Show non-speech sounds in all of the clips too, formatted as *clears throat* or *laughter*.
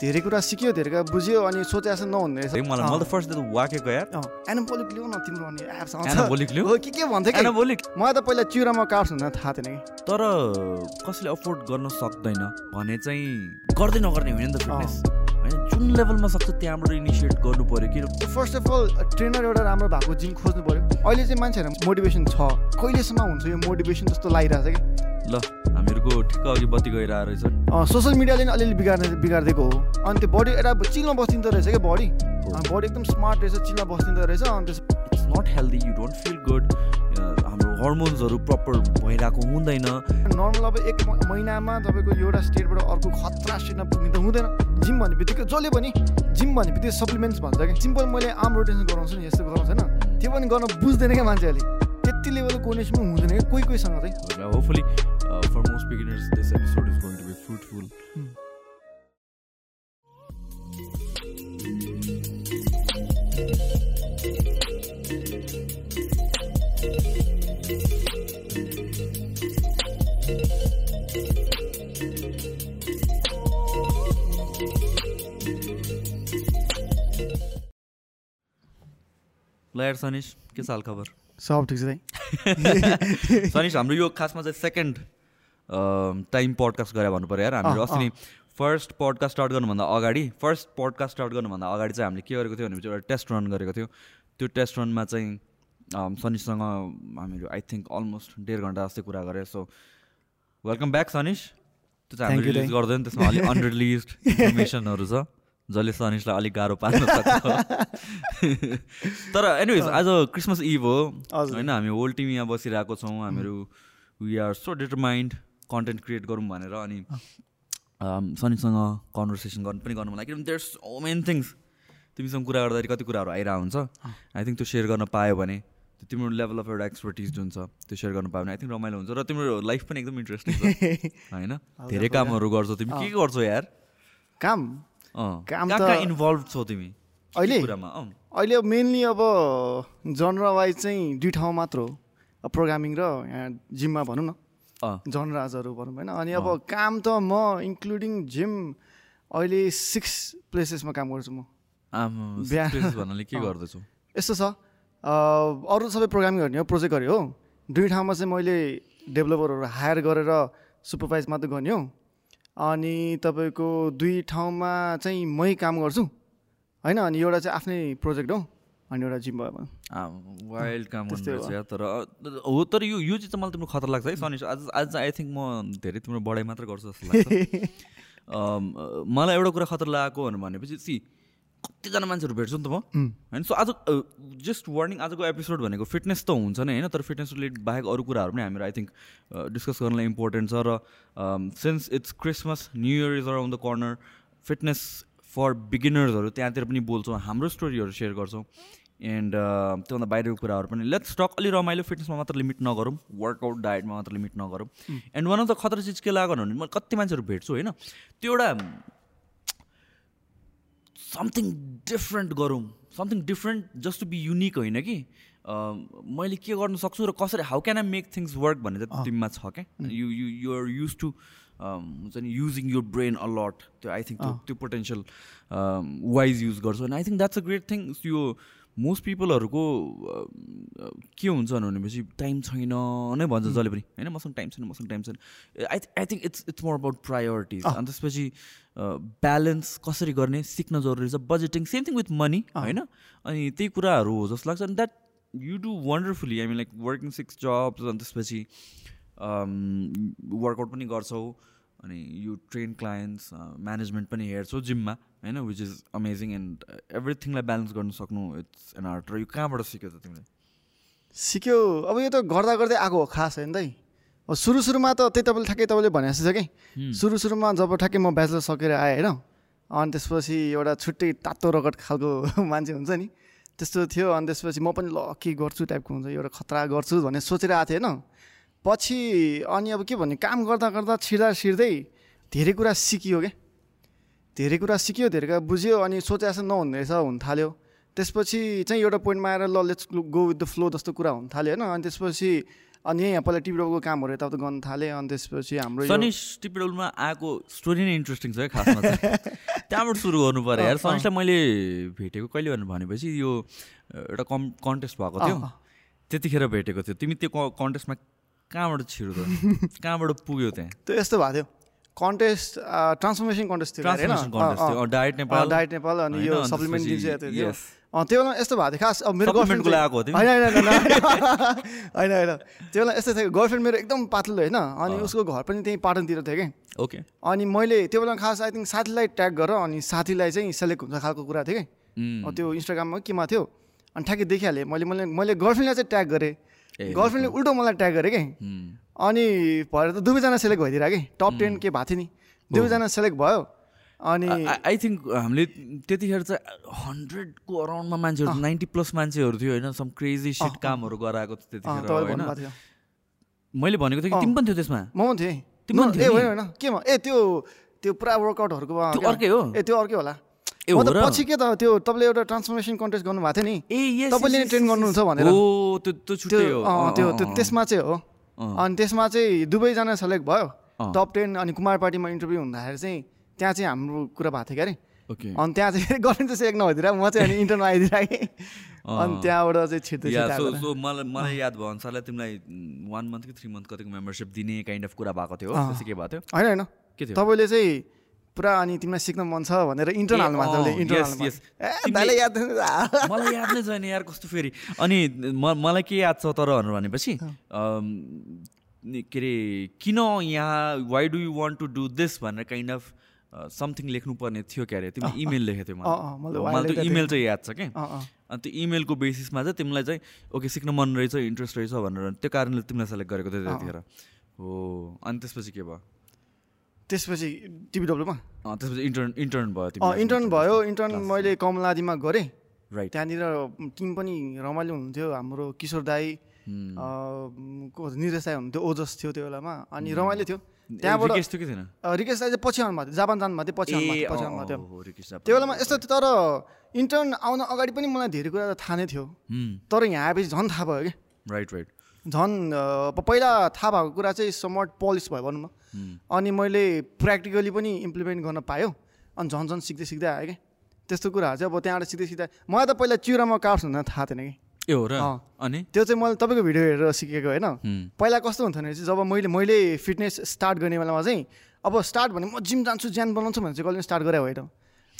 धेरै कुरा सिक्यो धेरै कुरा बुझ्यो अनि सोचे जस्तो नहुने रहेछ। मलाई मलाई त फर्स्ट त वाकेको यार। एनाबोलिक लिऊ न तिम्रो अनि एप्स एनाबोलिक हो के के भन्थ्यो कि? एनाबोलिक मलाई त पहिला चिउरामा कार्ड्स हुन थाहा थिएन कि। तर कसैले अफोर्ड गर्न सक्दैन भने चाहिँ गर्दै नगर्ने होइन नि त फिटनेस होइन जुन लेभलमा सक्छ त्यहाँबाट इनिसिएट गर्नु पऱ्यो कि फर्स्ट अफ अल ट्रेनर एउटा राम्रो भएको जिम खोज्नु पऱ्यो अहिले चाहिँ मान्छेहरू मोटिभेसन छ। कहिलेसम्म हुन्छ यो मोटिभेसन जस्तो लागिरहेको छ कि? ल हामीहरूको ठिक्क अघि बत्ती गइरहेको रहेछ। सोसियल मिडियाले नि अलिअलि बिगार्ने बिगारिदिएको हो। अनि त्यो बडी एउटा चिल्न बस्दिँदो रहेछ क्या बडी बडी एकदम स्मार्ट रहेछ चिल्न बस्दिँदो रहेछ। अनि त्यस it's not healthy you don't feel good हाम्रो हर्मोन्सहरू प्रपर भइरहेको हुँदैन। नर्मल अब एक महिनामा तपाईँको एउटा स्टेटबाट अर्को खतरा स्टेटमा पुग्नु त हुँदैन। जिम भन्ने बित्तिकै जसले पनि जिम भन्ने बित्तिकै सप्लिमेन्ट्स भन्छ क्या। सिम्पल मैले आर्म रोटेसन गराउँछु नि यस्तो गराउँछु होइन। त्यो पनि गर्न बुझ्दैन क्या मान्छेहरूले। त्यति लेभलको पनि हुँदैन क्या कोही कोहीसँग चाहिँ। Hopefully for most beginners this episode is going to be fruitful ल यार सनिस के छ हाल खबर? सब ठिक छ दाइ सनिस हाम्रो यो खासमा चाहिँ सेकेन्ड टाइम पडकास्ट गरे भन्नु पऱ्यो यार हामीले अस्ति नि फर्स्ट पडकास्ट स्टार्ट गर्नुभन्दा अगाडि फर्स्ट पडकास्ट स्टार्ट गर्नुभन्दा अगाडि चाहिँ हामीले के गरेको थियो भनेपछि एउटा टेस्ट रन गरेको थियो। त्यो टेस्ट रनमा चाहिँ सनिससँग हामीहरू आई थिङ्क अलमोस्ट डेढ घन्टा जस्तै कुरा गरेँ। सो वेलकम ब्याक सनिस त्यो चाहिँ you, रिलिज गर्दैन त्यसमा अलिक अनरिलिज इन्फर्मेसनहरू छ जसले सनिसलाई अलिक गाह्रो पार्न सक्छ। तर एनिवेज आज क्रिसमस इभ हो। होइन हामी होल टिम यहाँ बसिरहेको छौँ हामीहरू we are so determined content create गरौँ भनेर अनि सनीसँग कन्भर्सेसन गर्नु पनि गर्नु मन लाग्यो किनभने देयर सो मेन थिङ्स तिमीसँग कुरा गर्दाखेरि कति कुराहरू आइरहेको हुन्छ आई थिङ्क त्यो सेयर गर्न पायो भने त्यो तिम्रो लेभल अफ एउटा एक्सपर्टिज जुन छ त्यो सेयर गर्न पायो भने आई थिङ्क रमाइलो हुन्छ र तिम्रो लाइफ पनि एकदम इन्ट्रेस्टिङ *laughs* होइन? धेरै कामहरू गर्छौ तिमी। के गर्छौ यार? काम? काम त- इन्भल्भ छौ तिमी? अहिले? अहिले मेनली अब जनरा वाइज चाहिँ दुई ठाउँ मात्र हो। प्रोग्रामिङ र यहाँ जिममा भनौँ न। जनराजहरू भनौँ होइन। अनि अब काम त म इन्क्लुडिङ जिम अहिले सिक्स प्लेसेसमा काम गर्छु म। बिहान- भन्नाले के। *laughs* गर्दैछौ? यस्तो छ अरू सबै प्रोग्रामिङ गर्ने हो प्रोजेक्ट गरेँ हो। दुई ठाउँमा चाहिँ मैले डेभलपरहरू हायर गरेर सुपरभाइज मात्रै गर्ने हो। अनि तपाईँको दुई ठाउँमा चाहिँ मै काम गर्छु। होइन अनि एउटा चाहिँ आफ्नै प्रोजेक्ट हो। अनि एउटा जिम भयो भने वाइल्ड काम तर हो तर यो यो चाहिँ मलाई तिम्रो खतरा लाग्छ है सनिस। आज आज आई थिङ्क म धेरै तिम्रो बढाइ मात्र गर्छु जस्तो लाग्छ। *laughs* मलाई एउटा कुरा खतरा लागेको भनेपछि सी कतिजना मान्छेहरू भेट्छु नि त म। होइन सो आज जस्ट वार्निङ आजको एपिसोड भनेको फिटनेस त हुन्छ नै होइन तर फिटनेस रिलेटेड बाहेक अरू कुराहरू पनि हामीहरू आई थिङ्क डिस्कस गर्नलाई इम्पोर्टेन्ट छ र since it's Christmas new year is around the corner fitness for बिगिनर्सहरू त्यहाँतिर पनि बोल्छौँ हाम्रो स्टोरीहरू सेयर गर्छौँ। एन्ड त्योभन्दा बाहिरको कुराहरू पनि लेट्स टक अलि रमाइलो फिटनेसमा मात्र लिमिट नगरौँ वर्कआउट डायटमा मात्र लिमिट नगरौँ। एन्ड वान अफ द खतरा चिज के लाग्यो भने मैले कति मान्छेहरू भेट्छु होइन त्यो एउटा समथिङ डिफ्रेन्ट गरौँ something different just to be unique होइन कि? मैले के गर्न सक्छु र कसरी how can I make things work भन्ने चाहिँ तिमीमा छ क्या? You you you're use to हुन्छ नि using your brain a lot त्यो आई थिङ्क त्यो पोटेन्सियल वाइज युज गर्छु। अनि I think that's a great thing यो मोस्ट पिपलहरूको के हुन्छ भनेपछि टाइम छैन नै भन्छ जसले पनि। होइन मसँग टाइम छैन मसँग टाइम छैन। I I think it's it's more about priorities अनि त्यसपछि ब्यालेन्स कसरी गर्ने सिक्न जरुरी छ। Budgeting same thing with money होइन? अनि त्यही कुराहरू हो जस्तो लाग्छ। अनि that you do wonderfully I mean like working six jobs अनि त्यसपछि वर्कआउट पनि गर्छौ। अनि यु ट्रेन क्लायन्ट्स म्यानेजमेन्ट पनि हेर्छौ जिममा। होइन विच इज अमेजिङ एन्ड एभ्रिथिङलाई ब्यालेन्स गर्न सक्नु इट्स एन आर्ट र यो कहाँबाट सिक्यो त तिमीले? सिक्यो अब यो त गर्दा गर्दै आएको हो खास होइन अब सुरु सुरुमा त त्यही तपाईँले ठ्याक्कै तपाईँले भने जस्तो छ कि सुरु सुरुमा जब ठ्याक्कै म ब्याचलर सकेर आएँ होइन? अनि त्यसपछि एउटा छुट्टै तातो रगत खालको *laughs* मान्छे हुन्छ नि। त्यस्तो थियो अनि त्यसपछि म पनि ल के गर्छु टाइपको हुन्छ एउटा खतरा गर्छु भन्ने सोचेर आएको थिएँ होइन? पछि अनि अब के भन्ने काम गर्दा गर्दा छिर्दा छिर्दै धेरै कुरा सिकियो क्या। धेरै कुरा सिक्यो धेरै कुरा बुझ्यो अनि सोचे जस्तो नहुने रहेछ हुन थाल्यो। त्यसपछि चाहिँ एउटा पोइन्टमा आएर ल let's go with the flow जस्तो कुरा हुन थाल्यो होइन। अनि त्यसपछि अनि यहीँ पहिला टिपिडोको कामहरू यताउता गर्न थालेँ अनि त्यसपछि हाम्रो टिपिडलमा आएको स्टोरी नै इन्ट्रेस्टिङ छ है खासमा *laughs* त्यहाँबाट सुरु गर्नु पऱ्यो। यार सनिसलाई मैले भेटेको कहिले भनेपछि यो एउटा कम् कन्टेस्ट भएको थियो। त्यतिखेर भेटेको थियो। तिमी त्यो कन्टेस्टमा कहाँबाट छिरो त *laughs* कहाँबाट पुग्यो त्यहाँ? त्यो यस्तो भएको थियो। कन्टेस्ट ट्रान्सफर्मेसन कन्टेस्ट थियो डायट नेपाल अँ, डाइट नेपाल अनि यो सप्लिमेन्ट दिन्छ त्यो त्यो बेला यस्तो भएको थियो खास अब मेरो गर्लफ्रेन्ड Supplement को लागि आएको? होइन होइन *laughs* होइन होइन। त्यो बेला यस्तो थियो गर्लफ्रेन्ड मेरो एकदम पातलो होइन? अनि उसको घर पनि त्यहीँ पाटनतिर थियो कि। ओके। अनि मैले त्यो बेला खास आई थिङ्क साथीलाई ट्याग गर अनि साथीलाई चाहिँ सेलेक्ट हुन्छ खालको कुरा थियो कि। त्यो इन्स्टाग्राममा केमा थियो। अनि ठ्याक्कै देखिहालेँ। मैले मैले मैले गर्लफ्रेन्डलाई चाहिँ ट्याग गरेँ। गर्लफ्रेन्डले उल्टो मलाई ट्याग गरेँ कि। अनि भएर त दुवैजना सेलेक्ट भइदिएर कि? टप टेन के भएको थियो नि? दुवैजना सेलेक्ट भयो। अनि आई थिङ्क हामीले त्यतिखेर चाहिँ हन्ड्रेडको अराउन्डमा मान्छेहरू नाइन्टी प्लस मान्छेहरू थियो होइन? सम क्रेजी सिट कामहरू गराएको थियो त्यतिखेर मैले भनेको थिएँ कि तिमी पनि थियो त्यसमा? म पनि थिएँ। तिमी पनि थियौ होइन केमा ए त्यो त्यो पुरा वर्कआउटहरूको अर्कै हो? ए त्यो अर्कै होला। ए हो र? पछि के त त्यो तपाईँले एउटा ट्रान्सफर्मेसन कन्टेस्ट गर्नुभएको थियो नि। ए तपाईँले ट्रेन गर्नुहुन्छ. भनेर। हो त्यो छुट्टै हो। त्यो त्यसमा चाहिँ हो। अनि त्यसमा चाहिँ दुवैजना सेलेक्ट भयो। टप टेन अनि कुमार पार्टीमा इन्टरभ्यू हुँदाखेरि चाहिँ त्यहाँ चाहिँ हाम्रो कुरा भएको थियो क्या अरे अनि त्यहाँ चाहिँ *laughs* गर्लफ्रेन्ड चाहिँ सेलेक्ट नभइदिएर म चाहिँ अनि इन्टर्न आइदिएर कि अनि त्यहाँबाट चाहिँ छिट्दै या छिट्दै सो आएको सो मलाई मलाई याद भयो अनुसारलाई तिमीलाई वान मन्थ कि थ्री मन्थ कतिको मेम्बरसिप दिने काइन्ड अफ कुरा भएको थियो के भएको थियो? होइन होइन। तपाईँले चाहिँ पुरा अनि तिमीलाई सिक्न मन छ भनेर इन्टर्न हाल्नु। *laughs* मलाई याद नै छैन यार कस्तो फेरि। अनि म मलाई के याद छ तर भनेर भनेपछि के अरे किन यहाँ why do you want to do this भनेर काइन्ड अफ समथिङ लेख्नुपर्ने थियो क्या अरे तिमीले इमेल लेखेको थियो मलाई। त्यो इमेल चाहिँ याद छ कि? अँ, अँ। अनि त्यो इमेलको बेसिसमा चाहिँ तिमीलाई चाहिँ ओके सिक्न मन रहेछ इन्ट्रेस्ट रहेछ भनेर। त्यो कारणले तिमीलाई सेलेक्ट गरेको थियो त्यतिखेर। हो अनि त्यसपछि के भयो? त्यसपछि टिबिडब्लुमा अँ, त्यसपछि इन्टर्न इन्टर्न भयो इन्टर्न भयो इन्टर्न मैले कमलादीमा गरेँ। राइट त्यहाँनिर टिम पनि रमाइलो हुनुहुन्थ्यो हाम्रो किशोर दाई को निरेश दाई हुनुहुन्थ्यो ओजस थियो त्यो बेलामा अनि रमाइलो थियो। त्यहाँबाट थिएन? रिकेश दाई चाहिँ पछि आउनुभएको थियो जापान जानुभएको थियो पछि आउनुभएको थियो। त्यो बेलामा यस्तो थियो तर इन्टर्न आउन अगाडि पनि मलाई धेरै कुरा त थाहा नै थियो। तर यहाँ आएपछि झन् थाहा भयो कि। राइट राइट झन् पहिला थाहा भएको कुरा चाहिँ समट पलिस भयो भनौँ न। अनि मैले प्र्याक्टिकली पनि इम्प्लिमेन्ट गर्न पायो। अनि झन् झन् सिक्दै सिक्दै आयो कि? त्यस्तो कुराहरू चाहिँ अब त्यहाँबाट सिक्दै सिक्दै मलाई त पहिला चिउरामा कार्ड्स हुन थाहा थिएन कि? ए हो र। अनि? त्यो चाहिँ मैले तपाईँको भिडियो हेरेर सिकेको होइन। पहिला कस्तो हुन्थ्यो भने चाहिँ जब मैले मैले फिटनेस स्टार्ट गर्ने बेलामा चाहिँ अब स्टार्ट भने म जिम जान्छु ज्यान बनाउँछु भने चाहिँ कहिले स्टार्ट गरे होइन।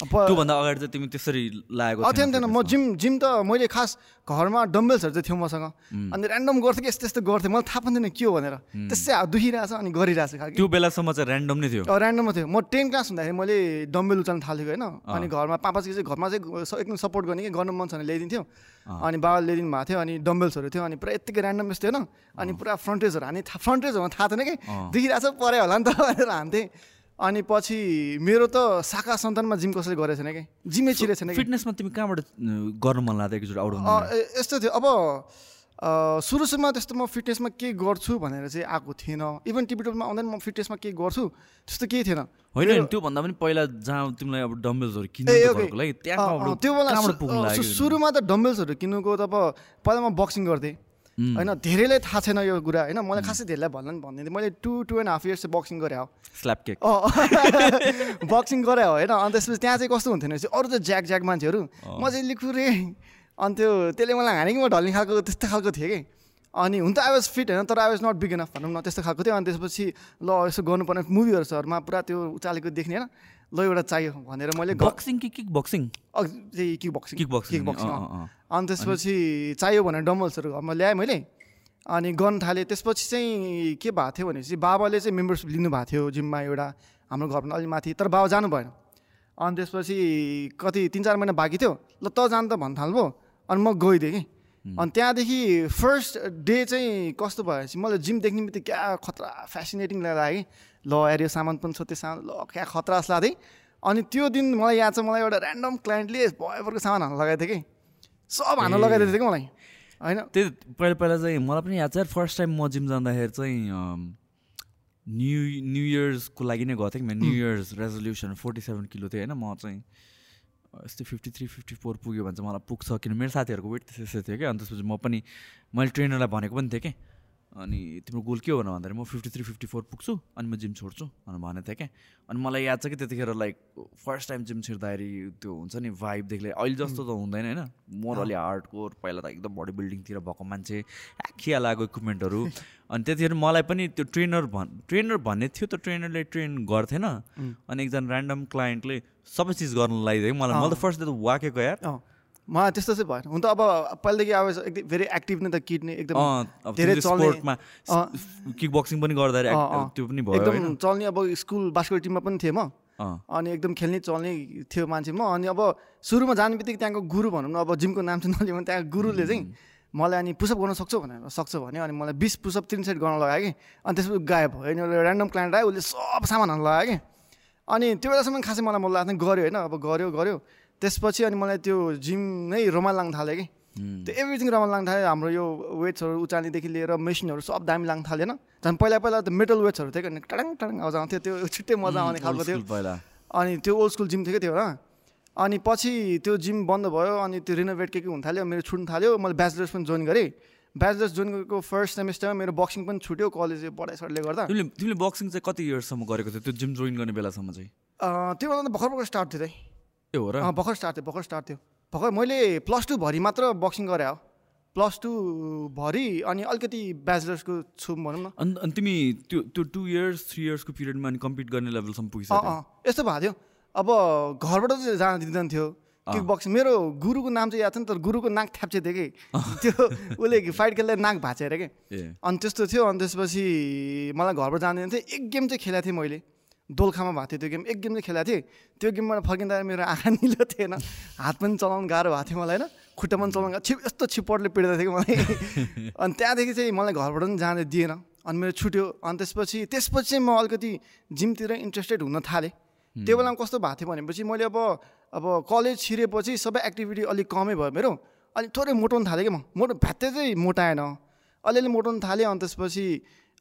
त्योभन्दा अगाडि चाहिँ तिमी त्यसरी लागेको थिएन थिएनौ म जिम जिम त मैले खास घरमा डम्बेल्सहरू चाहिँ थियो मसँग। अनि ऱ्यान्डम गर्थेँ कि यस्तो यस्तो गर्थेँ मलाई थाहा पनि थिएन के हो भनेर। त्यसै हात दुखिरहेछ अनि गरिरहेछ खालको। त्यो बेलासम्म चाहिँ ऱ्यान्डम नै थियो। ऱ्यान्डममा थियो। म टेन क्लास हुँदाखेरि मैले डम्बेल उचाल्न थालेको होइन। अनि घरमा पापा चाहिँ घरमा चाहिँ एकदम सपोर्ट गर्ने कि गर्नु मन छ भने ल्याइदिन्थ्यो। अनि बाबाले ल्याइदिनु भएको थियो अनि डम्बेल्सहरू थियो। अनि पुरा यत्तिकै ऱ्यान्डम यस्तो होइन। अनि पुरा फ्रन्टेजहरू हाने फ्रन्टेजहरू थाहा थिएन कि। देखिरहेको छ पऱ्यो होला नि त *laughs* भनेर हान्थेँ अनि पछि मेरो त शाखा सन्तानमा जिम कसैले गरेको छैन कि? जिमै छिरेको छैन फिटनेसमा तिमी कहाँबाट गर्नु मन लाग्यो एकचोटि आउट यस्तो थियो। अब सुरु सुरुमा त्यस्तो म फिटनेसमा के गर्छु भनेर चाहिँ आएको थिएन। इभन टिपिटलमा आउँदैन म फिटनेसमा के गर्छु त्यस्तो केही थिएन। होइन त्योभन्दा पनि पहिला जहाँ तिमीलाई अब डम्बल्सहरू किन्नु त्यो बेला सुरुमा त डम्बल्सहरू किन्नुको त अब पहिला म बक्सिङ गर्थेँ। होइन धेरैलाई थाहा छैन यो कुरा होइन मलाई खासै धेरैलाई भन्नु नि भनिदिन्थेँ मैले two two and half years चाहिँ बक्सिङ गरेँ हो स्ल्याप केक बक्सिङ गरेँ हो होइन अनि त्यसपछि त्यहाँ चाहिँ कस्तो हुन्थ्यो भने चाहिँ अरू त ज्याक ज्याक मान्छेहरू। म चाहिँ लिखु रे अनि त्यो त्यसले मलाई हाने कि म ढल्ने खालको त्यस्तो खालको थिएँ कि। अनि हुन त आई वाज फिट होइन तर I was not big enough भनौँ न त्यस्तो खालको थियो। अनि त्यसपछि ल यसो गर्नुपर्ने मुभीहरू सहरमा पुरा त्यो उचालेको देख्ने होइन। ल एउटा चाहियो भनेर मैले बक्सिङ कि kick boxing kick boxing kick boxing kick boxing. अनि त्यसपछि चाहियो भनेर डम्बल्सहरू घरमा ल्याएँ मैले अनि गर्न थालेँ त्यसपछि चाहिँ के भएको थियो भनेपछि बाबाले चाहिँ मेम्बरसिप लिनु भएको थियो जिममा एउटा हाम्रो घरमा अलि माथि तर बाबा जानु भएन अनि त्यसपछि कति तिन चार महिना बाँकी थियो ल त जानु त भन्न थाल्नुभयो अनि म गइदिएँ कि अनि त्यहाँदेखि फर्स्ट डे चाहिँ कस्तो भएपछि मलाई जिम देख्ने बित्तिकै क्या खतरा फेसिनेटिङ लाग्यो कि ल यो सामान पनि छ त्यो सामान। ल क्या खतरा जस्तो लाग्थेँ अनि त्यो दिन मलाई याद छ मलाई एउटा ऱ्यान्डम क्लाइन्टले भयभरको सामान हाल्न लगाएको थियो कि। सब हान्न लगाइदिएको थियो कि मलाई। होइन? त्यही पहिला पहिला चाहिँ मलाई पनि याद छ। फर्स्ट टाइम म जिम जाँदाखेरि चाहिँ न्यु न्यु इयर्सको लागि नै गएको थिएँ कि मेरो new year's resolution forty seven kilo थियो होइन? म चाहिँ यस्तै फिफ्टी थ्री फिफ्टी फोर पुग्यो भने चाहिँ मलाई पुग्छ। किन मेरो साथीहरूको वेट त्यस्तै थियो कि। अनि त्यसपछि म पनि मैले ट्रेनरलाई भनेको पनि थिएँ कि। अनि तिम्रो गोल के हो भने भन्दाखेरि म फिफ्टी थ्री फिफ्टी फोर पुग्छु अनि म जिम छोड्छु भनेर भनेको थिएँ क्या। अनि मलाई याद छ कि त्यतिखेर लाइक फर्स्ट टाइम जिम छिर्दाखेरि त्यो हुन्छ नि भाइबदेखि लिएर अहिले जस्तो त हुँदैन होइन। मोर अलि हार्ड कोर पहिला त एकदम बडी बिल्डिङतिर भएको मान्छे आखिया लागेको इक्विपमेन्टहरू *laughs* अनि त्यतिखेर मलाई पनि त्यो ट्रेनर भन् ट्रेनर भन्ने थियो त ट्रेनरले ट्रेन गर्थेन। अनि एकजना ऱ्यान्डम क्लाइन्टले सबै चिज गर्नु लगाइदियो मलाई मलाई त फर्स्ट त वाकेको यार। मलाई त्यस्तो चाहिँ भएन। हुन त अब पहिलादेखि अब एकदम भेरी एक्टिभ नै त किड नै एकदम धेरै त्यो चल्ने। स्पोर्टमा किक बक्सिङ पनि गर्दाखेरि। त्यो पनि भयो एकदम चल्ने अब स्कुल बास्केट टिममा पनि थिएँ म। अनि एकदम खेल्ने चल्ने थियो मान्छे म। अनि अब सुरुमा जाने बित्तिकै त्यहाँको गुरु भनौँ न अब जिमको नाम चाहिँ नलियो भने त्यहाँ गुरुले चाहिँ मलाई अनि पुसअप गर्न सक्छौ भनेर सक्छ भने अनि मलाई बिस पुसअप तिन सेट गर्न लगायो कि। अनि त्यसपछि गायब भयो। अनि एउटा ऱ्यान्डम क्लाइन्ट आयो उसले सब सामानहरू लगायो कि। अनि त्यो बेलासम्म खासै मलाई मलाई लाग्थ्यो गऱ्यो होइन। अब गऱ्यो गऱ्यो। त्यसपछि अनि मलाई त्यो जिम नै रमाइलो लाग्न थाल्यो कि। त्यो एभ्रिथिङ रमाइलो लाग्न थाल्यो। हाम्रो यो वेट्सहरू उचाल्नेदेखि लिएर मेसिनहरू सब दामी लाग्न थाल्यो होइन झन् पहिला पहिला त मेटल वेट्सहरू थियो कि टडाङ टडाङ आवाज आउँथ्यो। त्यो छुट्टै मजा आउने खालको थियो। अनि त्यो ओल्ड स्कुल जिम थियो क्या त्यो होइन अनि पछि त्यो जिम बन्द भयो अनि त्यो रिनोभेट के के हुन थाल्यो मेरो छुट्नु थाल्यो। मैले ब्याचलर्स पनि जोइन गरेँ। ब्याचलर्स जोइन गरेको फर्स्ट सेमेस्टरमा मेरो बक्सिङ पनि छुट्यो कलेज पढाइसरले गर्दा। तिमीले बक्सिङ चाहिँ कति इयर्ससम्म गरेको थियो? त्यो जिम जोइन गर्ने बेलासम्म चाहिँ। अँ, त्यो बेला त भर्खर भर्खर स्टार्ट थियो त्यही ए हो र। भर्खर स्टार्ट थियो भर्खर स्टार्ट थियो। भर्खर मैले प्लस टू भरि मात्र बक्सिङ गरेँ हो। प्लस टू भरि अनि अलिकति ब्याचलर्सको छु भनौँ न। अनि तिमी त्यो त्यो टु इयर्स थ्री इयर्सको पिरियडमा अनि कम्पिट गर्ने लेभलसम्म पुगिसक्यो। अँ यस्तो भएको थियो। अब घरबाट चाहिँ जान दिँदैन थियो। किक बक्सिङ मेरो गुरुको नाम चाहिँ याद छ नि तर गुरुको नाक थ्याप्चे थियो कि। त्यो उसले फाइट खेल्दा नाक भाँचे अरे कि अनि त्यस्तो थियो अनि त्यसपछि मलाई घरबाट जाँदैन थियो। एक गेम चाहिँ खेलेको थिएँ मैले। दोलखामा भएको थियो त्यो गेम। एक गेम चाहिँ खेलेको थिएँ। त्यो गेमबाट फर्किँदा मेरो आँखा *laughs* निलो थिएन। हात पनि चलाउनु गाह्रो भएको थियो मलाई होइन? खुट्टा पनि चलाउनु गाह्रो- छिप यस्तो छिपटले पिड्दै थियो कि मलाई। *laughs* अनि त्यहाँदेखि चाहिँ मलाई घरबाट पनि जाँदै दिएन। अनि मेरो छुट्यो। अनि त्यसपछि त्यसपछि चाहिँ म अलिकति जिमतिर इन्ट्रेस्टेड हुन थालेँ। त्यो बेलामा कस्तो भएको थियो भनेपछि मैले अब अब कलेज छिरेपछि सबै एक्टिभिटी अलिक कमै भयो मेरो। अनि थोरै मोटाउनु थालेँ कि म। मोटो भ्यात्तै चाहिँ मोटाएन। अलिअलि मोटाउनु थाल्यो अनि त्यसपछि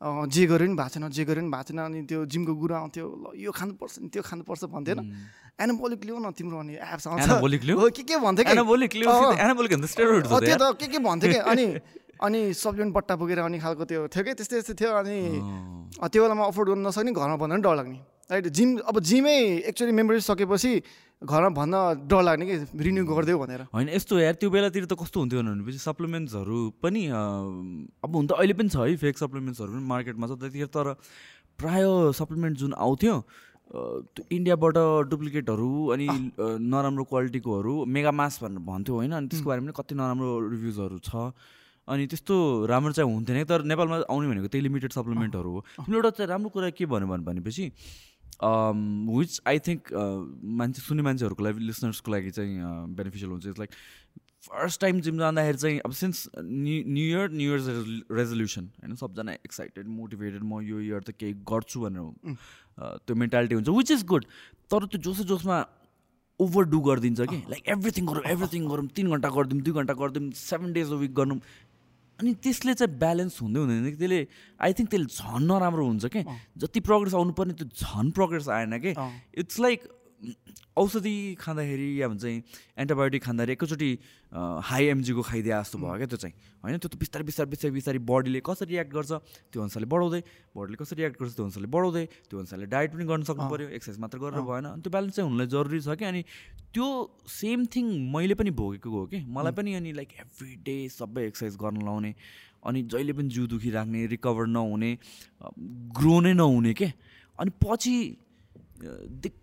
जे गरे पनि भएको छैन जे गरे पनि भएको छैन अनि त्यो जिमको गुरु आउँथ्यो ल यो खानुपर्छ नि त्यो खानुपर्छ भन्थ्यो होइन एनाबोलिक लिऊ न तिम्रो अनि एप्स आउँछ। के के भन्थ्यो भन्दा त्यो त के के भन्थ्यो कि? अनि *laughs* अनि सप्लिमेन्ट बट्टा पुगेर अनि खालको त्यो थियो कि त्यस्तै त्यस्तै थियो अनि त्यो बेलामा अफोर्ड गर्न नसक्ने घरमा भन्न पनि डर लाग्ने। राइट जिम अब जिमै एक्चुअली मेमोरिज सकेपछि घरमा भन्न डर लाग्ने कि रिन्यू गरिदेऊ भनेर। होइन यस्तो यार त्यो बेलातिर त कस्तो हुन्थ्यो भनेपछि सप्लिमेन्ट्सहरू पनि अब हुन त अहिले पनि छ है फेक सप्लिमेन्ट्सहरू पनि मार्केटमा छ त्यतिखेर तर प्राय सप्लिमेन्ट जुन आउँथ्यो त्यो इन्डियाबाट डुप्लिकेटहरू अनि नराम्रो क्वालिटीकोहरू मेगा मास भनेर भन्थ्यो होइन अनि त्यसको बारेमा पनि कति नराम्रो रिभ्युजहरू छ। अनि त्यस्तो राम्रो चाहिँ हुन्थेन। तर नेपालमा आउने भनेको त्यही लिमिटेड सप्लिमेन्टहरू हो। एउटा चाहिँ राम्रो कुरा के भन्यो भने भनेपछि विच आई थिङ्क मान्छे सुन्ने मान्छेहरूको लागि लिसनर्सको लागि चाहिँ बेनिफिसियल हुन्छ। It's like first time gym जाँदाखेरि चाहिँ अब since new new year new year's resolution होइन सबजना एक्साइटेड मोटिभेटेड म यो इयर त केही गर्छु भनेर अ, त्यो मेन्टालिटी हुन्छ विच इज गुड तर त्यो जोसो जोसमा ओभर डु गरिदिन्छ कि। लाइक एभ्रिथिङ गरौँ एभ्रिथिङ गरौँ तिन घन्टा गरिदिउँ दुई घन्टा गरिदिउँ सेभेन डेज अ विक गर्नु अनि त्यसले चाहिँ ब्यालेन्स हुँदै हुँदैन। कि त्यसले आई थिङ्क त्यसले झन् नराम्रो हुन्छ कि? जति प्रोग्रेस आउनुपर्ने त्यो झन् प्रोग्रेस आएन कि। इट्स लाइक औषधि खाँदाखेरि या भन्छ एन्टिबायोटिक खाँदाखेरि एकैचोटि हाई एमजीको खाइदिए जस्तो भयो क्या त्यो चाहिँ। होइन? त्यो त बिस्तारै बिस्तारै बिस्तारै बिस्तारै बडीले कसरी रियाक्ट गर्छ त्यो अनुसारले बढाउँदै बडीले कसरी रियाक्ट गर्छ त्यो अनुसारले बढाउँदै त्यो अनुसारले डाइट पनि गर्न सक्नु पऱ्यो एक्सर्साइज मात्र गरेर भएन। अनि त्यो ब्यालेन्स चाहिँ हुनुलाई जरुरी छ कि? अनि त्यो सेम थिङ मैले पनि भोगेको हो कि? मलाई पनि अनि लाइक एभ्री डे सबै एक्सर्साइज गर्न लाउने अनि जहिले पनि जिउ दुखी राख्ने रिकभर नहुने ग्रो नै नहुने के? अनि पछि अ,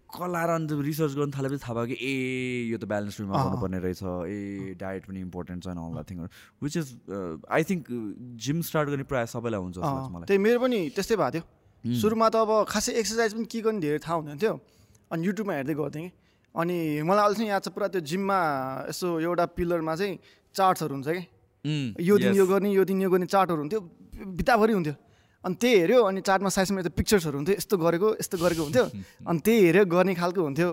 दिक्क लाएर अन्त रिसर्च गर्न थालेपछि थाहा भयो कि ए यो त ब्यालेन्स वेमा गर्नुपर्ने रहेछ। ए डायट पनि इम्पोर्टेन्ट छ all that थिङहरू which is I think gym start गर्ने प्रायः सबैलाई हुन्छ मलाई। त्यही मेरो पनि त्यस्तै भएको थियो। सुरुमा त अब खासै एक्सर्साइज पनि के गर्ने धेरै थाहा हुँदैन थियो अनि युट्युबमा हेर्दै गर्थेँ कि। अनि मलाई अहिलेसम्म याद छ पुरा त्यो जिममा यसो एउटा पिलरमा चाहिँ चार्ट्सहरू हुन्छ कि। यो दिन. यो गर्ने यो दिन यो गर्ने चार्टहरू हुन्थ्यो। बिताभरि हुन्थ्यो। अनि त्यही हेऱ्यो अनि चार्टमा साइजमा यस्तो पिक्चर्सहरू हुन्थ्यो यस्तो गरेको यस्तो गरेको हुन्थ्यो *laughs* अनि त्यही हेऱ्यो गर्ने खालको हुन्थ्यो।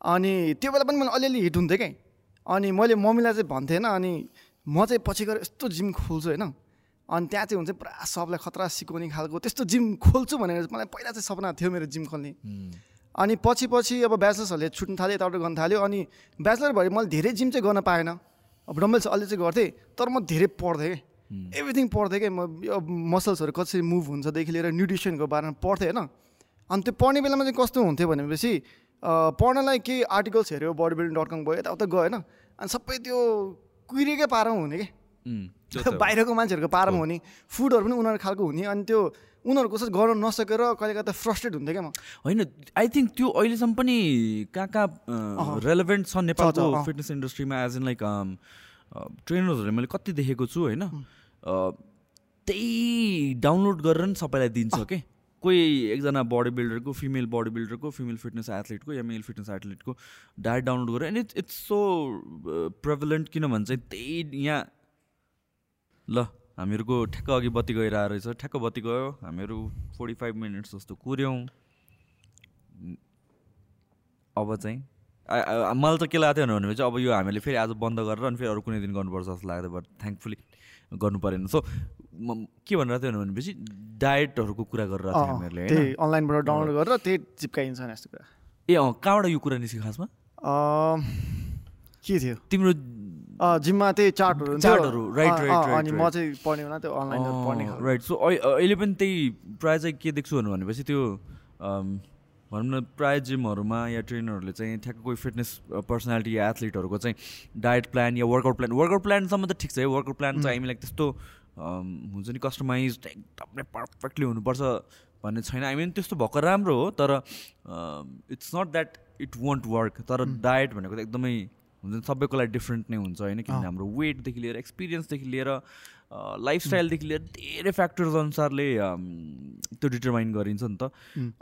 अनि त्यो बेला पनि मलाई अलिअलि हिट हुन्थ्यो क्या अनि मैले मम्मीलाई चाहिँ भन्थेँ होइन अनि म चाहिँ पछि गएर यस्तो जिम खोल्छु होइन। अनि त्यहाँ चाहिँ हुन्छ पुरा सबलाई खतरा सिकाउने खालको त्यस्तो जिम खोल्छु भनेर मलाई पहिला चाहिँ सपना थियो मेरो जिम खोल्ने। अनि पछि पछि अब ब्याचलर्सहरूले छुट्नु थाल्यो यताउता गर्न थाल्यो अनि ब्याचलर भए मैले धेरै जिम चाहिँ गर्न पाएन। अब डम्बल्स अलि चाहिँ गर्थेँ तर म धेरै पढ्थेँ एभ्रिथिङ पढ्थेँ क्या म यो मसल्सहरू कसरी मुभ हुन्छदेखि लिएर न्युट्रिसनको बारेमा पढ्थेँ होइन? अनि त्यो पढ्ने बेलामा चाहिँ कस्तो हुन्थ्यो भनेपछि पढ्नलाई केही आर्टिकल्स हेऱ्यो बडी बिल्डिङ डट कम गयो यताउता गयो होइन? अनि सबै त्यो कुहिरेकै पारामा हुने कि? बाहिरको मान्छेहरूको पारामा हुने फुडहरू पनि उनीहरू खालको हुने अनि त्यो उनीहरू कसरी गर्न नसकेर कहिले कता फ्रस्ट्रेट हुन्थ्यो क्या म? होइन आई थिङ्क त्यो अहिलेसम्म पनि कहाँ कहाँ रेलेभेन्ट छ नेपालको फिटनेस इन्डस्ट्रीमा एज इन लाइक ट्रेनर्सहरू मैले कति देखेको छु होइन? त्यही डाउनलोड गरेर नि सबैलाई दिन्छ के कोही एकजना बडी बिल्डरको फिमेल बडी बिल्डरको फिमेल फिटनेस एथलिटको या मेल फिटनेस एथलिटको डायट डाउनलोड गरेर and it's it's so prevalent किन भन्छ चाहिँ त्यही यहाँ ल हामीहरूको ठ्याक्क अघि बत्ती आएर रहेछ ठ्याक्क बत्ती गयो हामीहरू फोर्टी फाइभ मिनट्स जस्तो कुर्यौँ। अब चाहिँ मलाई त के लाग्थ्यो भनेपछि अब यो हामीले फेरि आज बन्द गरेर अनि फेरि अरू कुनै दिन गर्नुपर्छ जस्तो लाग्थ्यो बट थ्याङ्कफुली गर्नु परेन। सो के भनिरहेको थियो भनेपछि डायटहरूको कुरा थियो हामीहरूले अनलाइनबाट डाउनलोड गरेर त्यही चिप्काइन्छ यस्तो कुरा। ए अँ कहाँबाट यो कुरा निस्क्यो खासमा? के थियो? तिम्रो जिममा त्यही चार्टहरू चार्टहरू राइट राइट अनि म चाहिँ पढ्ने होला त्यो अनलाइन पढ्ने राइट सो अहिले पनि त्यही प्रायः चाहिँ के देख्छु भनेपछि त्यो भनौँ न प्रायः जिमहरूमा या ट्रेनरहरूले चाहिँ ठ्याक्क कोही फिटनेस पर्सनालिटी या एथलिटहरूको चाहिँ डायट प्लान या वर्कआउट प्लान वर्कआउट प्लानसम्म त ठिक छ है। वर्कआउट प्लान चाहिँ हामीलाई त्यस्तो हुन्छ नि कस्टमाइज एकदमै पर्फेक्टली हुनुपर्छ भन्ने छैन। आई मिन त्यस्तो भएको राम्रो हो तर it's not that it won't work तर डायट भनेको त एकदमै हुन्छ सबैको लागि डिफ्रेन्ट नै हुन्छ होइन? किनभने हाम्रो वेटदेखि लिएर एक्सपिरियन्सदेखि लिएर लाइफस्टाइलदेखि लिएर धेरै फ्याक्टर्स अनुसारले त्यो डिटर्माइन गरिन्छ नि त।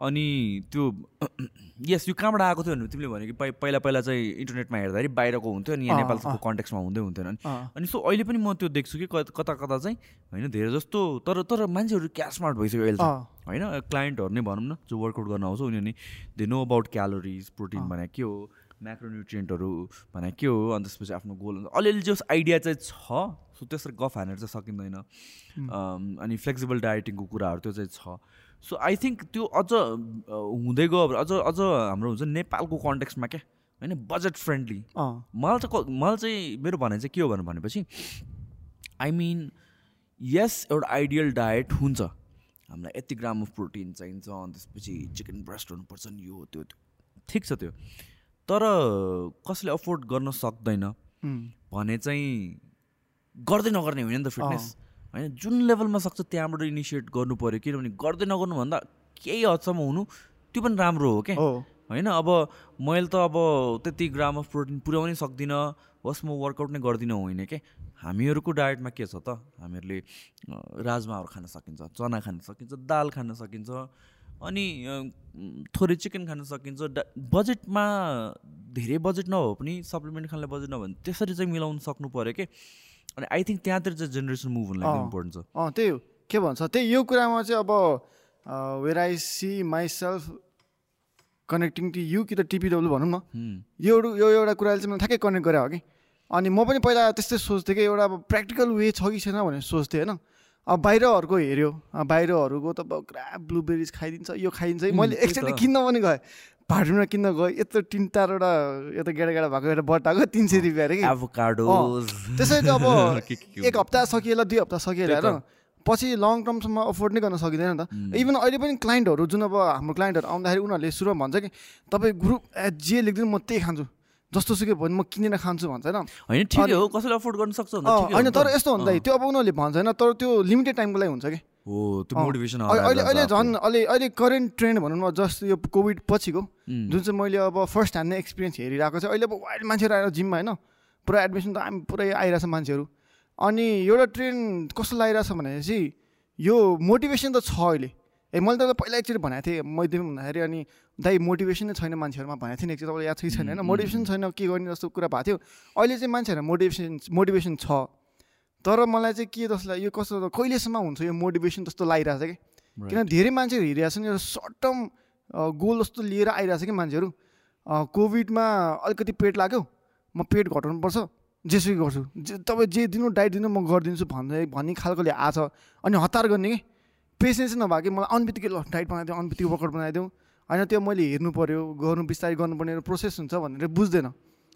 अनि त्यो *clears throat* यस यो कहाँबाट आएको थियो भने तिमीले भन्यो कि पहिला पहिला चाहिँ इन्टरनेटमा हेर्दाखेरि बाहिरको हुन्थ्यो अनि यहाँ नेपालको कन्टेक्समा हुँदै हुन्थेन अनि। सो अहिले पनि म त्यो देख्छु कि कता कता चाहिँ होइन धेरै जस्तो तर तर मान्छेहरू क्यास स्मार्ट भइसक्यो अहिले त। होइन क्लाइन्टहरू नै भनौँ न जो वर्कआउट गर्न आउँछ उनीहरूले they know about calories protein भने के हो म्याक्रोन्युट्रियन्टहरू भने के हो? अनि त्यसपछि आफ्नो गोल अलिअलि जस आइडिया चाहिँ छ सो त्यसरी गफ हानेर चाहिँ सकिँदैन। अनि फ्लेक्सिबल डायटिङको कुराहरू त्यो चाहिँ छ। सो आई थिङ्क त्यो अझ हुँदै गयो अझ अझ हाम्रो हुन्छ नेपालको कन्टेक्समा क्या होइन? बजेट फ्रेन्डली मलाई चाहिँ मलाई चाहिँ मेरो भनाइ चाहिँ के हो भनेर भनेपछि आई मिन यस एउटा आइडियल डायट हुन्छ। हामीलाई यति ग्राम अफ प्रोटिन चाहिन्छ अनि त्यसपछि चिकन ब्रेस्ट हुनुपर्छ नि यो त्यो त्यो। ठिक छ त्यो। तर कसैले अफोर्ड गर्न सक्दैन। भने चाहिँ गर्दै नगर्ने होइन नि त फिटनेस। होइन जुन लेभलमा सक्छ त्यहाँबाट इनिसिएट गर्नु पऱ्यो किनभने गर्दै नगर्नु भन्दा केही हदसम्म हुनु त्यो पनि राम्रो हो क्या। होइन अब मैले त अब त्यति ग्राम अफ प्रोटिन पुर्याउनै सक्दिनँ होस् म वर्कआउट नै गर्दिनँ होइन क्या। हामीहरूको डायटमा के छ त? हामीहरूले राजमाहरू खान सकिन्छ चना खान सकिन्छ दाल खान सकिन्छ। अनि थोरै चिकन खान सकिन्छ। डा बजेटमा धेरै बजेट नभए पनि सप्लिमेन्ट खानलाई बजेट नभए भने त्यसरी चाहिँ मिलाउनु सक्नु पऱ्यो कि? अनि आई थिङ्क त्यहाँतिर चाहिँ जेनेरेसन मुभ हुनु लागि इम्पोर्टेन्ट छ। अँ त्यही हो। के भन्छ त्यही यो कुरामा चाहिँ अब where I see myself connecting to you कि त टिपिडब्लु भनौँ न। यो यो एउटा कुराले चाहिँ मलाई ठ्याक्कै कनेक्ट गरे हो कि। अनि म पनि पहिला त्यस्तै सोच्थेँ कि एउटा अब प्र्याक्टिकल वे छ कि छैन भनेर सोच्थेँ होइन। अब बाहिरहरूको हेऱ्यो। बाहिरहरूको त ग्रा ब्लुबेरिज खाइदिन्छ यो खाइदिन्छ। मैले एकचोटि किन्न पनि गएँ। भाडुमा किन्न गयो यत्रो तिन चारवटा यता गेडा गेडा भएको एउटा बट्टाको तिन सय रुपियाँ अरे कि? त्यसै त अब *laughs* एक हप्ता सकिएला दुई हप्ता सकिएला होइन पछि लङ टर्मसम्म अफोर्ड नै गर्न सकिँदैन नि त। इभन अहिले पनि क्लाइन्टहरू जुन अब हाम्रो क्लाइन्टहरू आउँदाखेरि उनीहरूले सुरुमा भन्छ कि तपाईँ ग्रुप जे लेखिदिनु म त्यही खान्छु। जस्तो सुकै भयो म किनेर खान्छु भन्छ होइन होइन हो कसैले अफोर्ड गर्न सक्छ होइन तर यस्तो हुँदा त्यो अब उनीहरूले भन्छ होइन तर त्यो लिमिटेड टाइमको लागि हुन्छ कि? हो त्यो मोटिभेसन अहिले अहिले झन् अहिले अहिले करेन्ट ट्रेन्ड भनौँ न जस्तो यो कोभिड पछिको जुन चाहिँ मैले अब फर्स्ट ह्यान्ड नै एक्सपिरियन्स हेरिरहेको छ अहिले अब वाइल्ड मान्छेहरू आएर जिममा होइन पुरा एडमिसन त हामी पुरै आइरहेछ मान्छेहरू। अनि एउटा ट्रेन्ड कस्तो लागिरहेछ भनेपछि यो मोटिभेसन त छ अहिले। ए मैले तपाईँलाई पहिला एकचोटि भनेको थिएँ मैले भन्दाखेरि अनि दाइ मोटिभेसन नै छैन मान्छेहरूमा भनेको थिएँ नि एकचोटि तपाईँलाई याद छ छैन होइन? मोटिभेसन छैन के गर्ने जस्तो कुरा भएको थियो। अहिले चाहिँ मान्छेहरू मोटिभेसन मोटिभेसन छ। तर मलाई चाहिँ के जस्तो यो कस्तो कहिलेसम्म हुन्छ यो मोटिभेसन जस्तो लागिरहेको छ कि? किन धेरै मान्छेहरू हिँडिरहेको छ नि सर्ट टर्म गोल जस्तो लिएर आइरहेको छ कि मान्छेहरू। कोभिडमा अलिकति पेट लाग्यो म पेट घटाउनुपर्छ जेसुकै गर्छु। जे तपाईँ जे दिनु डाइट दिनु म गरिदिन्छु भन्ने भन्ने खालकोले आएको छ। अनि हतार गर्ने कि? पेसेन्स नभए कि मलाई अनबित्तिकै ल डाइट बनाइदिउँ अनबित्तिकै वर्कआउट बनाइदिउँ होइन त्यो मैले हेर्नु पऱ्यो गर्नु बिस्तारै गर्नुपर्ने प्रोसेस हुन्छ भनेर बुझ्दैन।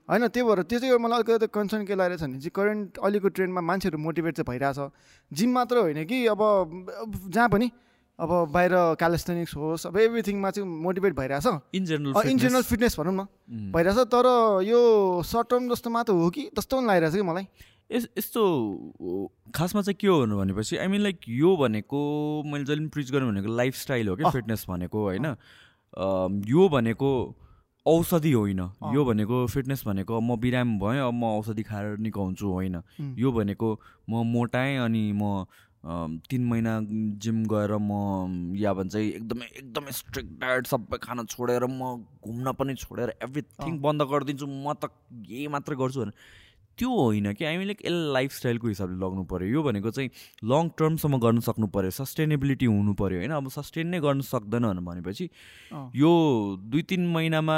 होइन त्यही भएर त्यो चाहिँ मलाई अलिकति कन्सर्न के लागेको छ भने चाहिँ करेन्ट अहिलेको ट्रेन्डमा मान्छेहरू मोटिभेट चाहिँ भइरहेछ। जिम मात्र होइन कि अब जहाँ पनि अब बाहिर क्यालेस्थेनिक्स होस् अब एभ्रिथिङमा चाहिँ मोटिभेट भइरहेछ। In general in general fitness भनौँ न। भइरहेछ तर यो सर्ट टर्म जस्तो मात्र हो कि जस्तो पनि लागिरहेछ कि मलाई। यस यस्तो खासमा चाहिँ के हो भनेपछि आई मिन लाइक यो भनेको मैले जहिले पनि प्रिच गर्नु भनेको लाइफस्टाइल हो कि फिटनेस भनेको होइन। यो भनेको औषधि होइन। यो भनेको फिटनेस भनेको म बिराम भएँ अब म औषधि खाएर निकाउँछु होइन। यो भनेको म मोटाएँ अनि म तिन महिना जिम गएर म या भन्छ एकदमै एकदमै स्ट्रिक्ट डायट सबै खाना छोडेर म घुम्न पनि छोडेर एभ्रिथिङ बन्द गरिदिन्छु म त यही मात्र गर्छु भने त्यो होइन कि हामीले यसलाई लाइफस्टाइलको हिसाबले लग्नु पऱ्यो यो भनेको चाहिँ लङ टर्मसम्म गर्नु सक्नु पऱ्यो सस्टेनेबिलिटी हुनु पऱ्यो होइन। अब सस्टेन नै गर्नु सक्दैन भनेपछि यो दुई तिन महिनामा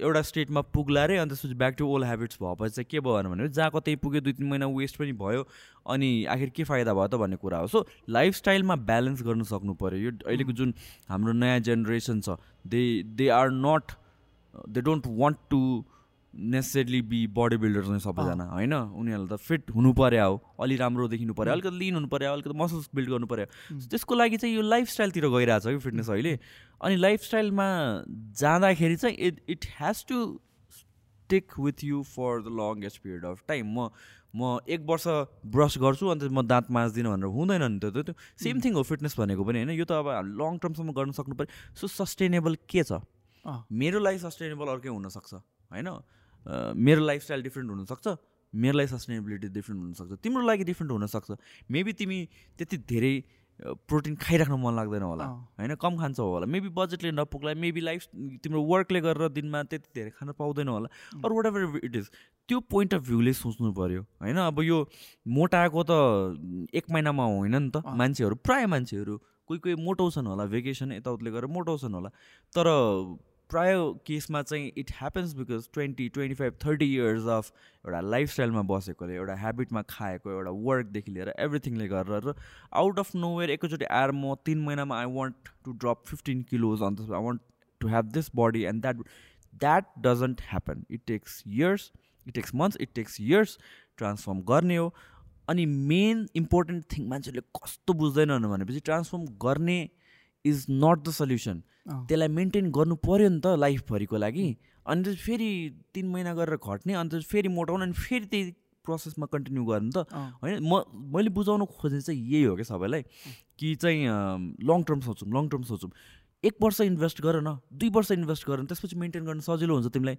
एउटा स्टेटमा पुग्ला रे अनि त्यसपछि ब्याक टु ओल्ड हेबिट्स भएपछि चाहिँ के भयो भने जहाँ कतै पुग्यो दुई तिन महिना वेस्ट पनि भयो अनि आखिर के फाइदा भयो त भन्ने कुरा हो। सो लाइफस्टाइलमा ब्यालेन्स गर्नु सक्नु पऱ्यो यो अहिलेको जुन हाम्रो नयाँ जेनेरेसन छ they they are not they don't want to necessarily be body builder नै सबैजना होइन? उनीहरूलाई त फिट हुनु पऱ्यो हो अलि राम्रो देखिनु पऱ्यो अलिकति लिन हुनु पऱ्यो अलिकति मसल्स बिल्ड गर्नु पऱ्यो त्यसको लागि चाहिँ यो लाइफस्टाइलतिर गइरहेछ कि फिटनेस अहिले। अनि लाइफस्टाइलमा जाँदाखेरि चाहिँ it it has to take with you for the longest period of time म म एक वर्ष ब्रस गर्छु अन्त म दाँत माझ्दिनँ भनेर हुँदैन नि त त्यो सेम थिङ हो फिटनेस भनेको पनि होइन? यो त अब लङ टर्मसम्म गर्नु सक्नु पऱ्यो। सो सस्टेनेबल के छ? मेरो लागि सस्टेनेबल अर्कै हुनसक्छ होइन? मेरो लाइफस्टाइल डिफ्रेन्ट हुनसक्छ मेरो लागि सस्टेनेबिलिटी डिफ्रेन्ट हुनसक्छ तिम्रो लागि डिफ्रेन्ट हुनसक्छ। मेबी तिमी त्यति धेरै प्रोटिन खाइराख्नु मन लाग्दैन होला होइन? कम खान्छौ होला। मेबी बजेटले नपुग्ला मेबी लाइफ तिम्रो वर्कले गरेर दिनमा त्यति धेरै खान पाउँदैन होला। अरू वाट एभर इट इज त्यो पोइन्ट अफ भ्यूले सोच्नु पऱ्यो होइन? अब यो मोटाएको त एक महिनामा होइन नि त। मान्छेहरू प्रायः मान्छेहरू कोही कोही मोटाउँछन् होला भेकेसन यताउतिले गरेर मोटाउँछन् होला। तर प्राय केसमा चाहिँ it happens because twenty twenty five thirty years of एउटा लाइफस्टाइलमा बसेकोले एउटा हेबिटमा खाएको एउटा वर्कदेखि लिएर एभ्रिथिङले गरेर आउट अफ नो वेयर एकैचोटि आएर म तिन महिनामा I want to drop fifteen kilos अन्त I want to have this body and that that doesn't happen it takes years it takes months it takes years transform गर्ने हो। अनि main important thing मान्छेहरूले कस्तो बुझ्दैनन् भनेपछि ट्रान्सफर्म गर्ने is not the solution त्यसलाई मेन्टेन गर्नु पऱ्यो नि त लाइफभरिको लागि। अनि चाहिँ फेरि तिन महिना गरेर घट्ने अन्त फेरि मोटाउनु अनि फेरि त्यही प्रोसेसमा कन्टिन्यू गर्नु त। होइन म मैले बुझाउनु खोजेँ चाहिँ यही हो क्या सबैलाई कि चाहिँ लङ टर्म सोचौँ लङ टर्म सोचौँ। एक वर्ष इन्भेस्ट गर न दुई वर्ष इन्भेस्ट गर त्यसपछि मेन्टेन गर्न सजिलो हुन्छ तिमीलाई।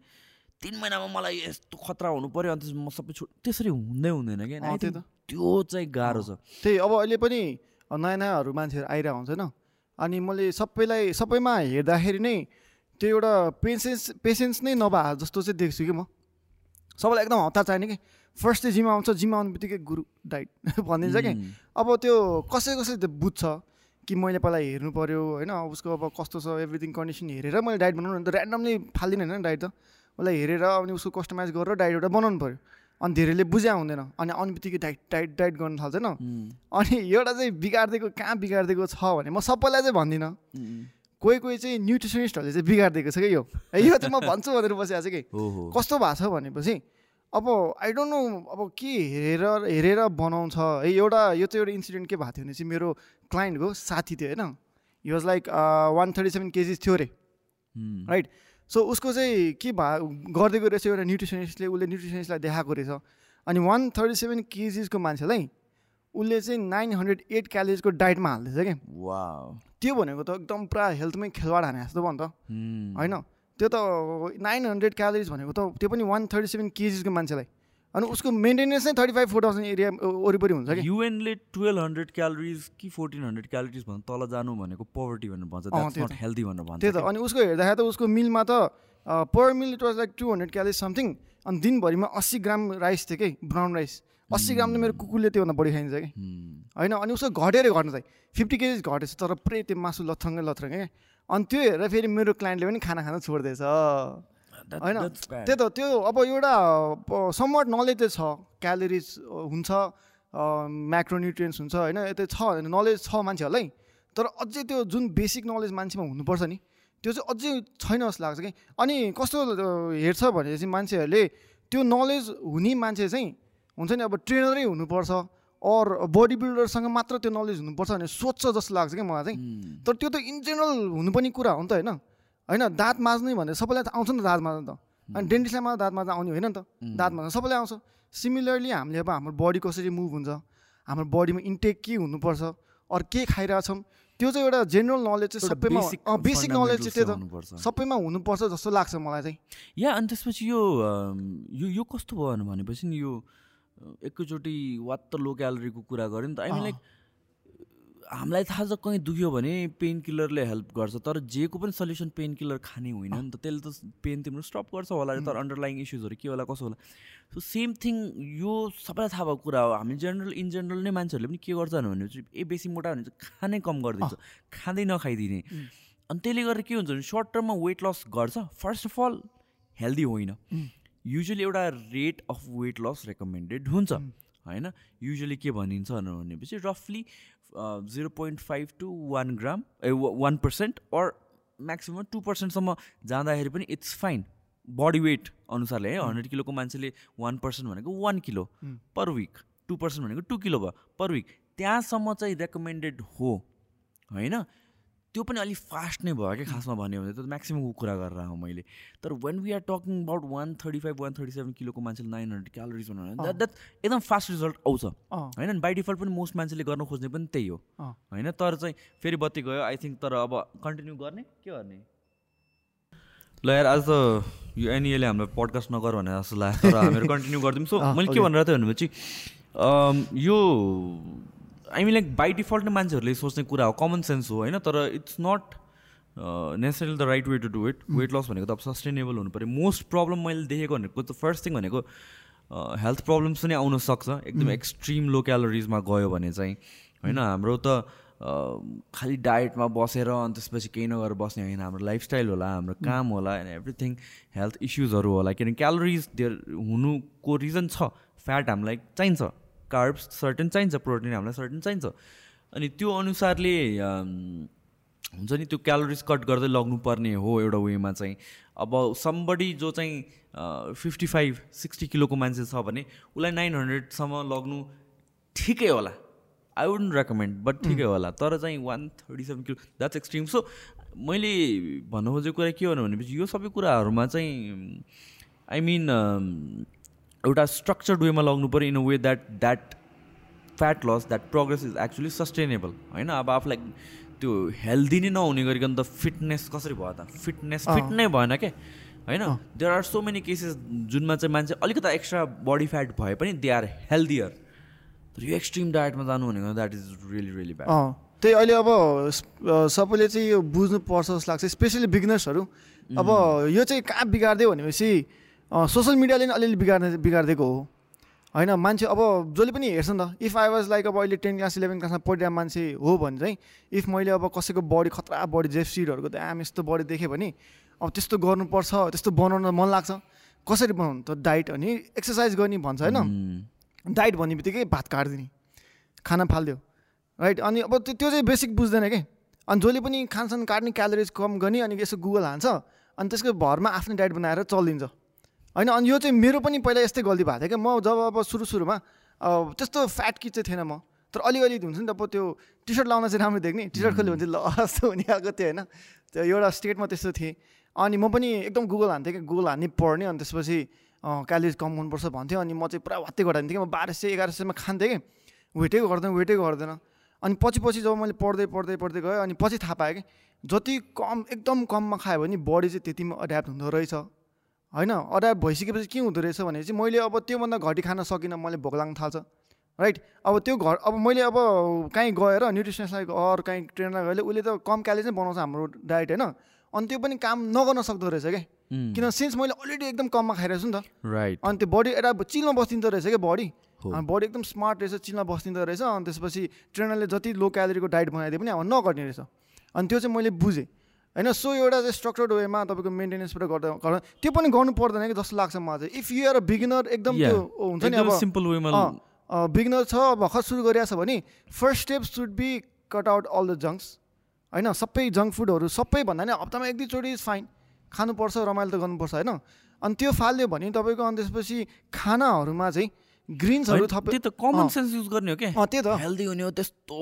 तिन महिनामा मलाई यस्तो खतरा हुनु पऱ्यो अन्त म सबै छु त्यसरी हुँदै हुँदैन क्या। त्यो चाहिँ गाह्रो छ। त्यही अब अहिले पनि नयाँ नयाँहरू मान्छेहरू आइरहेको हुन्छ होइन। अनि मैले सबैलाई सबैमा हेर्दाखेरि नै त्यो एउटा पेसेन्स पेसेन्स नै नभए जस्तो चाहिँ देख्छु कि म। सबैलाई एकदम हतार चाहिने कि। फर्स्ट चाहिँ जिम आउँछ जिम आउने बित्तिकै गुरु डाइट *laughs* भनिदिन्छ कि। अब त्यो कसै कसै त्यो बुझ्छ कि मैले पहिला हेर्नु पऱ्यो होइन? उसको अब कस्तो छ एभ्रिथिङ कन्डिसन हेरेर मैले डाइट बनाउनु भने त ऱ्यान्डमली फालिदिनु होइन डाइट त। उसलाई हेरेर अनि उसको कस्टमाइज गरेर डाइट एउटा बनाउनु पऱ्यो अनि धेरैले बुझ्या हुँदैन। अनि आउने बित्तिकै डाइट डाइट डाइट गर्न थाल्छन् अनि एउटा चाहिँ बिगारिदिएको कहाँ बिगारिदिएको छ भने म सबैलाई चाहिँ भन्दिनँ। कोही कोही चाहिँ न्युट्रिसनिस्टहरूले चाहिँ बिगारिदिएको छ कि यो? यो चाहिँ म भन्छु भनेर बसिरहेको छु कि? कस्तो भएको छ भनेपछि अब आई डोन्ट नो अब के हेरेर हेरेर बनाउँछ? है एउटा यो चाहिँ एउटा इन्सिडेन्ट के भएको थियो भने चाहिँ मेरो क्लाइन्टको साथी थियो होइन? Was like one thirty seven KGs थियो अरे राइट सो उसको चाहिँ के भा गरिदिएको रहेछ एउटा न्युट्रिसनिस्टले उसले न्युट्रिसनिस्टलाई देखाएको रहेछ। अनि वान थर्टी सेभेन केजिसको मान्छेलाई उसले चाहिँ नाइन हन्ड्रेड एट क्यालोरिजको डाइटमा हाल्दैछ क्या वा त्यो भनेको त एकदम पुरा हेल्थमै खेलवाड हाने जस्तो भयो नि त। होइन? त्यो त नाइन हन्ड्रेड क्यालोरिज भनेको त त्यो पनि वान थर्टी सेभेन केजिसको मान्छेलाई। अनि उसको मेन्टेनेन्स नै thirty five four thousand area वरिपरि हुन्छ कि? युएनले टुवेल्भ हन्ड्रेड क्यालोरिज कि फोर्टिन हन्ड्रेड क्यालोरिज भन्दा तल जानु भनेको पोभर्टी भनेर भन्छ हेल्दी भनेर भन्छ त्यही त। अनि उसको हेर्दाखेरि त उसको मिलमा त per meal it was like two hundred calories something अनि दिनभरिमा अस्सी ग्राम राइस थियो कि ब्राउन राइस अस्सी ग्राम त मेरो कुकुरले त्योभन्दा बढी खाइन्छ कि। होइन अनि उसको घटेर घट्नु चाहिँ फिफ्टी केजिस घटेछ तर पुरै त्यो मासु लथ्रङ्गै लथ्रङ्गै। अनि त्यो हेरेर फेरि मेरो क्लाइन्टले पनि खाना खान छोड्दैछ। होइन त्यही त त्यो अब एउटा समवट नलेज चाहिँ छ क्यालोरिज हुन्छ म्याक्रोन्युट्रियन्स हुन्छ होइन यतै छ नलेज छ मान्छेहरूलाई तर अझै त्यो जुन बेसिक नलेज मान्छेमा हुनुपर्छ नि त्यो चाहिँ अझै छैन जस्तो लाग्छ कि। अनि कस्तो हेर्छ भने चाहिँ मान्छेहरूले त्यो नलेज हुने मान्छे चाहिँ हुन्छ नि अब ट्रेनरै हुनुपर्छ अर बडी बिल्डरसँग मात्र त्यो नलेज हुनुपर्छ भने सोध्छ जस्तो लाग्छ क्या मलाई चाहिँ। तर त्यो त इन जेनरल हुनु पनि कुरा हो नि त होइन। होइन दाँत माझ्ने भने सबैलाई त आउँछ नि त दाँत माझ्नु त। अनि डेन्टिस्टलाई मात्र दाँत माझ्नु आउने होइन नि त। दाँत माझ्नु सबैलाई आउँछ। सिमिलरली हामीले अब हाम्रो बडी कसरी मुभ हुन्छ हाम्रो बडीमा इन्टेक के हुनुपर्छ अरू के खाइरहेछौँ त्यो चाहिँ एउटा जेनरल नलेज चाहिँ सबैमा बेसिक नलेज चाहिँ त्यो त सबैमा हुनुपर्छ जस्तो लाग्छ मलाई चाहिँ। या अनि त्यसपछि यो यो यो कस्तो भयो भनेपछि नि यो एकैचोटि वात्त लो क्यालोरीको कुरा गऱ्यो नि त। आई मिन लाइक हामीलाई थाहा छ कहीँ दुख्यो भने पेन किलरले हेल्प गर्छ तर जेको पनि सल्युसन पेन किलर खाने होइन नि त त्यसले त पेन तिम्रो स्टप गर्छ होला तर अन्डरलाइङ इस्युजहरू के होला कसो होला। सो सेम थिङ यो सबैलाई थाहा भएको कुरा हो। हामी जेनरल इन जेनरल नै मान्छेहरूले पनि के गर्छन् भने चाहिँ ए बेसी मोटा भने चाहिँ खानै कम गरिदिन्छ। खाँदै नखाइदिने। अनि त्यसले गर्दा के हुन्छ भने सर्ट टर्ममा वेट लस गर्छ। फर्स्ट अफ अल हेल्दी होइन। युजली एउटा rate of weight loss recommended हुन्छ। होइन? युजली के भनिन्छ भनेपछि रफली zero point five to one gram a one percent or maximum two पर्सेन्टसम्म जाँदाखेरि पनि इट्स फाइन बडी वेट अनुसारले है हन्ड्रेड किलोको मान्छेले वान पर्सेन्ट भनेको one kilo per week two percent भनेको टु किलो भयो पर विक त्यहाँसम्म चाहिँ रेकमेन्डेड हो होइन? त्यो पनि अलिक फास्ट नै भयो क्या खासमा भन्यो भने त म्याक्सिममको कुरा गरेर आउँ मैले। तर when we are talking about one thirty five one thirty seven किलोको मान्छेले नाइन हन्ड्रेड क्यालोरिज भन्नु द्याट द्याट एकदम फास्ट रिजल्ट आउँछ। होइन बाई डिफल्ट पनि मोस्ट मान्छेले गर्न खोज्ने पनि त्यही हो। होइन? तर चाहिँ फेरि बत्ती गयो। आई थिङ्क तर अब कन्टिन्यू गर्ने? के गर्ने? ल यार आज त यो एनइएले हामीलाई पडकास्ट नगर भने जस्तो लाग्यो। तर हामीहरू कन्टिन्यू गरिदिउँ सो मैले के भनेर थिएँ भनेपछि यो I mean like by default नै मान्छेहरूले सोच्ने कुरा हो कमन सेन्स हो होइन तर it's not necessarily the right way to do it weight loss भनेको त अब सस्टेनेबल हुनु पऱ्यो. मोस्ट प्रब्लम मैले देखेको भनेको त फर्स्ट थिङ भनेको हेल्थ प्रब्लम्स पनि आउन सक्छ. एकदम एक्सट्रिम लो क्यालोरिजमा गयो भने चाहिँ होइन? हाम्रो त खालि डायटमा बसेर अनि त्यसपछि केही नगरेर बस्ने होइन. हाम्रो लाइफस्टाइल होला हाम्रो काम होला एन्ड एभ्रिथिङ हेल्थ इस्युजहरू होला. किनभने क्यालोरिज धेर हुनुको रिजन छ. फ्याट हामीलाई चाहिन्छ. कार्ब्स सर्टन चाहिन्छ प्रोटिन हामीलाई सर्टन चाहिन्छ। अनि त्यो अनुसारले हुन्छ नि त्यो क्यालोरिज कट गर्दै लग्नुपर्ने हो एउटा वेमा चाहिँ। अब समबडी जो चाहिँ फिफ्टी फाइभ सिक्सटी किलोको मान्छे छ भने उसलाई नाइन हन्ड्रेडसम्म लग्नु ठिकै होला। आई वुडन्ट रेकमेन्ड बट ठिकै होला। तर चाहिँ one thirty seven kilo that's extreme so मैले भन्नु खोजेको कुरा के हो भनेपछि यो सबै कुराहरूमा चाहिँ आई मिन एउटा स्ट्रक्चर्ड वेमा लग्नु पऱ्यो in a way that that fat loss that progress is actually sustainable होइन? अब आफूलाई त्यो हेल्दी नै नहुने गरिकन त फिटनेस कसरी भयो त? फिटनेस फिट नै भएन क्या होइन? There are so many cases जुनमा चाहिँ मान्छे अलिकति एक्स्ट्रा बडी फ्याट भए पनि दे आर हेल्दियर तर यो एक्सट्रिम डायटमा जानु भनेको that is really really bad त्यही अहिले अब सबैले चाहिँ यो बुझ्नुपर्छ जस्तो लाग्छ स्पेसली बिगनर्सहरू अब यो चाहिँ कहाँ बिगारिदियो भनेपछि सोसियल मिडियाले नै अलिअलि बिगार्ने बिगारिदिएको हो। होइन मान्छे अब जसले पनि हेर्छ नि त इफ आई वाज लाइक अब अहिले टेन क्लास इलेभेन क्लासमा पढिरहेको मान्छे हो भने चाहिँ इफ मैले अब कसैको बडी खतरा बडी जेफ सिडहरूको त आम यस्तो बडी देखेँ भने अब त्यस्तो गर्नुपर्छ त्यस्तो बनाउन मन लाग्छ। कसरी बनाउनु? त डाइट अनि एक्सर्साइज गर्ने भन्छ होइन? डाइट भन्ने बित्तिकै भात काटिदिने खाना फालिदियो राइट अनि अब त्यो चाहिँ बेसिक बुझ्दैन कि? अनि जसले पनि खानसान काट्ने क्यालोरिज कम गर्ने अनि यसो गुगल हान्छ अनि त्यसको भरमा आफ्नै डाइट बनाएर चलिदिन्छ। होइन अनि यो चाहिँ मेरो पनि पहिला यस्तै गल्ती भएको थियो क्या। म जब अब सुरु सुरुमा त्यस्तो फ्याट किट चाहिँ थिएन म। तर अलिअलि हुन्छ नि त अब त्यो टी सर्ट लाउन चाहिँ राम्रो देख्ने। टी सर्ट खोल्यो भने चाहिँ ल जस्तो हुने खालको थियो होइन? त्यो एउटा स्टेटमा त्यस्तो थिएँ। अनि म पनि एकदम गुगल हान्थेँ कि गुगल हान्ने पढ्ने अनि त्यसपछि क्यालोरिज कम गर्नुपर्छ भन्थ्यो। अनि म चाहिँ पुरा वात्तै घटाइदिन्थेँ कि म बाह्र सय एघार सयमा खान्थेँ कि वेटै गर्दैन वेटै गर्दैन अनि पछि पछि जब मैले पढ्दै पढ्दै पढ्दै गएँ अनि पछि थाहा पाएँ कि जति कम एकदम कममा खायो भने बडी चाहिँ त्यतिमा एड्याप्ट हुँदो रहेछ। होइन? अड्याप भइसकेपछि के हुँदो रहेछ भने चाहिँ मैले अब त्योभन्दा घटी खान सकिनँ मैले भोक लाग्न थाल्छ। राइट अब त्यो घर अब मैले अब कहीँ गएर न्युट्रिसनलाई अरू कहीँ ट्रेनर गएर उसले त कम क्यालेज नै बनाउँछ हाम्रो डाइट होइन? अनि त्यो पनि काम नगर्न सक्दो रहेछ क्या किन सिन्स मैले अलरेडी एकदम कममा खाइरहेको छु नि त। राइट अनि त्यो बडी एउटा चिलमा बस्दिँदो रहेछ क्या बडी बडी एकदम स्मार्ट रहेछ चिलमा बस्दिँदो रहेछ। अनि त्यसपछि ट्रेनरले जति लो क्यालोरीको डाइट बनाइदिए पनि अब नगर्ने रहेछ। अनि त्यो चाहिँ मैले बुझेँ। होइन सो एउटा चाहिँ स्ट्रक्चर्ड वेमा तपाईँको मेन्टेनेन्सबाट गर्दा गर्दा त्यो पनि गर्नु पर्दैन कि जस्तो लाग्छ मलाई चाहिँ। If you are a beginner एकदम त्यो हुन्छ नि अब सिम्पल वेमा बिगिनर छ भर्खर सुरु गरिरहेको छ भने first step should be cut out all the junks होइन सबै जङ्क फुडहरू सबै भन्दा नि हप्तामा एक दुईचोटि इज फाइन खानुपर्छ रमाइलो त गर्नुपर्छ होइन। अनि त्यो फाल्यो भने तपाईँको अनि त्यसपछि खानाहरूमा चाहिँ ग्रिन्सहरू थप त्यो त कमन सेन्स युज गर्ने हो क्या त्यही त। हेल्दी हुने हो त्यस्तो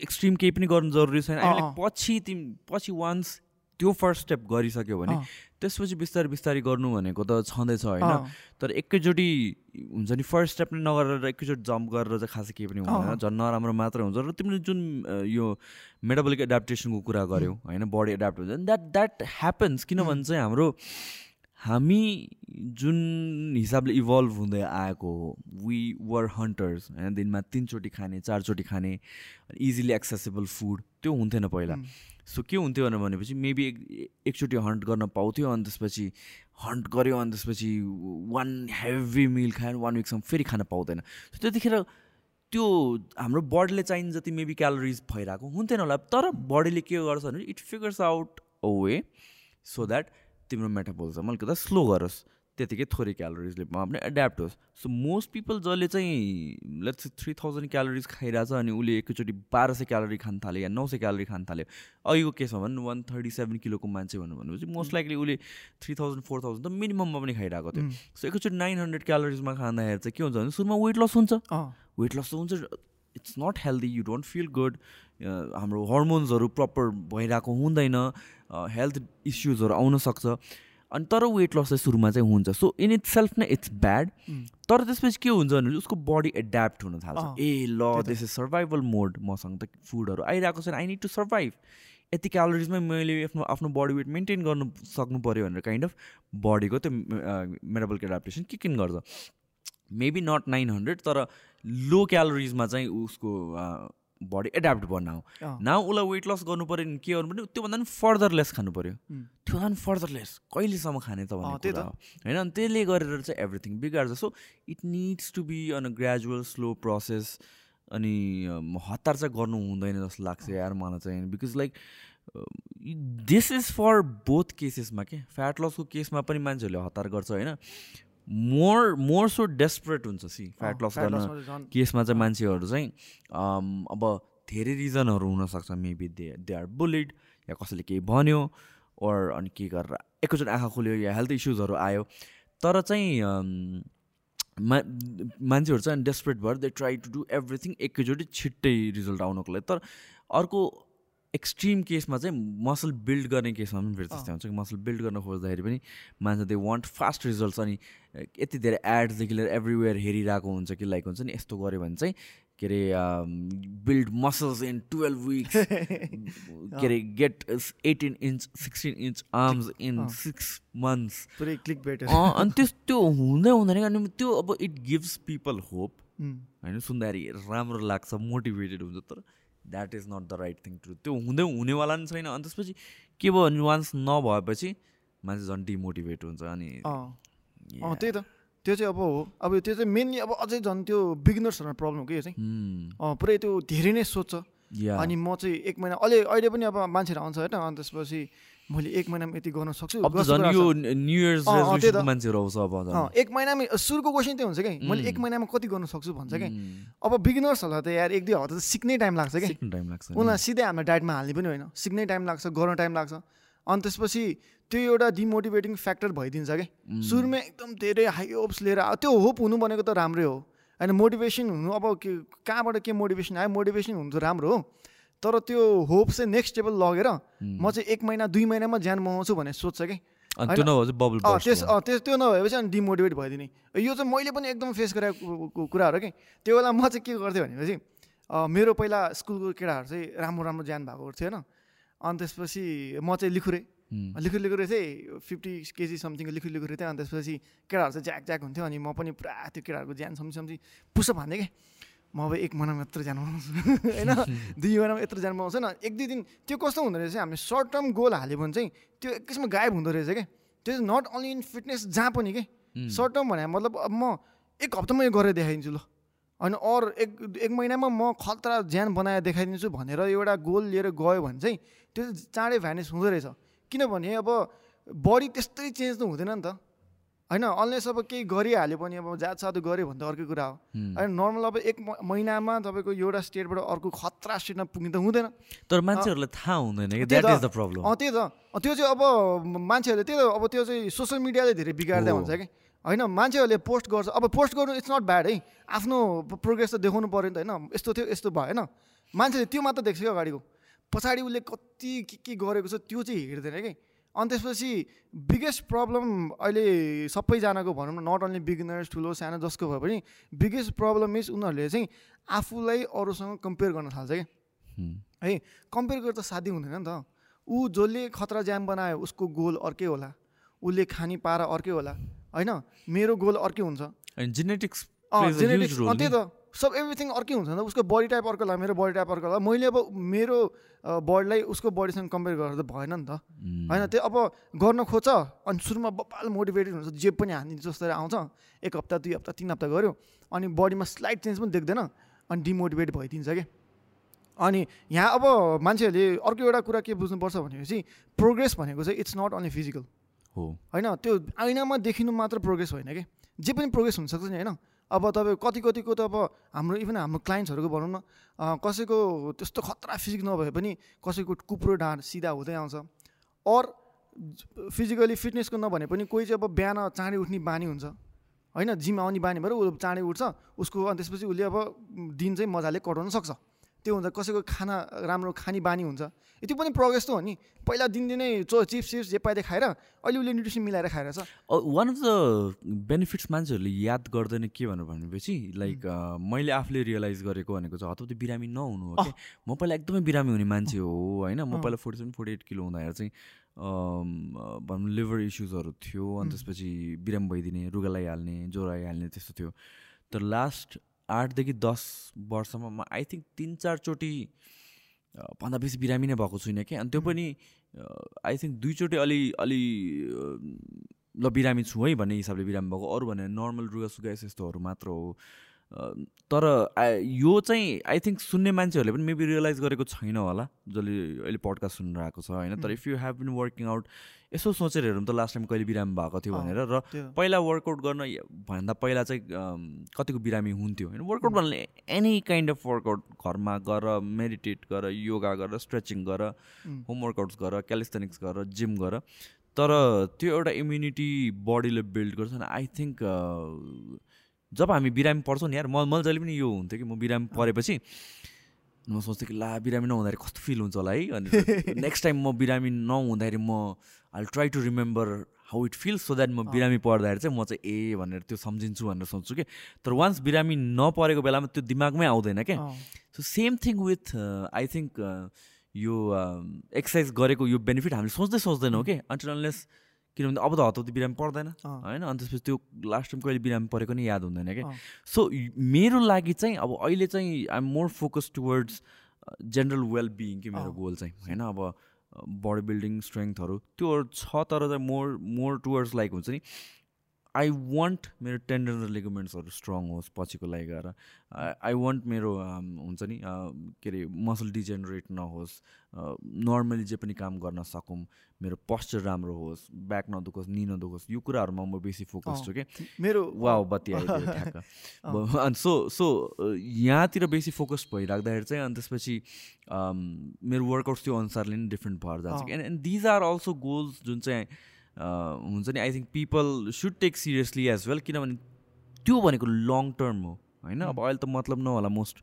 एक्सट्रिम केही पनि गर्नु जरुरी छैन। पछि तिमी पछि वान्स त्यो फर्स्ट स्टेप गरिसक्यो भने। त्यसपछि बिस्तारै बिस्तारै गर्नु भनेको त छँदैछ होइन? तर एकैचोटि हुन्छ नि फर्स्ट स्टेप नै नगरेर एकैचोटि जम्प गरेर चाहिँ खासै केही पनि हुँदैन। झन् नराम्रो मात्र हुन्छ। र तिमीले जुन यो मेटाबोलिक एडाप्टेसनको कुरा गर्यौ होइन? बडी एडाप्ट हुन्छ। द्याट द्याट ह्यापन्स किनभने चाहिँ हाम्रो हामी जुन हिसाबले इभल्भ हुँदै आएको हो वी वर हन्टर्स होइन? दिनमा तिनचोटि खाने चारचोटि खाने इजिली एक्सेसेबल फुड त्यो हुन्थेन पहिला. सो के हुन्थ्यो भनेपछि मेबी एक एकचोटि हन्ट गर्न पाउँथ्यो अनि त्यसपछि हन्ट गऱ्यो अनि त्यसपछि वान हेभी मिल खायो वान विकसम्म फेरि खान पाउँदैन। सो त्यतिखेर त्यो हाम्रो बडीले चाहिने जति मेबी क्यालोरिज भइरहेको हुन्थेन होला तर बडीले के गर्छ भने it figures out a way so that तिम्रो मेटाबोलिजम अलिकति स्लो गरोस्। त्यतिकै थोरै क्यालोरिजले पनि एड्याप्ट होस्। सो मोस्ट पिपल जसले चाहिँ लेट्स थ्री थाउजन्ड क्यालोरिज खाइरहेछ अनि उसले एकैचोटि बाह्र सय क्यालोरी खान थाल्यो या नौ सय क्यालोरी खान थाल्यो अघिको केसमा भने वान थर्टी सेभेन किलोको मान्छे भन्नु भनेपछि मोस्ट लाइकली उसले थ्री थाउजन्ड फोर थाउजन्ड त मिनिमममा पनि खाइरहेको थियो. सो एकैचोटि नाइन हन्ड्रेड क्यालोरिजमा खाँदाखेरि चाहिँ के हुन्छ भने सुरुमा वेट लस हुन्छ। वेट लस त हुन्छ it's not healthy you don't feel good हाम्रो हर्मोन्सहरू प्रपर भइरहेको हुँदैन। हेल्थ इस्युजहरू आउन सक्छ। अनि तर वेट लस चाहिँ सुरुमा चाहिँ हुन्छ। सो इन इट सेल्फ नै इट्स ब्याड. तर त्यसपछि के हुन्छ भने उसको बडी एड्याप्ट हुन थाल्छ। ए ल। दिस इज सर्भाइभल मोड मसँग त फुडहरू आइरहेको छैन। आई निड टु सर्भाइभ यति क्यालोरिजमै मैले आफ्नो आफ्नो बडी वेट मेन्टेन गर्नु सक्नु पऱ्यो भनेर काइन्ड अफ बडीको त्यो मेटाबोलिक एडाप्टेसन के किन गर्छ। मेबी नट नाइन हन्ड्रेड तर लो क्यालोरिजमा चाहिँ उसको बडी एड्याप्ट अँ, नाउ उसलाई वेट लस गर्नु पऱ्यो भने के गर्नु पऱ्यो त्योभन्दा पनि फर्दर लेस खानु पऱ्यो. त्योभन्दा पनि फर्दर लेस कहिलेसम्म खाने त भन्ने होइन अनि त्यसले गरेर चाहिँ एभ्रिथिङ बिगार्छ। So it needs to be on a gradual slow process अनि हतार चाहिँ गर्नु हुँदैन जस्तो लाग्छ यार मलाई चाहिँ। Because like this is for both केसेसमा के? फ्याट लसको केसमा पनि मान्छेहरूले हतार गर्छ होइन? मोर मोर सो डेस्परेट हुन्छ सी फ्याट लस गर्न केसमा चाहिँ मान्छेहरू चाहिँ अब धेरै रिजनहरू हुनसक्छ maybe they they are bullied या कसैले केही भन्यो ओर अनि के गरेर एकैचोटि आँखा खोल्यो या हेल्थ इस्युजहरू आयो। तर चाहिँ मा मान्छेहरू चाहिँ डेस्परेट भएर they try to do everything एकैचोटि छिट्टै रिजल्ट आउनको लागि। तर अर्को एक्सट्रिम केसमा चाहिँ मसल बिल्ड गर्ने केसमा पनि फेरि त्यस्तै हुन्छ कि मसल बिल्ड गर्न खोज्दाखेरि पनि मान्छे दे वान्ट फास्ट रिजल्ट्स अनि यति धेरै एड्सदेखि लिएर एभ्रिवेयर हेरिरहेको हुन्छ कि लाइक हुन्छ नि यस्तो गऱ्यो भने चाहिँ के अरे build muscles in twelve weeks के अरे get eighteen inch sixteen inch arms in. Six months पुरै क्लिक बेट अनि त्यस त्यो हुँदै हुँदैन अनि त्यो अब इट गिभ्स पिपल होप होइन सुन्दाखेरि राम्रो लाग्छ मोटिभेटेड हुन्छ तर that is not the right thing to त्यो हुँदै हुनेवाला नि छैन। अनि त्यसपछि के भयो? भने वान्स नभएपछि मान्छे झन् डिमोटिभेट हुन्छ अनि त्यही त। त्यो चाहिँ अब हो। अब त्यो चाहिँ मेनली अब अझै झन् त्यो बिगिनर्सहरूमा प्रब्लम हो कि यो चाहिँ। पुरै त्यो धेरै नै सोध्छ अनि म चाहिँ एक महिना अहिले अहिले पनि अब मान्छेहरू आउँछ होइन। अनि त्यसपछि मैले एक महिनामा यति गर्न सक्छु। एक महिनामा सुरुको क्वेसन त्यो हुन्छ कि। मैले एक. महिनामा कति गर्न सक्छु भन्छ कि। अब बिगिनर्सहरूलाई त यार एक दुई हप्ता त सिक्नै टाइम लाग्छ कि। टाइम लाग्छ। उनीहरूलाई सिधै हामीलाई डाइटमा हाल्ने पनि होइन। सिक्नै टाइम लाग्छ गर्न टाइम लाग्छ। अनि त्यसपछि त्यो एउटा डिमोटिभेटिङ फ्याक्टर भइदिन्छ कि. सुरुमा एकदम धेरै हाई होप्स लिएर त्यो होप हुनु भनेको त राम्रै हो। होइन मोटिभेसन हुनु अब के कहाँबाट के मोटिभेसन आयो? मोटिभेसन हुनु त राम्रो हो। तर त्यो होप चाहिँ नेक्स्ट लेभल लगेर. म चाहिँ एक महिना दुई महिनामा ज्यान मगाउँछु भन्ने सोध्छ कि। चाहिँ त्यस त्यस त्यो नभएपछि अनि डिमोटिभेट भइदिने। यो चाहिँ मैले पनि एकदम फेस गरेको कुराहरू कि। त्यो बेला म चाहिँ के गर्थेँ भनेपछि मेरो पहिला स्कुलको केटाहरू चाहिँ राम्रो राम्रो ज्यान भएको थियो होइन अनि त्यसपछि म चाहिँ लिखुरे। लिखु लिखुरे थिएँ फिफ्टी केजी समथिङ लिखु लिखुरे थिएँ। अनि त्यसपछि केटाहरू चाहिँ ज्याक ज्याक हुन्थ्यो। अनि म पनि पुरा त्यो केटाहरूको ज्यान सम्झी सम्झी पुसअप हान्थेँ कि। म अब एक महिनामा यत्रो ज्यान बनाउँछु *laughs* होइन? दुई महिनामा यत्रो ज्यान बनाउँछु न। एक दुई दिन त्यो कस्तो हुँदो रहेछ हामीले सर्ट टर्म गोल हाल्यो भने चाहिँ त्यो एक किसिममा गायब हुँदो रहेछ क्या त्यो चाहिँ नट ओन्ली इन फिटनेस जहाँ पनि के? सर्ट टर्म भने मतलब अब म एक हप्तामा यो गरेर देखाइदिन्छु ल। अनि अरू एक एक महिनामा म खतरा ज्यान बनाएर देखाइदिन्छु भनेर एउटा गोल लिएर गयो भने चाहिँ त्यो चाँडै भ्यानिस हुँदो रहेछ। किनभने अब बडी त्यस्तै चेन्ज त हुँदैन नि त। होइन अनलेस अब केही गरिहाल्यो पनि अब जात साधु गऱ्यो भने त अर्कै कुरा हो। होइन नर्मल अब एक महिनामा तपाईँको एउटा स्टेटबाट अर्को खतरा स्टेटमा पुग्नु त हुँदैन। तर मान्छेहरूलाई थाहा हुँदैन कि द्याट। इज द प्रब्लम अँ त्यही त। त्यो चाहिँ अब मान्छेहरूले त्यही त अब त्यो चाहिँ सोसियल मिडियाले धेरै बिगार्दै। हुन्छ कि। होइन मान्छेहरूले पोस्ट गर्छ। अब पोस्ट गर्नु इट्स नट ब्याड है। आफ्नो प्रोग्रेस त देखाउनु पऱ्यो नि त होइन। यस्तो थियो यस्तो भयो होइन। मान्छेले त्यो मात्र देख्छ क्या अगाडिको। पछाडि उसले कति के के गरेको छ त्यो चाहिँ हेर्दैन कि। अनि त्यसपछि बिगेस्ट प्रब्लम अहिले सबैजनाको भनौँ न नट ओन्ली बिगिनर्स ठुलो सानो जसको भए पनि बिगेस्ट प्रब्लम इज उनीहरूले चाहिँ आफूलाई अरूसँग कम्पेयर गर्न थाल्छ क्या है। कम्पेयर गरेर त साध्य हुँदैन नि त। ऊ जसले खतरा ज्याम बनायो उसको गोल अर्कै होला। उसले खाने पारा अर्कै होला। होइन मेरो गोल अर्कै हुन्छ। जेनेटिक्स त्यही त। सब एभ्रिथिङ अर्कै हुन्छ नि त उसको बडी टाइप अर्को होला मेरो बडी टाइप अर्को होला। मैले अब मेरो बडीलाई उसको बडीसँग कम्पेयर गरेर त भएन नि त। होइन त्यो अब गर्न खोज्छ अनि सुरुमा बब्बाल मोटिभेटेड हुन्छ जे पनि हानिदिन्छ जस्तै आउँछ एक हप्ता दुई हप्ता तिन हप्ता गऱ्यो अनि बडीमा स्लाइट चेन्ज पनि देख्दैन अनि डिमोटिभेट भइदिन्छ कि? अनि यहाँ अब मान्छेहरूले अर्को एउटा कुरा के बुझ्नुपर्छ भनेपछि प्रोग्रेस भनेको चाहिँ इट्स नट ओन्ली फिजिकल हो। होइन त्यो ऐनामा देखिनु मात्र प्रोग्रेस होइन कि? जे पनि प्रोग्रेस हुनसक्छ नि होइन? अब तपाईँ कति कतिको त अब हाम्रो इभन हाम्रो क्लाइन्ट्सहरूको भनौँ न कसैको त्यस्तो खतरा फिजिक नभए पनि कसैको कुप्रो ढाँड सिधा हुँदै आउँछ। अर फिजिकली फिटनेसको नभने पनि कोही चाहिँ अब बिहान चाँडै उठ्ने बानी हुन्छ। होइन जिम आउने बानी भएर ऊ चाँडै उठ्छ उसको अनि त्यसपछि उसले अब दिन चाहिँ मजाले कटाउन सक्छ। त्यो हुन्छ कसैको खाना राम्रो खाने बानी हुन्छ। त्यो पनि प्रोग्रेस त हो नि। पहिला दिनदिनै चो चिप्स चिप्स जे पाइदिए खाएर अहिले उसले न्युट्रिसन मिलाएर खाइरहेछ वान अफ द बेनिफिट्स मान्छेहरूले याद गर्दैन के भनेर भनेपछि लाइक मैले आफूले रियलाइज गरेको भनेको चाहिँ हतपति बिरामी नहुनु हो कि म पहिला एकदमै बिरामी हुने मान्छे हो होइन? म पहिला forty seven forty eight kilo हुँदाखेरि चाहिँ भनौँ लिभर इस्युजहरू थियो अनि त्यसपछि बिरामी भइदिने रुगा लगाइहाल्ने ज्वरो आइहाल्ने त्यस्तो थियो। तर लास्ट आठदेखि दस वर्षमा म आई थिङ्क तिन चारचोटि भन्दा बेसी बिरामी नै भएको छुइनँ कि। अनि त्यो पनि आई थिङ्क दुईचोटि अलि अलि ल बिरामी छु है भन्ने हिसाबले बिरामी भएको। अरू भने नर्मल रुगा सुगा यस्तो यस्तोहरू मात्र हो। तर यो चाहिँ आई थिङ्क सुन्ने मान्छेहरूले पनि मेबी रियलाइज गरेको छैन होला जसले अहिले पडकास्ट सुनिरहेको छ होइन? तर if you have been working out यसो सोचेर हेरौँ त लास्ट टाइम कहिले बिरामी भएको थियो भनेर र पहिला वर्कआउट गर्न भन्दा पहिला चाहिँ कतिको बिरामी हुन्थ्यो होइन? वर्कआउट भन्नाले एनी काइन्ड अफ वर्कआउट घरमा गर मेडिटेट गर योगा गर स्ट्रेचिङ गर. होम वर्कआउट्स गर क्यालिस्थेनिक्स गर जिम गर। तर त्यो एउटा इम्युनिटी बडीले बिल्ड गर्छ आई थिङ्क जब हामी बिरामी पर्छौँ नि यार म मैले जहिले पनि यो हुन्थ्यो कि म बिरामी परेपछि म सोच्थेँ कि ला बिरामी नहुँदाखेरि कस्तो फिल हुन्छ होला है? अनि *laughs* नेक्स्ट टाइम म बिरामी नहुँदाखेरि म I try to remember how it feels so that म बिरामी पर्दाखेरि चाहिँ म चाहिँ ए भनेर त्यो सम्झिन्छु भनेर सोच्छु कि। तर वान्स बिरामी नपरेको बेलामा त्यो दिमागमै आउँदैन क्या so same thing with I think यो एक्सर्साइज गरेको यो बेनिफिट हामीले सोच्दै सोच्दैनौँ कि? अन्टिल अनलेस किनभने अब त हतौती बिरामी पर्दैन। होइन अनि त्यसपछि त्यो लास्ट टाइम कहिले बिरामी परेको नि याद हुँदैन कि? अँ, सो मेरो लागि चाहिँ अब अहिले चाहिँ I'm more focus towards general well being कि मेरो। गोल चाहिँ होइन? अब बडी बिल्डिङ स्ट्रेङ्थहरू त्योहरू छ तर चाहिँ मोर मोर टुवर्ड्स लाइक हुन्छ नि आई वान्ट मेरो टेन्डर र लिगमेन्ट्सहरू स्ट्रङ होस् पछिको लागि गएर। आई वान्ट मेरो um, हुन्छ नि uh, के अरे मसल डिजेनरेट नहोस्। नर्मली जे पनि काम गर्न सकौँ मेरो पोस्चर राम्रो होस् ब्याक नदुखोस् नि नदुखोस् यो कुराहरूमा म बेसी फोकस। छु कि? मेरो वा बत्ती *laughs* अनि सो सो अ, यहाँतिर बेसी फोकस भइराख्दाखेरि चाहिँ अनि त्यसपछि अम, मेरो वर्कआउट्स त्यो अनुसारले नै डिफ्रेन्ट भएर जान्छ। कि? And these are also goals जुन चाहिँ हुन्छ नि I think people should take seriously as well किनभने त्यो भनेको लङ टर्म हो होइन? अब अहिले त मतलब नहोला मोस्ट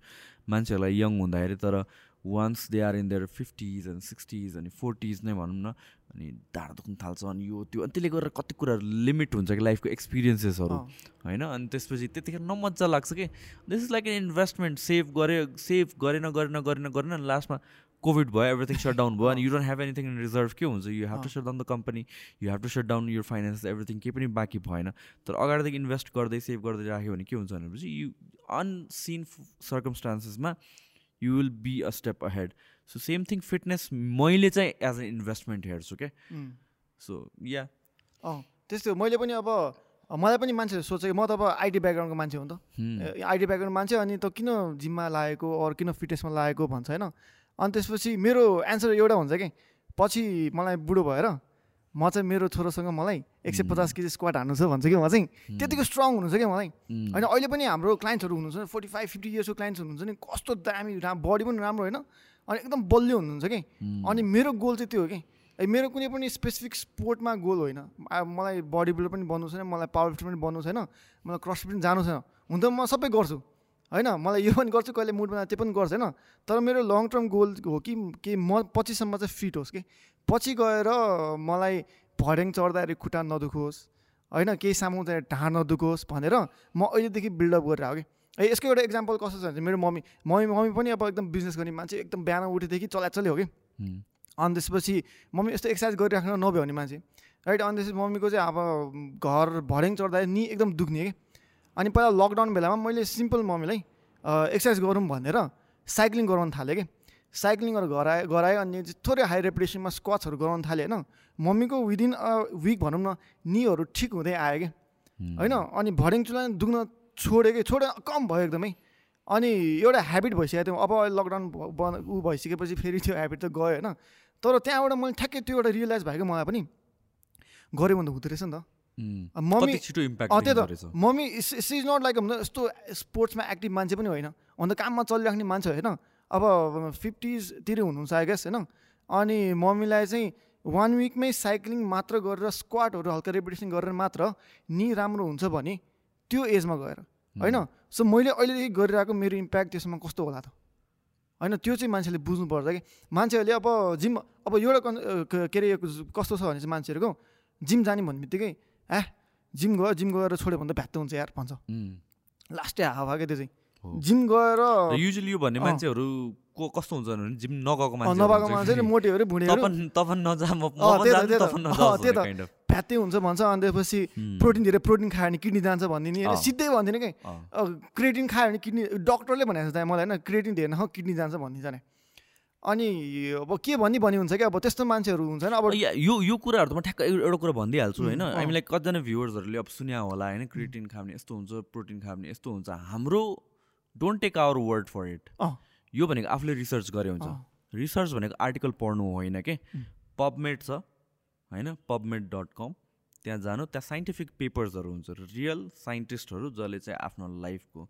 मान्छेहरूलाई यङ हुँदाखेरि तर once they are in their fifties and sixties अनि फोर्टिज नै भनौँ न अनि ढाड दुख्नु थाल्छ अनि यो त्यो अनि त्यसले गर्दा कति कुराहरू लिमिट हुन्छ कि लाइफको एक्सपिरियन्सेसहरू होइन? अनि त्यसपछि त्यतिखेर न मजा लाग्छ कि this is like an investment save गरे सेभ गरेन गरेन गरेन गरेन अनि लास्टमा कोभिड भयो एभ्रिथिङ सट डाउन भयो अनि you don't have anything in reserve के हुन्छ you have to shut down the company you have to shut down your finance everything केही पनि बाँकी भएन तर अगाडिदेखि इन्भेस्ट गर्दै सेभ गर्दै राख्यो भने के हुन्छ भनेपछि you unseen सर्कमस्टान्सेसमा you will be a step ahead so same thing fitness मैले चाहिँ एज अ इन्भेस्टमेन्ट हेर्छु क्या. सो या अँ त्यस्तो मैले पनि अब मलाई पनि मान्छेहरू सोच्छ कि म त अब आइटी ब्याकग्राउन्डको मान्छे हो नि त। आइटी ब्याकग्राउन्ड मान्छे अनि त किन जिममा लागेको अरू किन फिटनेसमा लागेको भन्छ होइन अनि त्यसपछि मेरो एन्सर एउटा हुन्छ कि पछि मलाई बुढो भएर म चाहिँ मेरो छोरोसँग मलाई एक सय पचास केजी स्क्वाड हान्नु छ भन्छ कि म चाहिँ। त्यतिको स्ट्रङ हुनुहुन्छ क्या मलाई। होइन अहिले पनि हाम्रो क्लाइन्ट्सहरू हुनुहुन्छ फोर्टी फाइभ फिफ्टी इयर्सको क्लाइन्ट्स हुनुहुन्छ नि कस्तो दामी बडी पनि राम्रो होइन अनि एकदम बलियो हुनुहुन्छ कि। अनि मेरो गोल चाहिँ त्यो हो कि मेरो कुनै पनि स्पेसिफिक स्पोर्टमा गोल होइन मलाई बडी बिल्डर पनि बन्नु छैन मलाई पावर लिफ्टर पनि बन्नु छैन मलाई क्रस पनि जानु छैन हुन त म सबै गर्छु। होइन मलाई यो पनि गर्छु कहिले मुड बनाएर त्यो पनि गर्छु होइन। तर मेरो लङ टर्म गोल हो कि के म पछिसम्म चाहिँ फिट होस् कि। पछि गएर मलाई भर्याङ चढ्दाखेरि खुट्टा नदुखोस् होइन केही सामु चाहिँ ढाँड नदुखोस् भनेर म अहिलेदेखि बिल्डअप गरेर आएको कि। ए यसको एउटा इक्जाम्पल कस्तो छ भने मेरो मम्मी मम्मी मम्मी पनि अब एकदम बिजनेस गर्ने मान्छे एकदम बिहान उठेदेखि चलाचलै हो कि। अनि त्यसपछि मम्मी यस्तो एक्सर्साइज गरिराख्नु नभ्यो भने मान्छे। राइट अनि त्यसपछि मम्मीको चाहिँ अब घर भर्याङ चढ्दा नि एकदम दुख्ने कि। अनि पहिला लकडाउन बेलामा मैले सिम्पल मम्मीलाई एक्सर्साइज गरौँ भनेर साइक्लिङ गराउन थालेँ कि। साइक्लिङहरू गराएँ गराएँ अनि थोरै हाई रेपुटेसनमा स्क्वाचहरू गराउन थालेँ होइन। मम्मीको विदिन अ विक भनौँ न निहरू ठिक हुँदै आयो कि। होइन अनि भर्याङ चुला दुख्न छोड्यो कि छोड्यो कम भयो एकदमै। अनि एउटा ह्याबिट भइसकेको थियो अब अहिले लकडाउन बन्द ऊ भइसकेपछि फेरि त्यो ह्याबिट त गयो होइन। तर त्यहाँबाट मैले ठ्याक्कै त्यो एउटा रियलाइज भएको मलाई पनि गऱ्यो भने त हुँदो रहेछ नि त। मम्मी कति छिटो इम्प्याक्ट त्यही त। Mummy is is not like यस्तो स्पोर्ट्समा एक्टिभ मान्छे पनि होइन। अन्त काममा चलिराख्ने मान्छे होइन। अब फिफ्टिजतिर हुनुहुन्छ आई गेस होइन। अनि मम्मीलाई चाहिँ वान विकमै साइक्लिङ मात्र गरेर स्क्वाडहरू हल्का रेपिटेसन गरेर मात्र नि राम्रो हुन्छ भने त्यो एजमा गएर होइन? सो मैले अहिलेदेखि गरिरहेको मेरो इम्प्याक्ट त्यसमा कस्तो होला त? होइन त्यो चाहिँ मान्छेले बुझ्नुपर्छ कि। मान्छेहरूले अब जिम अब एउटा क- अरे कस्तो छ भने चाहिँ मान्छेहरूको जिम जाने भन्ने बित्तिकै ए जिम गयो जिम गएर छोड्यो भने त भ्यात्त हुन्छ यार भन्छ लास्टै हावा क्या त्यो चाहिँ। जिम गएर युजली यो भन्ने। मान्छेहरूको कस्तो हुन्छ भने जिम नगएको मान्छे नभएको मान्छेले मोटेहरू भुँडेहरू त्यही त। फ्यात्तै हुन्छ भन्छ अनि त्यसपछि प्रोटिन धेरै प्रोटिन खायो भने किडनी जान्छ भनिदिने होइन। सिधै भनिदिने कि क्रिएटिन खायो भने किडनी डक्टरले भनेको छ मलाई होइन क्रिएटिन धेरै नखाऊ किडनी जान्छ भनिदिन्छ नि अनि अब के भन्ने भनी हुन्छ कि अब त्यस्तो मान्छेहरू हुन्छ अब या- यो कुराहरू त म ठ्याक्क एउटा कुरा भनिदिइहाल्छु होइन। हामीलाई कतिजना भ्युवर्सहरूले अब सुन्या होला होइन? क्रिएटिन खायो भने यस्तो हुन्छ प्रोटिन खायो भने यस्तो हुन्छ। हाम्रो don't take our word for it. यो भनेको आफूले रिसर्च गरे हुन्छ। रिसर्च भनेको आर्टिकल पढ्नु होइन कि? पबमेड छ होइन? पबमेड डट कम त्यहाँ जानु। त्यहाँ साइन्टिफिक पेपर्सहरू हुन्छ। रियल साइन्टिस्टहरू जसले चाहिँ आफ्नो लाइफको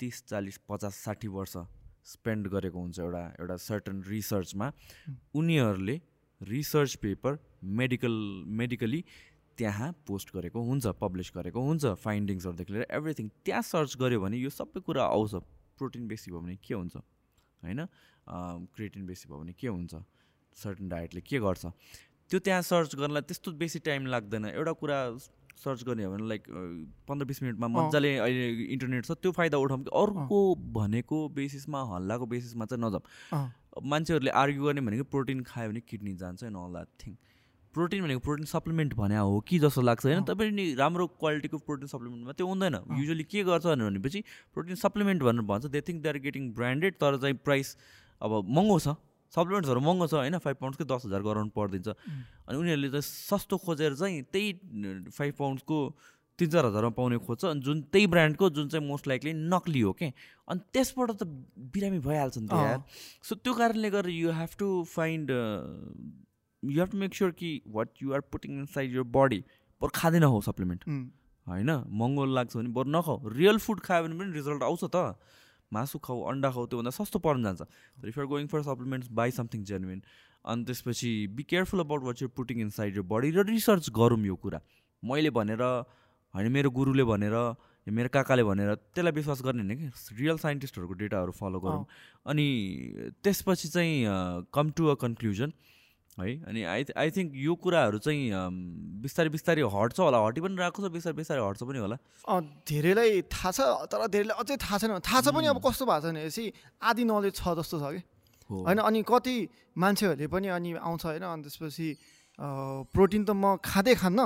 तिस चालिस पचास साठी वर्ष स्पेन्ड गरेको हुन्छ एउटा एउटा सर्टन रिसर्चमा उनीहरूले रिसर्च पेपर मेडिकल मेडिकली त्यहाँ पोस्ट गरेको हुन्छ पब्लिस गरेको हुन्छ फाइन्डिङ्सहरूदेखि लिएर एभ्रिथिङ त्यहाँ सर्च गऱ्यो भने यो सबै कुरा आउँछ। प्रोटिन बेसी भयो भने के हुन्छ? होइन? क्रिएटिन बेसी भयो भने के हुन्छ? सर्टन डायटले के गर्छ? त्यो त्यहाँ सर्च गर्नलाई त्यस्तो बेसी टाइम लाग्दैन। एउटा कुरा सर्च गर्ने हो भने लाइक पन्ध्र बिस मिनटमा मजाले अहिले इन्टरनेट छ त्यो फाइदा उठाउँ। कि अर्को भनेको बेसिसमा हल्लाको बेसिसमा चाहिँ नजाउँ मान्छेहरूले आर्ग्यु गर्ने भनेको प्रोटिन खायो भने किडनी जान्छ and all that thing protein भनेको प्रोटिन सप्लिमेन्ट भने हो कि जस्तो लाग्छ होइन? तपाईँ नि राम्रो क्वालिटीको प्रोटिन सप्लिमेन्टमा त्यो हुँदैन। युजली के गर्छ भनेपछि प्रोटिन सप्लिमेन्ट भनेर भन्छ they think they are getting branded तर चाहिँ प्राइस अब महँगो छ। सप्लिमेन्ट्सहरू महँगो छ होइन फाइभ पाउन्ड्सकै दस हजार गराउनु परिदिन्छ। अनि उनीहरूले चाहिँ सस्तो खोजेर चाहिँ त्यही फाइभ पाउन्ड्सको तिन चार हजारमा पाउने खोज्छ अनि जुन त्यही ब्रान्डको जुन चाहिँ मोस्ट लाइकली नक्ली हो कि? अनि त्यसबाट त बिरामी भइहाल्छ नि त। यार। सो त्यो कारणले गर्दा you have to find you have to make sure कि what you are putting inside your body बरु खाँदैन हो सप्लिमेन्ट होइन महँगो लाग्छ भने बरु नखाऊ। रियल फुड खायो भने पनि रिजल्ट आउँछ त। मासु खाऊ अन्डा खाऊ त्योभन्दा सस्तो पर्न जान्छ। If are going for supplements by something genuine अनि त्यसपछि be careful about what you're putting inside your body र रिसर्च गरौँ यो कुरा। मैले भनेर होइन मेरो गुरुले भनेर या मेरो काकाले भनेर त्यसलाई विश्वास गर्ने होइन कि? रियल साइन्टिस्टहरूको डेटाहरू फलो गरौँ। अनि त्यसपछि चाहिँ कम टु अ कन्क्लुजन है। अनि आई आई थिङ्क यो कुराहरू चाहिँ बिस्तारै बिस्तारै हट्छ होला। हटि पनि रहेको छ बिस्तारै बिस्तारै हट्छ पनि होला। अँ, धेरैलाई थाहा छ तर धेरैलाई अझै थाहा छैन। थाहा छ पनि अब कस्तो भएको छ भनेपछि आदि नलेज छ जस्तो छ कि। होइन अनि कति मान्छेहरूले पनि अनि आउँछ होइन अनि त्यसपछि प्रोटिन त म खाँदै खान्न।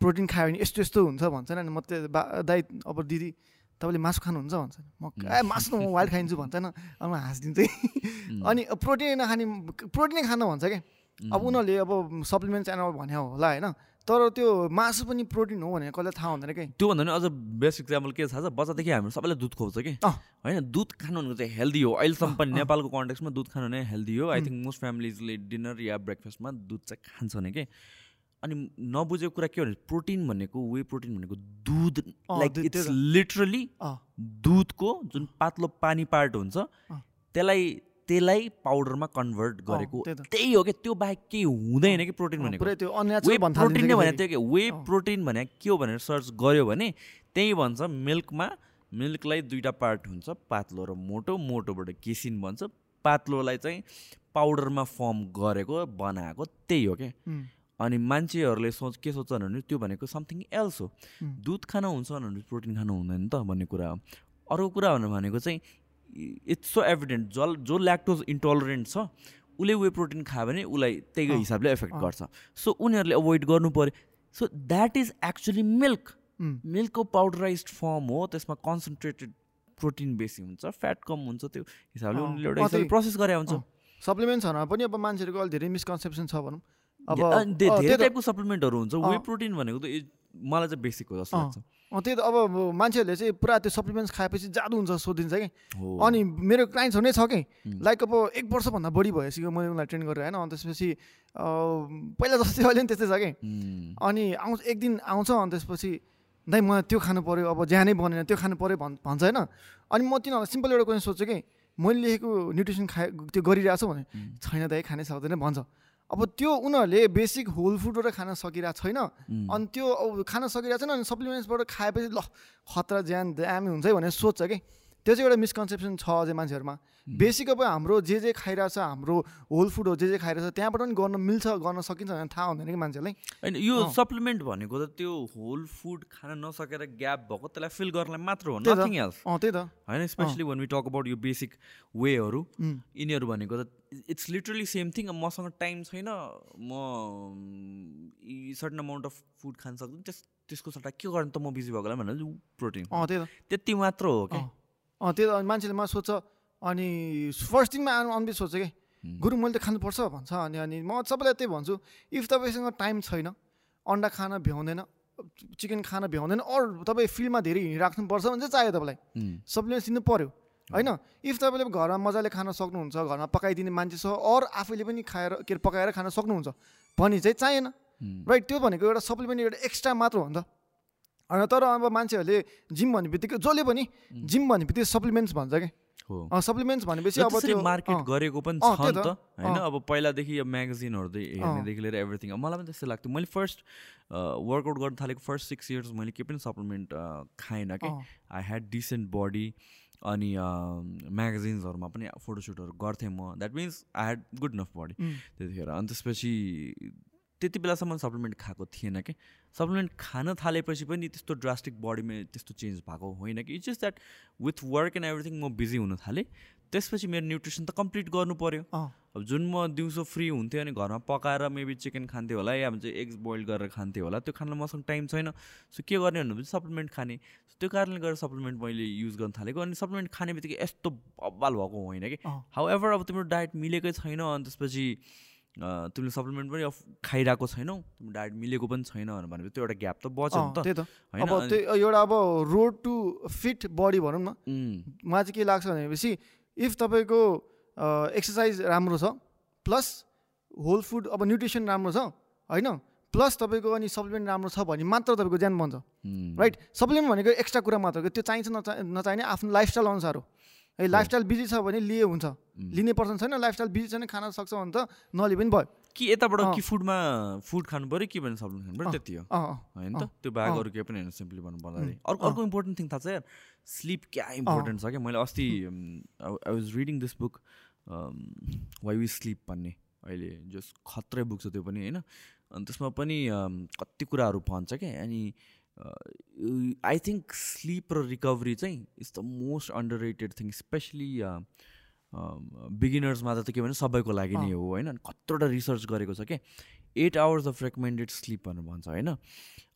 प्रोटिन खायो भने यस्तो यस्तो हुन्छ भन्छन् अनि म त्यो बा दाइ अब दिदी तपाईँले मासु खानुहुन्छ भन्छ म ए मासु म वाइल्ड खाइदिन्छु भन्छ अनि म हाँसिदिन्छु अनि प्रोटिनै नखाने प्रोटिनै खान भन्छ क्या अब उनीहरूले अब सप्लिमेन्ट च्यानल भन्यो होला होइन? तर त्यो मासु पनि प्रोटिन हो भनेर कसैलाई थाहा हुँदैन कि त्योभन्दा पनि अझ बेस्ट इक्जाम्पल के थाहा छ? बच्चादेखि हाम्रो सबैलाई दुध खुवाउँछ कि। होइन दुध खानु भनेको चाहिँ हेल्दी हो। अहिलेसम्म पनि नेपालको कन्टेक्समा दुध खानु नै हेल्दी हो। आई थिङ्क मोस्ट फ्यामिलीजले डिनर या ब्रेकफास्टमा दुध चाहिँ खान्छ भने कि? अनि नबुझेको कुरा के भने प्रोटिन भनेको वे प्रोटिन भनेको दुध लाइक इट्स लिटरली दुधको जुन पातलो पानी पार्ट हुन्छ। त्यसलाई त्यसलाई पाउडरमा कन्भर्ट गरेको त्यही हो क्या त्यो बाहेक केही हुँदैन कि प्रोटिन भनेको? वे प्रोटिन नै भने कि त्यो के वे प्रोटिन भने के हो भनेर सर्च गऱ्यो भने त्यही भन्छ मिल्कमा मिल्कलाई दुईवटा पार्ट हुन्छ पातलो र मोटो। मोटोबाट केसिन भन्छ पातलोलाई चाहिँ पाउडरमा फर्म गरेको बनाएको त्यही हो क्या अनि मान्छेहरूले सोच के सोच्छन् भने त्यो भनेको समथिङ एल्स हो. दुध खानु हुन्छ भने प्रोटिन खानु हुँदैन त भन्ने कुरा हो। अर्को कुरा भनेको चाहिँ इट्स सो एभिडेन्ट जल जो ल्याक्टोज इन्टोलरेन्ट छ उसले वे प्रोटिन खायो भने उसलाई त्यही हिसाबले एफेक्ट अँ। गर्छ। सो उनीहरूले अभोइड गर्नु पऱ्यो so that is actually milk मिल्कको पाउडराइज form हो त्यसमा कन्सन्ट्रेटेड प्रोटिन बेसी हुन्छ फ्याट कम हुन्छ त्यो हिसाबले उनीहरूले एउटा हिसाबले प्रोसेस गरे हुन्छ। सप्लिमेन्ट्सहरूमा पनि अब मान्छेहरूको अलिक धेरै मिसकन्सेप्सन छ भनौँ। अब धेरै टाइपको सप्लिमेन्टहरू हुन्छ। वे। प्रोटिन भनेको त मलाई चाहिँ बेसिक हो जस्तो। लाग्छ। त्यही त अब मान्छेहरूले चाहिँ पुरा त्यो सप्लिमेन्ट्स खाएपछि जादु हुन्छ सोधिन्छ कि अनि मेरो क्लाइन्ट्सहरू नै छ कि. लाइक अब एक वर्षभन्दा बढी भइसक्यो मैले उनीलाई ट्रेन गरेर होइन अनि त्यसपछि पहिला जस्तो अहिले पनि त्यस्तै छ कि. अनि आउँछ एक दिन आउँछ अनि त्यसपछि दाइ मलाई त्यो खानु पऱ्यो अब ज्यानै बनेन त्यो खानु पऱ्यो भन् भन्छ होइन अनि म तिनीहरूलाई सिम्पल एउटा क्वेसन सोध्छु कि मैले लेखेको न्युट्रिसन खाए त्यो गरिरहेको छु भने. छैन दाइ खानै सक्दैन भन्छ अब त्यो उनीहरूले बेसिक होल फुडहरू खान सकिरहेको छैन. अनि त्यो अब खान सकिरहेको छैन अनि सप्लिमेन्ट्सबाट खाएपछि ल खतरा ज्यान दामी हुन्छ है भनेर सोध्छ कि त्यो चाहिँ एउटा मिसकन्सेप्सन छ अझै मान्छेहरूमा। बेसिक अब हाम्रो जे जे खाइरहेछ हाम्रो होल फुड हो जे जे खाइरहेछ त्यहाँबाट पनि गर्न मिल्छ गर्न सकिन्छ भने थाहा हुँदैन कि मान्छेलाई होइन यो। सप्लिमेन्ट भनेको त त्यो होल फुड खान नसकेर ग्याप भएको त्यसलाई फिल गर्नलाई मात्र हो त्यही त। नथिङ एल्स अँ त्यही त। होइन especially once we talk about यो बेसिक वेहरू यिनीहरू भनेको त इट्स लिटरली सेम थिङ मसँग टाइम छैन म सर्टन अमाउन्ट अफ फुड खान सक्दैन त्यस त्यसको सट्टा के गर्नु त म बिजी भएको होला भनेर प्रोटिन अँ त्यही त। त्यति मात्र हो क्या अँ त्यही त अनि मान्छेले मलाई सोध्छ अनि फर्स्ट दिनमा आउनु अनबिट सोध्छ कि? गुरु मैले त खानुपर्छ भन्छ। अनि अनि म सबैलाई त्यही भन्छु इफ तपाईँसँग टाइम छैन अन्डा खान भ्याउँदैन चिकन खान भ्याउँदैन अरू तपाईँ फिल्डमा धेरै हिँडिराख्नुपर्छ भने चाहिँ चाहियो तपाईँलाई। सप्लिमेन्ट्स दिनु पऱ्यो होइन? इफ तपाईँले घरमा मजाले खान सक्नुहुन्छ घरमा पकाइदिने मान्छे छ अरू आफैले पनि खाएर के अरे पकाएर खान सक्नुहुन्छ भने चाहिँ चाहिएन। राइट? त्यो भनेको एउटा सप्लिमेन्ट एउटा एक्स्ट्रा मात्र हो नि त। होइन तर अब मान्छेहरूले जिम भन्ने बित्तिकै जसले पनि जिम भन्ने बित्तिकै सप्लिमेन्ट्स भन्छ कि? हो। सप्लिमेन्ट्स भनेपछि अब त्यो मार्केट गरेको पनि छ नि त। होइन। अब पहिलादेखि अब म्यागजिनहरू हेर्नेदेखि लिएर एभ्रिथिङ मलाई पनि त्यस्तै लाग्थ्यो। मैले फर्स्ट वर्कआउट गर्न थालेको फर्स्ट सिक्स इयर्स मैले केही पनि सप्लिमेन्ट खाएन कि? आई ह्याड डिसेन्ट बडी अनि म्यागजिन्सहरूमा पनि फोटोसुटहरू गर्थेँ म। That means I had good enough body त्यतिखेर। अनि त्यसपछि त्यति बेलासम्म सप्लिमेन्ट खाएको थिएन कि। सप्लिमेन्ट खान थालेपछि पनि त्यस्तो ड्रास्टिक बडीमा त्यस्तो चेन्ज भएको होइन कि। It's just that with work and everything म बिजी हुन थालेँ। त्यसपछि मेरो न्युट्रिसन त कम्प्लिट गर्नु पऱ्यो अब जुन म दिउँसो फ्री हुन्थेँ अनि घरमा पकाएर मेबी चिकन खान्थेँ होला या भन्छ एग्स बोइल गरेर खान्थेँ होला त्यो खान मसँग टाइम छैन। सो के गर्ने भनेपछि सप्लिमेन्ट खाने। सो त्यो कारणले गर्दा सप्लिमेन्ट मैले युज गर्न थालेको अनि सप्लिमेन्ट खाने बित्तिकै यस्तो बब्बाल भएको होइन कि। हाउ एभर अब तिम्रो डायट मिलेकै छैन अनि त्यसपछि तिमीले सप्लिमेन्ट पनि अफ खाइरहेको छैनौ तिम्रो डायट मिलेको पनि छैन भनेपछि त्यो एउटा ग्याप त बच्यो नि त। त्यही त। अब त्यो एउटा अब रोड टु फिट बडी भनौँ न मलाई चाहिँ के लाग्छ भनेपछि इफ तपाईँको एक्सर्साइज राम्रो छ प्लस होल फुड अब न्युट्रिसन राम्रो छ होइन प्लस तपाईँको अनि सप्लिमेन्ट राम्रो छ भने मात्र तपाईँको ज्यान बन्छ। राइट सप्लिमेन्ट भनेको एक्स्ट्रा कुरा मात्र त्यो चाहिन्छ नचा नचाहिने आफ्नो लाइफस्टाइल अनुसार हो। है लाइफस्टाइल बिजी छ भने लिए हुन्छ। लिने पर्सन छैन लाइफस्टाइल बिजी छैन खान सक्छ भने त नलिए पनि भयो। कि यताबाट। कि फुडमा फुड खानु पऱ्यो कि भने सप्लिमेन्ट खानु पऱ्यो। त्यति हो। होइन त? त्यो बाहेक। अरू केही पनि होइन सिम्पली भन्नु पर्दाखेरि। अर्को। अर्को इम्पोर्टेन्ट थिङ थाहा छ यार स्लिप क्या इम्पोर्टेन्ट छ क्या? मैले अस्ति I was reading this book why we sleep भन्ने। अहिले जस खत्रै बुक छ त्यो पनि होइन? अनि त्यसमा पनि कति कुराहरू भन्छ क्या? अनि आई थिङ्क स्लिप र रिकभरी चाहिँ is the most underrated thing especially बिगिनर्समा त के भने सबैको लागि नै हो होइन? कत्रोवटा रिसर्च गरेको छ क्या eight hours of recommended sleep भनेर भन्छ होइन?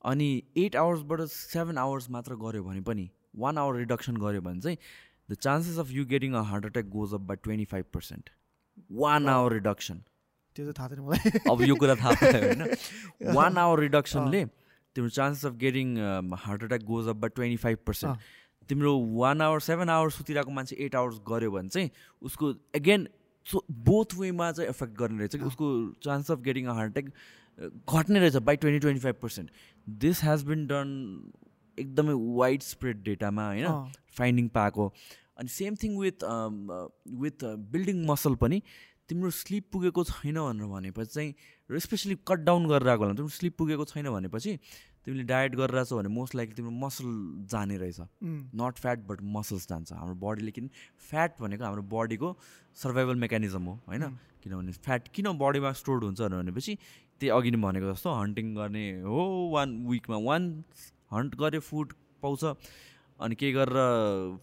अनि एट आवर्सबाट सेभेन आवर्स मात्र गऱ्यो भने पनि वान आवर रिडक्सन गऱ्यो भने चाहिँ the chances of you getting a heart attack goes up by twenty five percent one hour reduction त्यो चाहिँ थाहा छैन मलाई। अब यो कुरा थाहा पायो होइन? वान आवर रिडक्सनले तिम्रो chances of getting heart attack goes up by twenty five percent तिम्रो वान आवर सेभेन आवर्स सुतिरहेको मान्छे एट आवर्स गऱ्यो भने चाहिँ उसको एगेन सो बोथ वेमा चाहिँ एफेक्ट गर्ने रहेछ कि उसको chance of getting a heart attack घट्ने रहेछ by twenty twenty five percent this has been done एकदमै वाइड स्प्रेड डेटामा होइन? फाइन्डिङ पाएको। अनि same thing with with building muscle पनि। तिम्रो स्लिप पुगेको छैन भनेर भनेपछि चाहिँ र स्पेसली कट डाउन गरेर आएको होला। तिम्रो स्लिप पुगेको छैन भनेपछि तिमीले डायट गरिरहेछौ भने मोस्ट लाइकली तिम्रो मसल जाने रहेछ। नट फ्याट बट मसल्स जान्छ। हाम्रो बडीले किन फ्याट भनेको हाम्रो बडीको सर्भाइभल मेकानिजम हो होइन? किनभने फ्याट किन बडीमा स्टोर्ड हुन्छ भनेपछि त्यही अघि नै भनेको जस्तो हन्टिङ गर्ने हो वान विकमा वान हन्ट गऱ्यो फुड पाउँछ। अनि केही गरेर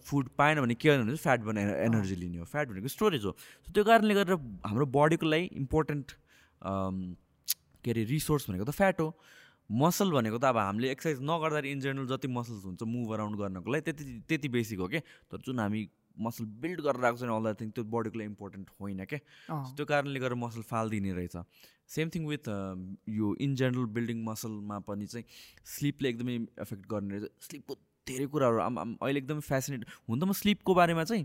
फुड पाएन भने के भने फ्याट बनाएर एनर्जी लिने हो। फ्याट भनेको स्टोरेज हो। सो त्यो कारणले गरेर हाम्रो बडीको लागि इम्पोर्टेन्ट के अरे रिसोर्स भनेको त फ्याट हो। मसल भनेको त अब हामीले एक्सर्साइज नगर्दाखेरि इन जेनरल जति मसल्स हुन्छ मुभ अराउन्ड गर्नको लागि त्यति त्यति बेसिक हो क्या तर जुन हामी मसल बिल्ड गरेर आएको छैन अल थिङ त्यो बडीको लागि इम्पोर्टेन्ट होइन क्या त्यो कारणले गर्दा मसल फालिदिने रहेछ। सेम थिङ विथ यो इन जेनरल बिल्डिङ मसलमा पनि चाहिँ स्लिपले एकदमै एफेक्ट गर्ने रहेछ। स्लिपको धेरै कुराहरू अहिले एकदमै फेसिनेट हुन त म स्लिपको बारेमा चाहिँ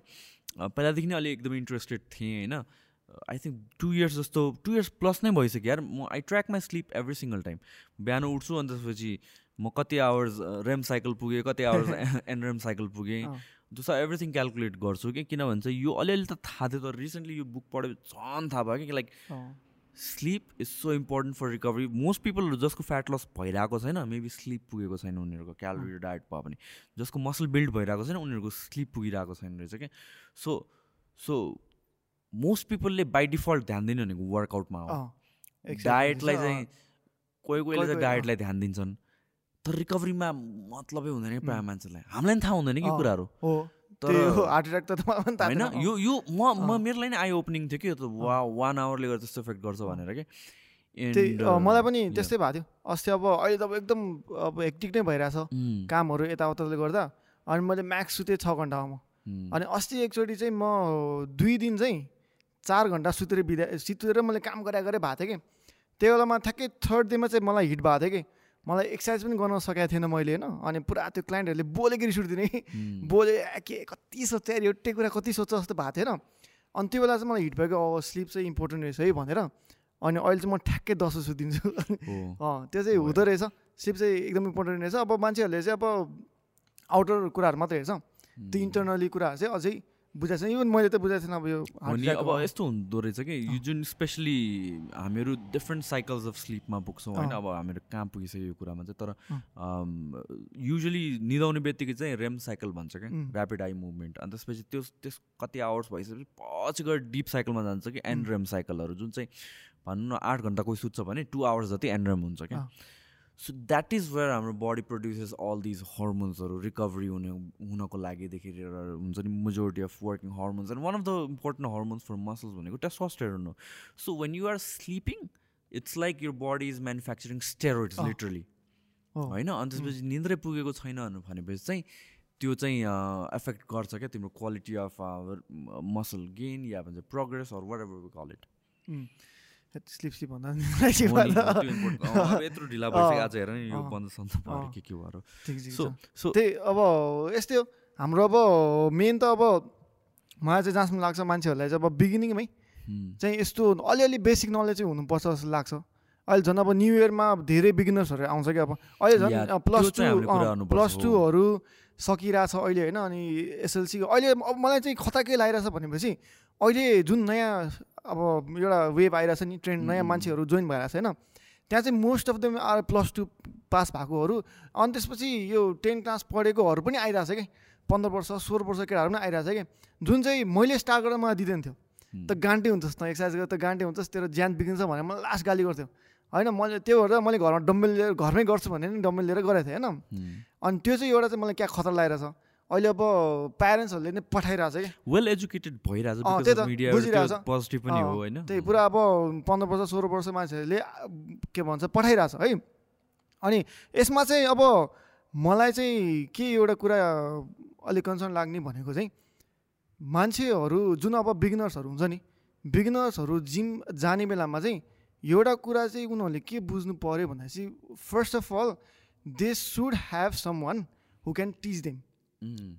पहिलादेखि नै अलिक एकदमै इन्ट्रेस्टेड थिएँ होइन। आई थिङ्क टु इयर्स जस्तो टु इयर्स प्लस नै भइसक्यो यार। म I track my sleep every single time बिहान उठ्छु अनि त्यसपछि म कति आवर्स रेम साइकल पुगेँ कति आवर्स एनरेम साइकल पुगेँ। जस्तो एभ्रिथिङ क्यालकुलेट गर्छु कि किन भन्छ यो अलिअलि त थाहा थियो तर रिसेन्टली यो बुक पढ्यो झन् थाहा भयो कि like sleep is so important for recovery most पिपलहरू जसको फ्याट लस भइरहेको छैन मेबी स्लिप पुगेको छैन उनीहरूको क्यालोरी डायट भयो भने। जसको मसल बिल्ड भइरहेको छैन उनीहरूको स्लिप पुगिरहेको छैन रहेछ क्या सो सो मोस्ट पिपलले बाई डिफल्ट ध्यान दिने भनेको वर्कआउटमा हो। डायटलाई चाहिँ कोही कोहीले चाहिँ डायटलाई ध्यान दिन्छन्। तर रिकभरीमा मतलबै हुँदैन प्रायः मान्छेलाई। हामीलाई पनि थाहा हुँदैन कि कुराहरू। होइन यो यो म म मेरो लागि नै आई ओपनिङ थियो कि यो त वा वान आवरले गर्दा त्यस्तो इफेक्ट गर्छ भनेर कि? त्यही मलाई पनि त्यस्तै भएको थियो। अस्ति अब अहिले त अब एकदम अब हेक्टिक नै भइरहेछ कामहरू यताउताले गर्दा। अनि मैले म्याक्स सुतेँ छ घन्टामा अनि अस्ति एकचोटि चाहिँ म दुई दिन चाहिँ चार घन्टा सुतेर बिदा सुतेर मैले काम गरे गरे भएको थिएँ कि। त्यही बेलामा ठ्याक्कै थर्ड डेमा चाहिँ मलाई हिट भएको थियो कि। मलाई एक्सर्साइज पनि गर्न सकेको थिएन मैले होइन? अनि पुरा त्यो क्लाइन्टहरूले बोलेको रिस उठिदिने। बोले के कति सोच्छ यो एउटै कुरा कति सोच्छ जस्तो भएको थिएन। अनि त्यो बेला चाहिँ मलाई हिट भएको अब स्लिप चाहिँ इम्पोर्टेन्ट रहेछ है भनेर। अनि अहिले चाहिँ म ठ्याक्कै दसौँ सुतिन्छु त्यो चाहिँ हुँदो रहेछ। स्लिप चाहिँ एकदम इम्पोर्टेन्ट रहेछ। अब मान्छेहरूले चाहिँ अब आउटर कुराहरू मात्रै हेर्छ। त्यो इन्टरनली कुराहरू चाहिँ अझै बुझाएको छैन। इभन मैले त बुझाएको थिएन अब यो अनि अब यस्तो हुँदो रहेछ कि यो जुन स्पेसली हामीहरू डिफ्रेन्ट साइकल्स अफ स्लिपमा पुग्छौँ होइन। अब हामीहरू कहाँ पुगिसक्यो यो कुरामा चाहिँ। तर युजली निदाउने बित्तिकै चाहिँ रेम साइकल भन्छ क्या ऱ्यापिड आई मुभमेन्ट अनि त्यसपछि त्यो त्यस कति आवर्स भइसकेपछि पछि गएर डिप साइकलमा जान्छ कि एन्ड्रेम साइकलहरू जुन चाहिँ भनौँ न आठ घन्टा कोही सुत्छ भने टु आवर्स जति एन्ड्रेम हुन्छ क्या। सो द्याट इज वेयर हाम्रो बडी प्रड्युसेस अल दिज हर्मोन्सहरू रिकभरी हुने हुनको लागिदेखि लिएर हुन्छ नि majority of working hormones and one of the important hormones for muscles भनेको टेस्टोस्टेरोन हो. So when you are sleeping it's like your body is manufacturing steroids literally होइन? अनि त्यसपछि निन्द्रै पुगेको छैन भनेपछि चाहिँ त्यो चाहिँ एफेक्ट गर्छ क्या तिम्रो क्वालिटी अफ मसल गेन या भन्छ progress or whatever call it sleep sleep भन्दा *laughs* यत्रो ढिला भइसक्यो आज हेर यो बन्द सन्द के के भएर सो सो त्यही अब यस्तै हो। हाम्रो अब मेन त अब मलाई चाहिँ जहाँसम्म लाग्छ मान्छेहरूलाई चाहिँ अब बिगिनिङमै चाहिँ यस्तो अलिअलि बेसिक नलेज चाहिँ हुनुपर्छ जस्तो लाग्छ। अहिले झन् अब न्यु इयरमा धेरै बिगिनर्सहरू आउँछ कि अब। अहिले झन् प्लस टू प्लस टूहरू सकिरहेछ अहिले होइन अनि एसएलसी अहिले अब मलाई चाहिँ खता के लागिरहेछ भनेपछि अहिले जुन नयाँ अब एउटा वेभ आइरहेछ नि ट्रेन्ड नयाँ मान्छेहरू जोइन भइरहेछ होइन? त्यहाँ चाहिँ most of the are plus two pass भएकोहरू। अनि त्यसपछि यो टेन क्लास पढेकोहरू पनि आइरहेछ कि? पन्ध्र वर्ष सोह्र वर्ष केटाहरू पनि आइरहेछ कि? जुन चाहिँ मैले स्टार्ट गरेर मलाई दिँदैन थियो। त गान्टे हुन्छस् त एक्सर्साइज गरेर त गान्टे हुन्छस् तेरो ज्यान बिग्रिन्छ भनेर मलाई लास्ट गाली गर्थ्यो। होइन मैले त्यो भएर मैले घरमा डम्बेल लिएर घरमै गर्छु भने नि डम्बेल लिएर गरेको थिएँ होइन? अनि त्यो चाहिँ एउटा चाहिँ मलाई क्या खतरा लगाइरहेछ अहिले अब प्यारेन्ट्सहरूले नै पठाइरहेछ कि? वेल एजुकेटेड भइरहेछ पोजिटिभ पनि हो होइन? त्यही पुरा अब पन्ध्र वर्ष सोह्र वर्ष मान्छेहरूले के भन्छ पठाइरहेछ है? अनि यसमा चाहिँ अब मलाई चाहिँ के एउटा कुरा अलिक कन्सर्न लाग्ने भनेको चाहिँ मान्छेहरू जुन अब बिगिनर्सहरू हुन्छ नि बिगिनर्सहरू जिम जाने बेलामा चाहिँ एउटा कुरा चाहिँ उनीहरूले के बुझ्नु पऱ्यो भन्दाखेरि first of all they should have someone who can teach them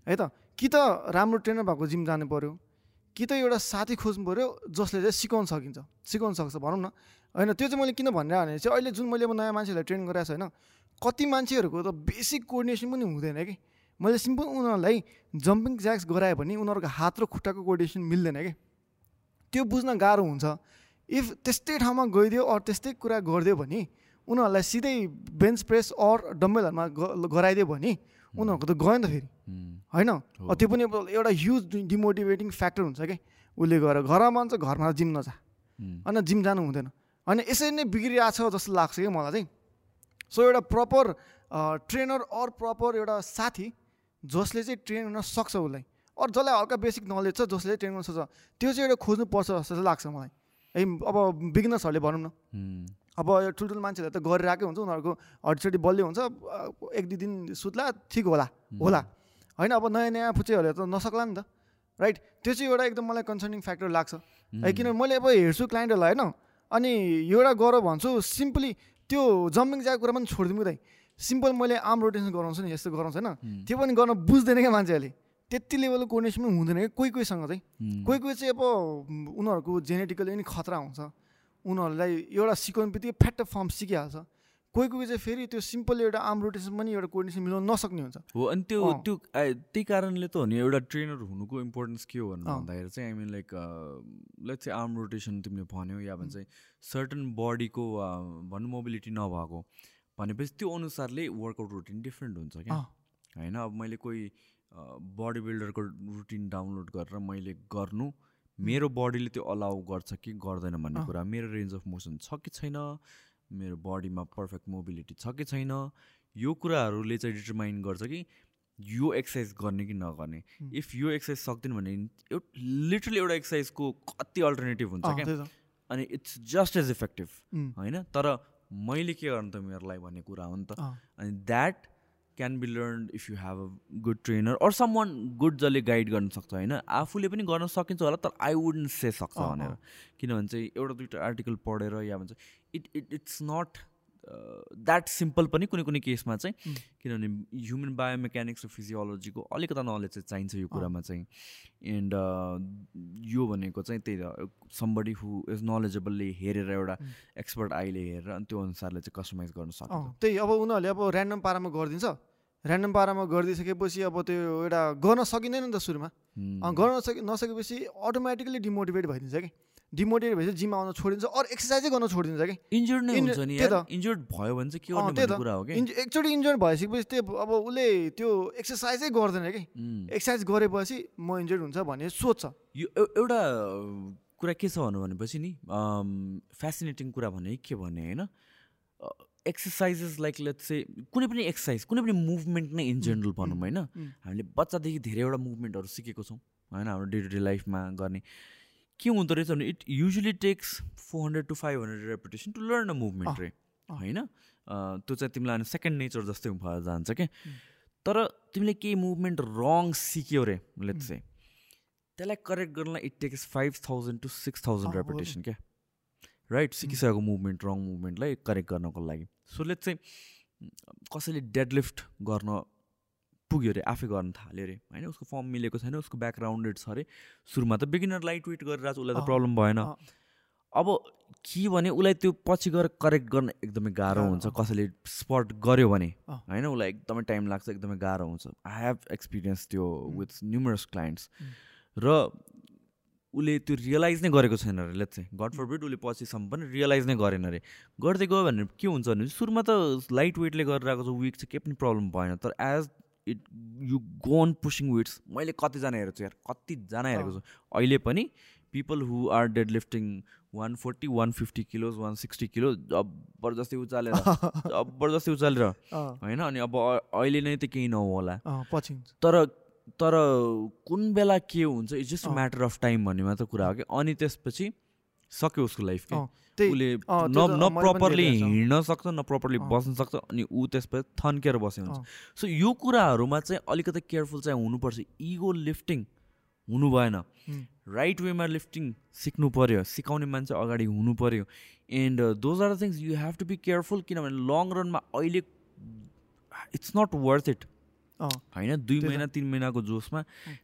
है त? कि त राम्रो ट्रेनर भएको जिम जानु पऱ्यो कि त एउटा साथी खोज्नु पऱ्यो जसले चाहिँ सिकाउन सकिन्छ? सिकाउन सक्छ भनौँ न। होइन त्यो चाहिँ मैले किन भनिरह भने चाहिँ अहिले जुन मैले अब नयाँ मान्छेहरूलाई ट्रेन गराएको छु होइन कति मान्छेहरूको त बेसिक कोर्डिनेसन पनि हुँदैन कि? मैले सिम्पल उनीहरूलाई जम्पिङ ज्याक्स गराएँ भने उनीहरूको हात र खुट्टाको कोर्डिनेसन मिल्दैन कि? त्यो बुझ्न गाह्रो हुन्छ। इफ त्यस्तै ठाउँमा गइदियो अरू त्यस्तै कुरा गरिदियो भने उनीहरूलाई सिधै बेन्च प्रेस अर डम्बेलहरूमा गराइदियो भने उनीहरूको त गयो नि त फेरि। होइन? त्यो पनि एउटा ह्युज डिमोटिभेटिङ फ्याक्टर हुन्छ कि उसले गएर घरमा भन्छ घरमा जिम नजा। होइन जिम जानु हुँदैन। होइन यसरी नै बिग्रिरहेको छ जस्तो लाग्छ कि मलाई चाहिँ। सो एउटा प्रपर ट्रेनर अर प्रपर एउटा साथी जसले चाहिँ ट्रेन हुन सक्छ उसलाई। अरू जसलाई हल्का बेसिक नलेज छ जसले ट्रेन गर्न सक्छ। त्यो चाहिँ एउटा खोज्नुपर्छ जस्तो चाहिँ लाग्छ मलाई। है अब बिगनर्सहरूले भनौँ न। अब ठुल्ठुलो मान्छेहरूले त गरिरहेकै हुन्छ उनीहरूको हड्डीसडी बलियो हुन्छ एक दुई दिन सुत्ला ठिक होला होला। होइन अब नयाँ नयाँ फुचेहरूले त नसक्ला नि त राइट? त्यो चाहिँ एउटा एकदम मलाई कन्सर्निङ फ्याक्टर लाग्छ। है। किनभने मैले अब हेर्छु क्लाइन्टहरूलाई होइन? अनि एउटा गर भन्छु सिम्पली त्यो जम्पिङ जाएको कुरा पनि छोडिदिउँ दाइ सिम्पल मैले आर्म रोटेसन गराउँछु नि यस्तो गराउँछु होइन? त्यो पनि गर्न बुझ्दैन क्या मान्छेहरूले। त्यति लेभलको कोर्डिनेसन पनि हुँदैन कि कोही कोहीसँग चाहिँ। कोही कोही चाहिँ अब उनीहरूको जेनेटिकली पनि खतरा हुन्छ। उनीहरूलाई एउटा सिकाउनु बित्तिकै फ्याट फर्म सिकिहाल्छ। कोही कोही चाहिँ फेरि त्यो सिम्पल एउटा आर्म रोटेसन पनि एउटा कोर्डिनेसन मिलाउनु नसक्ने हुन्छ। हो अनि त्यो त्यो त्यही कारणले त हो नि एउटा ट्रेनर हुनुको इम्पोर्टेन्स के हो भन्नु भन्दाखेरि चाहिँ आई मिन लाइक लेट चाहिँ आर्म रोटेसन तिमीले भन्यो या भन्छ सर्टन बडीको भन्नु मोबिलिटी नभएको भनेपछि त्यो अनुसारले वर्कआउट रुटिन डिफ्रेन्ट हुन्छ क्या। होइन अब मैले कोही बडी बिल्डरको रुटिन डाउनलोड गरेर मैले गर्नु मेरो बडीले त्यो अलाउ गर्छ कि गर्दैन भन्ने कुरा मेरो रेन्ज अफ मोसन छ कि छैन मेरो बडीमा पर्फेक्ट मोबिलिटी छ कि छैन यो कुराहरूले चाहिँ डिटरमाइन गर्छ कि यो एक्सर्साइज गर्ने कि नगर्ने। इफ यो एक्सर्साइज सक्दैन भने एउटा लिटरली एउटा एक्सर्साइजको कति अल्टरनेटिभ हुन्छ क्या? अनि इट्स जस्ट एज इफेक्टिभ होइन? तर मैले के गर्नु त मेरोलाई भन्ने कुरा हो नि त। अनि that can be learn if you have a good trainer or someone good जसले गाइड गर्न सक्छ होइन? आफूले पनि गर्न सकिन्छ होला तर आई वुडन्ट से सक्छ भनेर। किनभने चाहिँ एउटा दुइटा आर्टिकल पढेर या भन्छ it it it's not that simple पनि कुनै कुनै केसमा चाहिँ किनभने ह्युमन बायोमेकानिक्स र फिजियोलोजीको अलिकता नलेज चाहिँ चाहिन्छ यो कुरामा चाहिँ। एन्ड यो भनेको चाहिँ त्यही समबडी हु इज नलेजेबलले हेरेर एउटा एक्सपर्ट आइले हेरेर अनि त्यो अनुसारले चाहिँ कस्टमाइज गर्न सक्छ। त्यही अब उनीहरूले अब ऱ्यान्डम पारामा गरिदिन्छ। ऱ्यान्डम पारामा गरिदिइसकेपछि अब त्यो एउटा गर्न सकिँदैन नि त सुरुमा। गर्न सकि नसकेपछि अटोमेटिकली डिमोटिभेट भइदिन्छ कि। डिमोटिभेट भएपछि जिम आउन छोडिदिन्छ अरू एक्सर्साइजै गर्न छोडिदिन्छ कि? इन्जर्ड नै हुन्छ नि त। इन्जर्ड भयो भने चाहिँ के गर्नु कुरा हो कि? एकचोटि इन्जर्ड भइसकेपछि त्यो अब उसले त्यो एक्सर्साइजै गर्दैन कि? एक्सर्साइज गरेपछि म इन्जर्ड हुन्छ भन्ने सोध्छ यो एउटा कुरा के छ भन्नु भनेपछि नि फेसिनेटिङ कुरा भने के भने होइन एक्सर्साइजेस लाइक लेट चाहिँ कुनै पनि एक्सर्साइज कुनै पनि मुभमेन्ट नै इन जेनरल भनौँ होइन। हामीले बच्चादेखि धेरैवटा मुभमेन्टहरू सिकेको छौँ होइन हाम्रो डे टु डे लाइफमा गर्ने। के हुँदो रहेछ भने it usually takes four hundred to five hundred repetition to learn a movement रे होइन? त्यो चाहिँ तिमीलाई सेकेन्ड नेचर जस्तै भएर जान्छ क्या तर तिमीले केही मुभमेन्ट रङ सिक्यो रे लेट चाहिँ त्यसलाई करेक्ट गर्नलाई it takes five thousand to six thousand repetition क्या? राइट सिकिसकेको मुभमेन्ट रङ मुभमेन्टलाई करेक्ट गर्नको लागि। सो लेट चाहिँ कसैले डेडलिफ्ट गर्न पुग्यो अरे आफै गर्न थाल्यो अरे होइन? उसको फर्म मिलेको छैन उसको ब्याकग्राउन्डेड छ अरे। सुरुमा त बिगिनर लाइट वेट गरेर उसलाई त प्रब्लम भएन। अब के भने उसलाई त्यो पछि गएर करेक्ट गर्न एकदमै गाह्रो हुन्छ कसैले स्पट गर्यो भने होइन? उसलाई एकदमै टाइम लाग्छ एकदमै गाह्रो हुन्छ। आई हेभ एक्सपिरियन्स त्यो विथ न्युमरस क्लाइन्ट्स र उसले त्यो रियलाइज नै गरेको छैन अरे लेट चाहिँ गड फर बिट उसले पछिसम्म पनि रियलाइज नै गरेन अरे। गर्दै गयो भने के हुन्छ भने सुरुमा त लाइट वेटले गरेर आएको छ विक चाहिँ केही पनि प्रब्लम भएन। तर as it you go on pushing weights मैले कतिजना हेरेको छु यार कतिजना हेरेको छु। अहिले पनि people who are deadlifting one forty one fifty kilos one sixty kilo जबरजस्ती उचालेर *laughs* जबरजस्ती उचालेर होइन? अनि अब अहिले नै त केही नहोला। तर तर कुन बेला के हुन्छ it's just matter of time भन्ने मात्र कुरा हो कि? अनि त्यसपछि सक्यो उसको लाइफ के। उसले न न प्रपरली हिँड्न सक्छ न प्रपरली बस्न सक्छ अनि ऊ त्यसपछि थन्केर बस्यो हुन्छ। सो यो कुराहरूमा चाहिँ अलिकति केयरफुल चाहिँ हुनुपर्छ। इगो लिफ्टिङ हुनु भएन। राइट वेमा लिफ्टिङ सिक्नु पऱ्यो सिकाउने मान्छे अगाडि हुनु पऱ्यो and those are the things you have to be careful किनभने लङ रनमा अहिले इट्स नट वर्थ इट होइन दुई। महिना तिन महिनाको जोसमा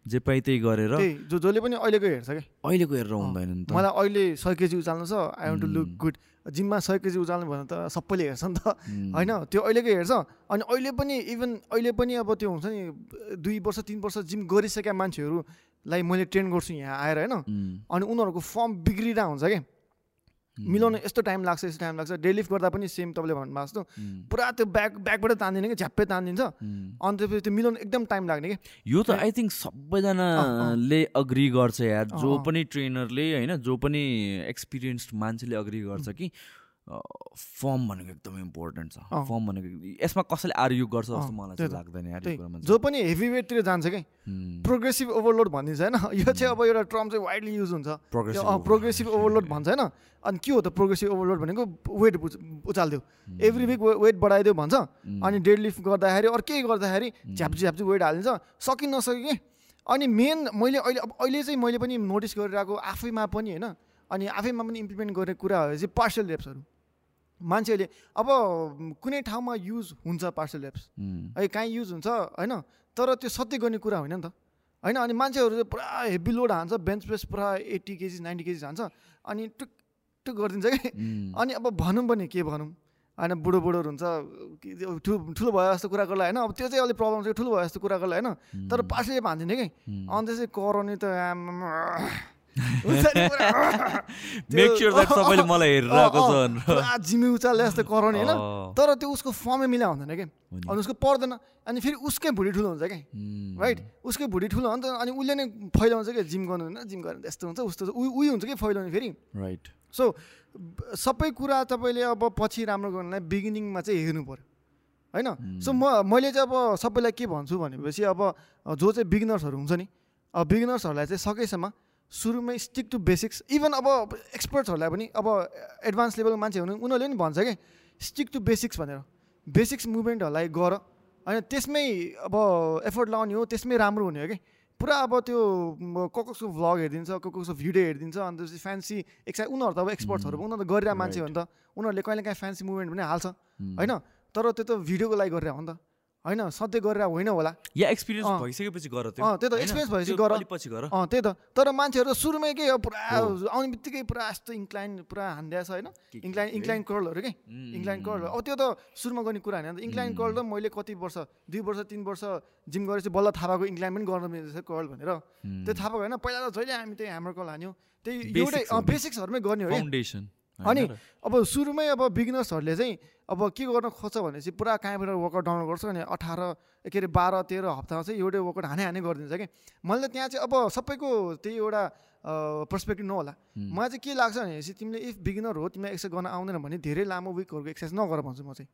जे पाइ त्यही गरेर जो जसले पनि अहिलेको हेर्छ क्या अहिलेको हेरेर हुँदैन नि त। मलाई अहिले सय केजी उचाल्नु छ I want to look. Good जिममा सय केजी उचाल्नु भने त सबैले हेर्छ नि त। होइन त्यो अहिलेको हेर्छ। अनि अहिले पनि इभन अहिले पनि अब त्यो हुन्छ नि दुई वर्ष तिन वर्ष जिम गरिसकेका मान्छेहरूलाई मैले ट्रेन गर्छु यहाँ आएर होइन। अनि उनीहरूको फर्म बिग्रिरहेको हुन्छ क्या मिलाउनु यस्तो टाइम लाग्छ यस्तो टाइम लाग्छ। डेलिफ्ट गर्दा पनि सेम तपाईँले भन्नुभएको जस्तो। उम्, पुरा त्यो ब्याक ब्याकबाट तानिदिने कि झ्याप्पै तानिदिन्छ। उम्। अनि त्यसपछि त्यो मिलाउनु एकदम टाइम लाग्ने कि। यो त आई थिङ्क सबैजनाले अग्री गर्छ यार। जो। पनि ट्रेनरले होइन जो पनि एक्सपिरियन्स्ड मान्छेले अग्री गर्छ कि फर्म भनेको एकदम इम्पोर्टेन्ट छ। फर्म भनेको यसमा कसैले आर्ग्यु गर्छ जस्तो मलाई चाहिँ। लाग्दैन यार जो पनि हेभी वेटतिर जान्छ कि? प्रोग्रेसिभ ओभरलोड भनिन्छ होइन। *laughs* यो चाहिँ अब एउटा टर्म चाहिँ वाइडली युज हुन्छ। प्रोग्रेसिभ प्रोग्रेसिभ ओभरलोड भन्छ होइन। अनि के हो त प्रोग्रेसिभ ओभरलोड भनेको? वेट उचालिदियो। एभ्री विक वेट बढाइदियो भन्छ। अनि डेड लिफ्ट गर्दाखेरि अरू केही गर्दाखेरि झ्याप्ची झ्याप्ची वेट हालिदिन्छ। सकि नसके कि? अनि मेन मैले अहिले अब अहिले चाहिँ मैले पनि नोटिस गरिरहेको आफैमा पनि होइन। अनि आफैमा पनि इम्प्लिमेन्ट गरेको कुराहरू चाहिँ पार्सल रेप्सहरू मान्छेहरूले अब कुनै ठाउँमा युज हुन्छ पार्सल रेप्स है काहीँ युज हुन्छ होइन? तर त्यो सत्य गर्ने कुरा होइन नि त। होइन अनि मान्छेहरू चाहिँ पुरा हेभी लोड हान्छ बेन्च प्रेस पुरा एट्टी केजी नाइन्टी केजी हान्छ अनि टुक टुक गरिदिन्छ कि? अनि अब भनौँ भने के भनौँ? होइन बुढो बुढोहरू हुन्छ ठुलो ठुलो भयो जस्तो कुरा गर्ला होइन? अब त्यो चाहिँ अलिक प्रब्लम छ ठुलो भयो जस्तो कुरा गर्ला होइन? तर पार्सले हान्दिने कि? अनि त्यसै कराउने त मेक स्योर द्याट सबैले मलाई *laughs* हेरिरहेको छ पुरा जिमी उचाले जस्तो कराउने होइन। तर त्यो उसको फर्मै मिला हुँदैन नि। अनि उसको पर्दैन। अनि फेरि उसकै भुँडी ठुलो हुन्छ क्या राइट उसकै भुँडी ठुलो हो नि त अनि उसले नै फैलाउँछ क्या जिम गर्नु होइन? जिम गर्नु यस्तो हुन्छ उस्तो हुन्छ। उ- उही हुन्छ कि फैलाउने फेरि? राइट सो सबै कुरा तपाईँले अब पछि राम्रो गर्नलाई बिगिनिङमा चाहिँ हेर्नु पऱ्यो होइन? सो म मैले चाहिँ अब सबैलाई के भन्छु भनेपछि अब जो चाहिँ बिगिनर्सहरू हुन्छ नि अब बिगिनर्सहरूलाई चाहिँ सकेसम्म सुरुमै स्टिक टु बेसिक्स इभन अब एक्सपर्ट्सहरूलाई पनि अब एडभान्स लेभलको मान्छे हुनु उनीहरूले पनि भन्छ कि स्टिक टु बेसिक्स भनेर। बेसिक्स मुभमेन्टहरूलाई गर। होइन त्यसमै अब एफोर्ट लगाउने हो त्यसमै राम्रो हुने हो कि। पुरा अब त्यो कसको भ्लग हेरिदिन्छ को कसको भिडियो हेरिदिन्छ अनि त्यसपछि फ्यान्सी एक्सा उनीहरू त अब एक्सपर्ट्सहरू हो, उनीहरू त गरिरहेको मान्छे हो नि त। उनीहरूले कहिले काहीँ फ्यान्सी मुभमेन्ट पनि हाल्छ। होइन तर त्यो त भिडियोको लागि गरेर हो नि त। होइन सधैँ गरेर होइन होला। या एक्सपिरियन्स। भइसकेपछि गर त्यो। त्यही त, experience भएपछि गर। पछि गर। अँ त्यही त। तर मान्छेहरू त सुरुमै के पुरा आउने बित्तिकै पुरा यस्तो इन्क्लाइन पुरा हान्दिया छ होइन? इन्क्लाइन? इन्क्लाइन कर्लहरू के? इन्क्लाइन कर्ल अब त्यो त सुरुमा गर्ने कुरा होइन। इन्क्लाइन कर्ल त मैले कति वर्ष दुई वर्ष तिन वर्ष जिम गरेपछि बल्ल थाहा भएको इन्क्लाइन पनि गर्न मिल्छ कर्ल भनेर। त्यो थाहा भएको होइन पहिला त जहिले हामी त्यही ह्यामर कर्ल हान्यौँ त्यही एउटै। बेसिक्सहरूमै गर्ने हो फाउन्डेसन अनि? अब सुरुमै अब बिगिनर्सहरूले चाहिँ अब के गर्न खोज्छ भनेपछि पुरा कहाँबाट वर्कआउट डाउनलोड गर्छ अनि अठार के अरे बाह्र तेह्र हप्तामा चाहिँ एउटै वर्कआउट हाने हाने गरिदिन्छ कि? मैले त त्यहाँ चाहिँ अब सबैको त्यही एउटा पर्सपेक्टिभ नहोला। मलाई चाहिँ के लाग्छ भनेपछि तिमीले इफ बिगिनर हो तिमीलाई एक्सर्साइज गर्न आउँदैन भने धेरै लामो विकहरूको एक्सर्साइज नगर भन्छु म चाहिँ।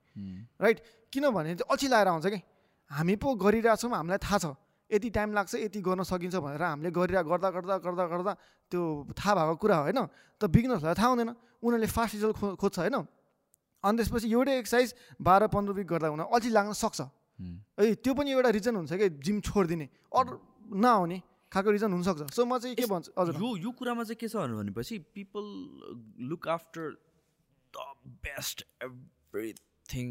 राइट? किनभने चाहिँ अल्छी लगाएर आउँछ कि? हामी पो गरिरहेछौँ हामीलाई थाहा छ। यति टाइम लाग्छ यति गर्न सकिन्छ भनेर हामीले गरिरह गर्दा गर्दा गर्दा गर्दा त्यो थाहा भएको कुरा हो होइन। त बिगिनर्सहरूलाई थाहा हुँदैन। उनीहरूले फास्ट रिजल्ट खो खोज्छ होइन। अनि त्यसपछि एउटै एक्सर्साइज बाह्र पन्ध्र विक गर्दा हुन अल्छी लाग्न सक्छ। है। त्यो पनि एउटा रिजन हुन्छ कि? जिम छोडिदिने। अरू नआउने खाएको रिजन हुनसक्छ। सो म चाहिँ के भन्छु? हजुर। यो यो कुरामा चाहिँ के छ भनेपछि people look after the best everything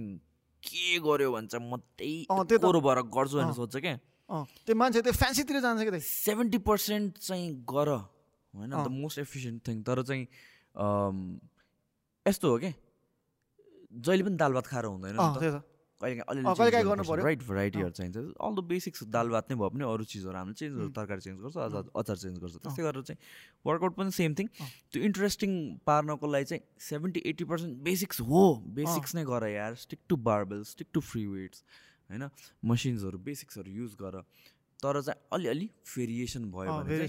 के गर्यो भने चाहिँ म त्यही भएर गर्छु भनेर। सोध्छ क्या त्यो मान्छे त्यो फ्यान्सीतिर जान्छ कि सेभेन्टी पर्सेन्ट चाहिँ गर होइन? द। मोस्ट एफिसियन्ट थिङ तर चाहिँ यस्तो हो कि? जहिले पनि दाल भात खाएर हुँदैन। राइट भेराइटीहरू चाहिन्छ अल द बेसिक्स दाल भात नै भए पनि अरू चिजहरू हामीले चेन्ज गर्छ तरकारी चेन्ज गर्छ अचार अचार चेन्ज गर्छ। त्यस्तै गरेर चाहिँ वर्कआउट पनि सेम थिङ त्यो इन्ट्रेस्टिङ पार्नको लागि चाहिँ सेभेन्टी एट्टी पर्सेन्ट बेसिक्स हो। बेसिक्स नै गर यार। Stick to barbell stick to free weights होइन? मसिन्सहरू बेसिक्सहरू युज गर। तर चाहिँ अलिअलि भेरिएसन भयो भने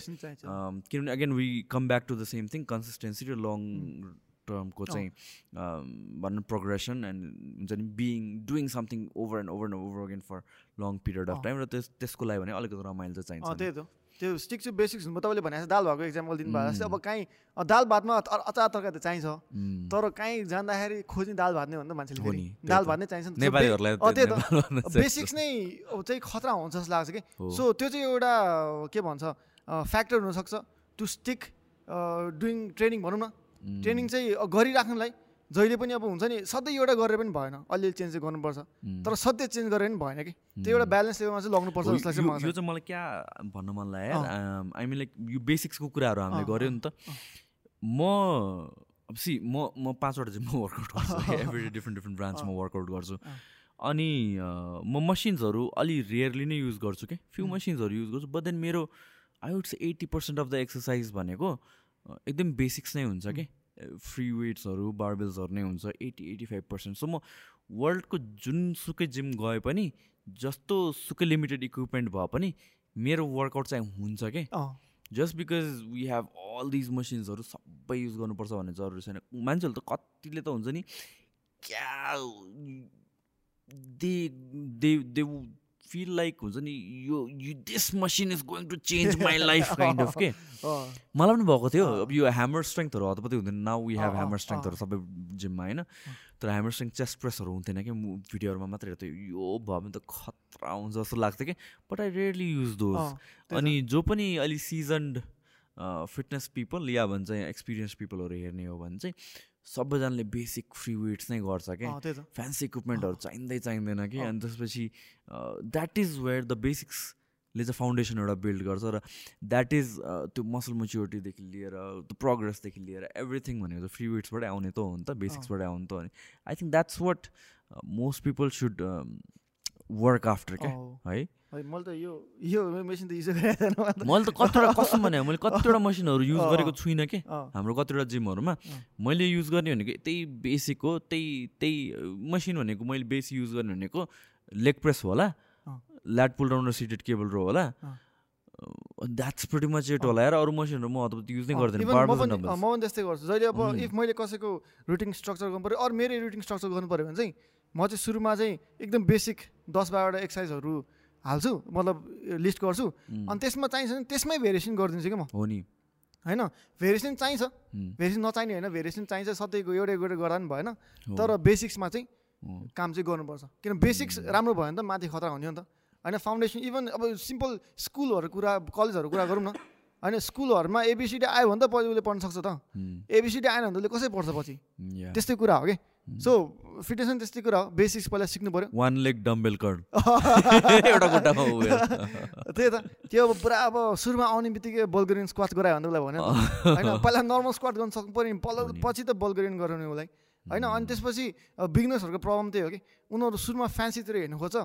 किनभने again we come back to the same thing consistency र लङ टर्मको चाहिँ भनौँ प्रोग्रेसन एन्ड हुन्छ नि being doing something over and over and over again for long period of. Time र त्यस त्यसको लागि भने अलिकति रमाइलो अँ चाहिन्छ त्यही त त्यो स्टिक टु बेसिक्स हुनु तपाईँले भने दाल भएको इक्जाम्पल दिनुभएको जस्तै. अब काहीँ दाल भातमा अचार तरकारी त चाहिन्छ. तर काहीँ जाँदाखेरि खोज्ने दाल भात नै हो नि त मान्छेले फेरि। दाल। भात नै चाहिन्छ त्यही त बेसिक्स नै चाहिँ खतरा हुन्छ जस्तो लाग्छ कि। सो त्यो चाहिँ एउटा के भन्छ फ्याक्टर हुनसक्छ टु स्टिक डुइङ ट्रेनिङ भनौँ न. ट्रेनिङ चाहिँ गरिराख्नुलाई जहिले पनि अब हुन्छ नि सधैँ एउटा गरेर पनि भएन। अलिअलि चेन्ज चाहिँ गर्नुपर्छ। तर सधैँ चेन्ज गरेर पनि भएन कि? त्यो एउटा ब्यालेन्स लेभलमा चाहिँ लग्नुपर्छ जस्तो लाग्छ यो चाहिँ मलाई क्या भन्न मन लाग्यो। आई मिन लाइक यो बेसिक्सको कुराहरू हामीले गऱ्यो नि त। म अब सी म म पाँचवटा चाहिँ म वर्कआउट गर्छु। एभ्री डे डिफ्रेन्ट डिफ्रेन्ट ब्रान्चमा वर्कआउट गर्छु। अनि म मसिन्सहरू अलि रेयरली नै युज गर्छु कि फ्यु मसिन्सहरू युज गर्छु बट देन मेरो I would say eighty percent of the exercise भनेको एकदम बेसिक्स नै हुन्छ कि। फ्री वेट्सहरू बार्बेल्सहरू नै हुन्छ eighty eighty five percent. So म वर्ल्डको जुनसुकै जिम गए पनि जस्तो सुकै लिमिटेड इक्विपमेन्ट भए पनि मेरो वर्कआउट चाहिँ हुन्छ कि? अँ। Just because we have all these मसिन्सहरू सबै युज गर्नुपर्छ भन्ने जरुरी छैन। मान्छेहरू त कतिले त हुन्छ नि क्या they they they feel like हुन्छ नि यो you this machine is going to change my life kind of के मलाई पनि भएको थियो अब यो ह्यामर स्ट्रेङ्थहरू हतपति हुँदैन नाउ वी हेभ ह्यामर स्ट्रेङ्थहरू सबै जिममा होइन? तर ह्यामर स्ट्रेङ्थ चेस्ट प्रेसहरू हुन्थेन कि भिडियोहरूमा मात्रै हेर्थ्यो यो भयो भने त खतरा हुन्छ जस्तो लाग्थ्यो कि but I rarely use those. अनि जो पनि अलि सिजन्ड फिटनेस पिपल या भन्छ एक्सपिरियन्स पिपलहरू हेर्ने हो भने चाहिँ सबैजनाले बेसिक फ्री वेट्स नै गर्छ क्या त। फ्यान्सी इक्विपमेन्टहरू चाहिँदै चाहिँदैन कि। अनि त्यसपछि द्याट इज वेयर द बेसिक्सले चाहिँ फाउन्डेसन एउटा बिल्ड गर्छ र द्याट इज त्यो मसल मेच्योरिटीदेखि लिएर त्यो प्रोग्रेसदेखि लिएर एभ्रिथिङ भनेको चाहिँ फ्री वेट्सबाटै आउने त हो नि त बेसिक्सबाटै आउने त हो नि। I think that's what most people should work after क्या। है है, *laughs* *laughs* मैले त यो यो मेसिन त युज गरेको छैन मैले त। कतिवटा कसम भने मैले कतिवटा मसिनहरू युज अँ, गरेको। छुइनँ कि अँ, हाम्रो कतिवटा जिमहरूमा अँ। मैले युज गर्ने भनेको त्यही बेसिक हो त्यही त्यही मसिन भनेको मैले बेसी युज गर्ने भनेको लेग प्रेस होला। ल्याट पुल डाउन र सिटेड केबल रो होला। द्याट्स प्रिटी मच इट होला यार अरू मसिनहरू म अब युज नै गर्दैन म पनि त्यस्तै गर्छु जहिले अब. इफ मैले कसैको रुटिन स्ट्रक्चर गर्नु पऱ्यो अरू मेरै रुटिन स्ट्रक्चर गर्नु पऱ्यो भने चाहिँ म चाहिँ सुरुमा चाहिँ एकदम बेसिक दस बाह्रवटा एक्सर्साइजहरू हाल्छु मतलब लिस्ट गर्छु। अनि त्यसमा चाहिन्छ भने त्यसमै भेरिएसन गरिदिन्छु कि म? हो नि। होइन? भेरिएसन चाहिन्छ। भेरिएसन नचाहिने होइन भेरिएसन चाहिन्छ सधैँको एउटै एउटै गर्दा पनि भएन। तर बेसिक्समा चाहिँ काम चाहिँ गर्नुपर्छ। किन बेसिक्स राम्रो भयो भने त माथि खतरा हुने हो नि त। होइन फाउन्डेसन इभन अब सिम्पल स्कुलहरू कुरा कलेजहरू कुरा गरौँ न। होइन स्कुलहरूमा एबिसिडी आयो भने त पछि उसले पढ्न सक्छ त। एबिसिडी आएन भने त उसले कसै पढ्छ पछि. त्यस्तै कुरा हो कि? सो फिटनेस पनि त्यस्तै कुरा हो बेसिक्स पहिला सिक्नु पऱ्यो वान लेग डम्बेल कर्ड एउटा खुट्टामा उयो। त्यही त। त्यो अब पुरा अब सुरुमा आउने बित्तिकै बल्गेरियन स्क्वाच गरायो भने उसलाई भन्यो नि त। *laughs* होइन पहिला नर्मल स्क्वाट गर्न सक्नु पऱ्यो नि। पछि त बल्गेरियन गराउने उसलाई होइन अनि त्यसपछि बिगनर्सहरूको प्रब्लम त्यही हो कि। उनीहरू सुरुमा फ्यान्सीतिर हेर्नु खोज्छ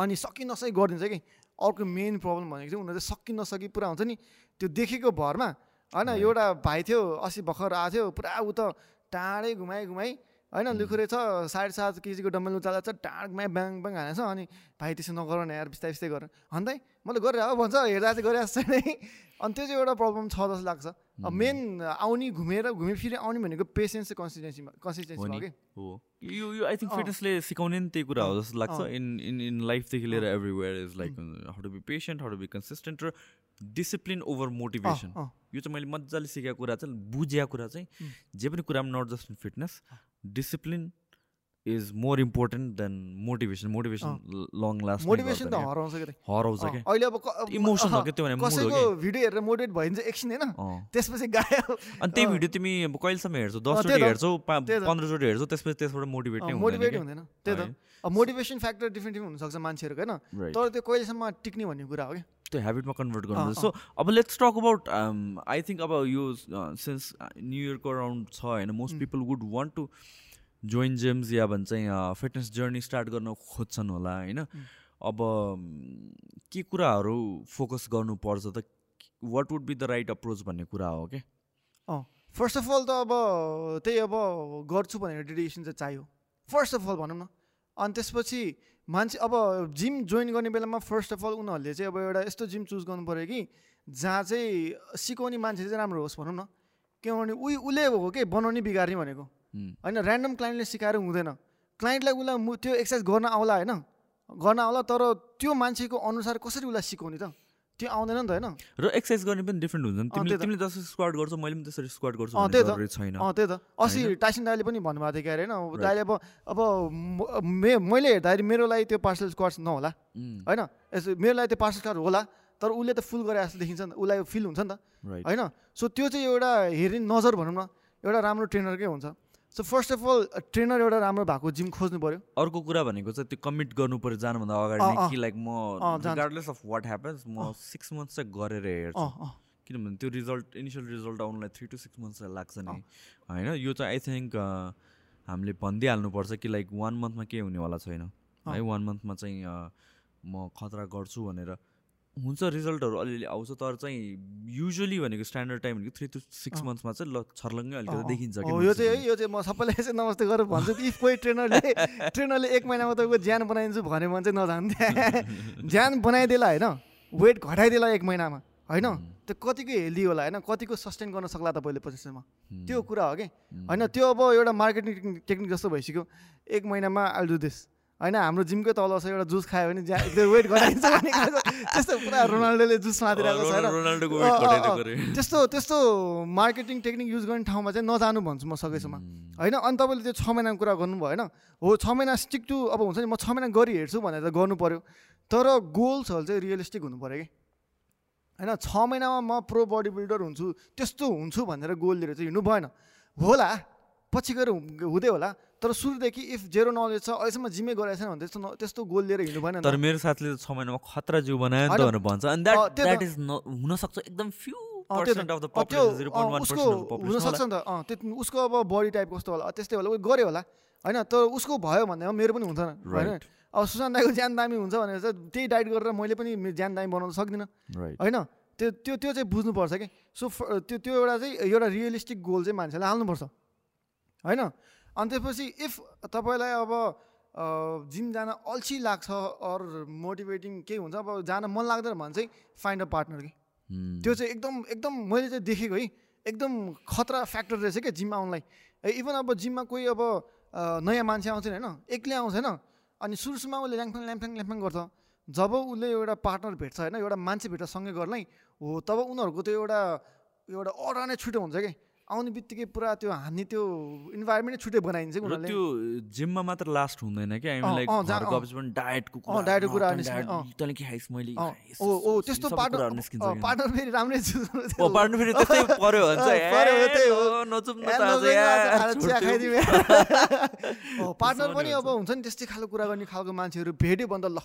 अनि सकि नसकि गरिदिन्छ कि। अर्को मेन प्रब्लम भनेको चाहिँ उनीहरू चाहिँ सकि नसकि पुरा हुन्छ नि। त्यो देखेको भरमा होइन एउटा भाइ थियो अस्ति भर्खर आएको थियो पुरा ऊ त टाढै घुमाइ घुमाइ होइन लुखुरे छ साढे सात केजीको डम्बल उचालेर छ टाढ घुमाइ ब्याङ ब्याङ हानेछ अनि भाइ त्यसो नगर न यार बिस्तारै बिस्तारै गर भन्दै मैले गरेर हो भन्छ हेर्दा चाहिँ गरिरहेको छैन है अनि त्यो चाहिँ एउटा प्रब्लम छ जस्तो लाग्छ। अब मेन आउने घुमेर घुमिफिरि आउने भनेको पेसेन्स चाहिँ कन्सिस्टेन्सीमा कन्सिस्टेन्सी नि। हो। कि यो यो आई थिङ्क। फिटनेसले सिकाउने नि त्यही कुरा हो जस्तो लाग्छ। इन इन इन लाइफदेखि लिएर everywhere is like how to be patient how to be consistent र डिसिप्लिन ओभर मोटिभेसन। यो चाहिँ मैले मजाले सिकेको कुरा चाहिँ बुझेको कुरा चाहिँ जे पनि कुरामा not just in fitness discipline is more important than motivation motivation long last motivation त हराउँछ हराउँछ क्या अहिले अब इमोसन हो क्या त्यो कसैको भिडियो हेरेर मोटिभेट भयो भने चाहिँ एकछिन होइन। अँ त्यसपछि गायो। अनि त्यही भिडियो तिमी अब कहिलेसम्म हेर्छौ? अँ, दसचोटि। हेर्छौ। पन्ध्रचोटि हेर्छौ? त्यसपछि त्यसबाट मोटिभेट नै मोटिभेट हुँदैन त्यही त। अब मोटिभेसन फ्याक्टर डिफ्रेन्ट डिफ्रेन्ट हुनसक्छ मान्छेहरूको होइन. तर त्यो कहिलेसम्म टिक्ने भन्ने कुरा हो कि? त्यो हेबिटमा कन्भर्ट गर्नु सो अब let's talk about I think अब यो सिन्स न्यु इयरको अराउन्ड छ होइन most people would want to join gyms या भन्छ फिटनेस जर्नी स्टार्ट गर्न खोज्छन् होला होइन। अब के कुराहरू फोकस गर्नुपर्छ त? What would be the right approach भन्ने कुरा हो कि अँ। फर्स्ट अफ अल त अब त्यही अब गर्छु भनेर डेडिकेसन चाहिँ चाहियो। फर्स्ट अफ अल भनौँ न। अनि त्यसपछि मान्छे अब जिम जोइन गर्ने बेलामा फर्स्ट अफ अल उनीहरूले चाहिँ अब एउटा यस्तो जिम चुज गर्नु पऱ्यो कि जहाँ चाहिँ सिकाउने मान्छे चाहिँ राम्रो होस् भनौँ न। किनभने उही उसले हो कि बनाउने बिगार्ने भनेको। होइन ऱ्यान्डम क्लाइन्टले सिकाएर हुँदैन। क्लाइन्टलाई उसलाई त्यो एक्सर्साइज गर्न आउला होइन? गर्न आउला तर त्यो मान्छेको अनुसार कसरी उसलाई सिकाउने त? त्यो आउँदैन नि त होइन। र एक्सर्साइज गर्ने पनि डिफ्रेन्ट हुन्छ। नि तिमीले। तिमीले जसरी स्क्वाड गर्छौ मैले पनि त्यसरी स्क्वाड गर्छु त्यही छैन। अँ त्यही त। अस्ति टाइसन दाइले पनि भन्नुभएको थियो क्यारे होइन. दाइले अब अब म- मैले हेर्दाखेरि मेरो लागि त्यो पार्सल स्क्वाड्स नहोला। होइन? यसो मेरो लागि त्यो पार्सल स्क्वाड होला तर उसले त फुल गरे जस्तो देखिन्छ नि त उसलाई फिल हुन्छ नि त. होइन? सो त्यो चाहिँ एउटा हेर्ने नजर भनौँ न एउटा राम्रो ट्रेनरकै हुन्छ। So first of all trainer एउटा राम्रो भएको जिम खोज्नु पऱ्यो अर्को कुरा भनेको चाहिँ त्यो कमिट गर्नु पऱ्यो जानुभन्दा अगाडि। कि लाइक म। रिगार्डलेस अफ वाट ह्यापन्स म सिक्स मन्थ्स चाहिँ गरेर हेर्छु। किनभने त्यो रिजल्ट इनिसियल रिजल्ट आउनुलाई थ्री टु सिक्स मन्थ्स लाग्छ नि। होइन? यो चाहिँ आई थिङ्क हामीले भनिदिइहाल्नुपर्छ कि लाइक वान मन्थमा के हुनेवाला छैन। है? वान मन्थमा चाहिँ म खतरा गर्छु भनेर। हुन्छ रिजल्टहरू अलिअलि आउँछ तर चाहिँ युजली भनेको स्ट्यान्डर्ड टाइम भनेको थ्री टु सिक्स मन्थ्समा चाहिँ ल छर्लङ्गै अलिकति देखिन्छ यो चाहिँ है। यो चाहिँ म सबैलाई चाहिँ नमस्ते गरेर भन्छु कि इफ कोही ट्रेनरले *laughs* ट्रेनरले एक महिनामा तपाईँको ज्यान बनाइदिन्छु भन्यो भने चाहिँ नजानु त्यहाँ *laughs* ज्यान बनाइदिएला होइन वेट घटाइदिएला एक महिनामा होइन? त्यो कतिको हेल्दी होला होइन? कतिको सस्टेन गर्न सक्ला तपाईँले पछिसम्म त्यो कुरा हो कि? होइन त्यो अब एउटा मार्केटिङ टेक्निक जस्तो भइसक्यो। एक महिनामा आल डु दिस होइन हाम्रो जिमकै तल छ एउटा जुस खायो भने ज्या त्यो वेट खालको त्यस्तो पुरा रोनाल्डोले जुस मारिरहेको छ। त्यस्तो त्यस्तो मार्केटिङ टेक्निक युज गर्ने ठाउँमा चाहिँ नजानु भन्छु म सकेसम्म। होइन अनि तपाईँले त्यो छ महिनाको कुरा गर्नुभयो होइन। हो छ महिना स्टिक टु अब हुन्छ नि म छ महिना गरिहेर्छु भनेर त गर्नु पऱ्यो तर गोल्सहरू चाहिँ रियलिस्टिक हुनु पऱ्यो कि। होइन छ महिनामा म प्रो बडी बिल्डर हुन्छु त्यस्तो हुन्छु भनेर गोल लिएर चाहिँ हिँड्नु भएन। होला पछि गएर हुँदै होला। तर सुरुदेखि इफ जेरो नलेज छ अहिलेसम्म जिमै गरेको छैन भने त्यस्तो त्यस्तो गोल लिएर हिँड्नु भएन। तर मेरो साथीले छ महिनामा खतरा जिउ बनायो। भनेर भन्छ। अनि द्याट इज हुनसक्छ एकदम फ्यु उसको हुनसक्छ नि त। त्यो उसको अब बडी टाइप कस्तो होला? त्यस्तै होला। ऊ गऱ्यो होला। होइन तर उसको भयो भन्दैमा मेरो पनि हुन्छ होइन. अब सुशान्त दाईको ज्यान दामी हुन्छ भनेर चाहिँ त्यही डाइट गरेर मैले पनि मेरो ज्यान दामी बनाउन सक्दिनँ। होइन। त्यो त्यो त्यो चाहिँ बुझ्नुपर्छ कि। सो त्यो त्यो एउटा चाहिँ एउटा रियलिस्टिक गोल चाहिँ मान्छेले हाल्नुपर्छ। होइन। अनि त्यसपछि इफ तपाईँलाई अब जिम जान अल्छी लाग्छ अर मोटिभेटिङ केही हुन्छ अब जान मन लाग्दैन भने चाहिँ फाइन्ड अ पार्टनर कि। त्यो चाहिँ एकदम एकदम मैले चाहिँ देखेको है एकदम खतरा फ्याक्टर रहेछ क्या जिममा आउनलाई। इभन अब जिममा कोही अब नयाँ मान्छे आउँछ होइन एक्लै आउँछ होइन अनि सुरु सुरुमा उसले ल्याङफ्याङ ल्याङफ्याङ ल्याङफ्याङ गर्छ। जब उसले एउटा पार्टनर भेट्छ होइन एउटा मान्छे भेट्छ सँगै गर्नै हो तब उनीहरूको त्यो एउटा एउटा अरा नै छुट्टो हुन्छ कि आउने बित्तिकै पुरा त्यो हान्ने त्यो इन्भाइरोमेन्टै छुट्टै बनाइदिन्छ कि र उनीहरूले। त्यो जिममा मात्र लास्ट हुँदैन पनि डायटको डायटको के खाइस्, ओ त्यस्तो पार्टनर। पार्टनर फेरि राम्रै *laughs* पार्नु फेरि त्यस्तै पर्यो *laughs* पार्टनर पनि अब हुन्छ। नि त्यस्तै खालको कुरा गर्ने खालको मान्छेहरू भेट्यो भने त ल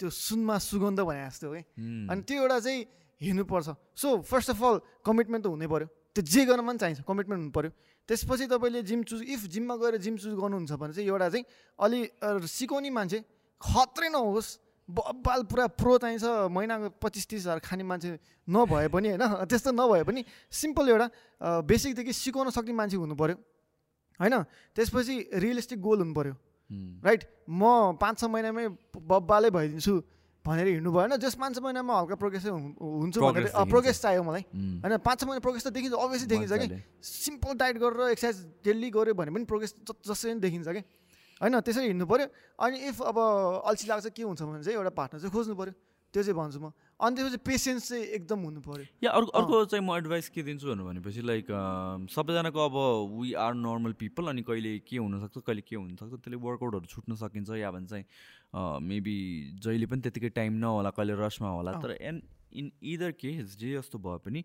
त्यो सुनमा सुगन्ध भने जस्तो हो। कि हुँ। अनि त्यो एउटा चाहिँ हिँड्नुपर्छ so first of all commitment त हुनै पऱ्यो त्यो जे गर्न पनि चाहिन्छ कमिटमेन्ट हुनु पऱ्यो त्यसपछि तपाईँले जिम चुज इफ जिममा गएर जिम चुज गर्नुहुन्छ भने चाहिँ एउटा चाहिँ अलि सिकाउने मान्छे खत्रै नहोस् बब्बाल पुरा प्रो चाहिन्छ महिनाको पच्चिस तिस हजार खाने मान्छे नभए पनि होइन *laughs* त्यस्तो नभए पनि सिम्पल एउटा बेसिकदेखि सिकाउन सक्ने मान्छे हुनु पऱ्यो होइन? त्यसपछि रियलिस्टिक गोल हुनु पऱ्यो। राइट म पाँच छ महिनामै बब्बालै भइदिन्छु भनेर हिँड्नु भएन जस पाँच छ महिनामा हल्का प्रोग्रेस हुन्छु भनेर। प्रोग्रेस चाहियो मलाई। होइन पाँच छ महिना प्रोग्रेस त देखिन्छ अभियसली देखिन्छ कि। सिम्पल डाइट गरेर एक्सर्साइज डेली गऱ्यो भने पनि प्रोग्रेस जसरी पनि देखिन्छ कि होइन त्यसरी हिँड्नु पऱ्यो अनि इफ अब अल्छी लाग्छ के हुन्छ भने चाहिँ एउटा पार्टनर चाहिँ खोज्नु पऱ्यो त्यो चाहिँ भन्छु म। अनि त्यसपछि पेसेन्स चाहिँ एकदम हुनु पऱ्यो या अर्को अर्को चाहिँ म एडभाइस के दिन्छु भन्नु भनेपछि लाइक सबैजनाको अब वी आर नर्मल पिपल अनि कहिले के हुनसक्छ कहिले के हुनसक्छ त्यसले वर्कआउटहरू छुट्न सकिन्छ या भने चाहिँ मेबी जहिले पनि त्यतिकै टाइम नहोला कहिले रसमा होला तर एन्ड इन इदर केस जे जस्तो भए पनि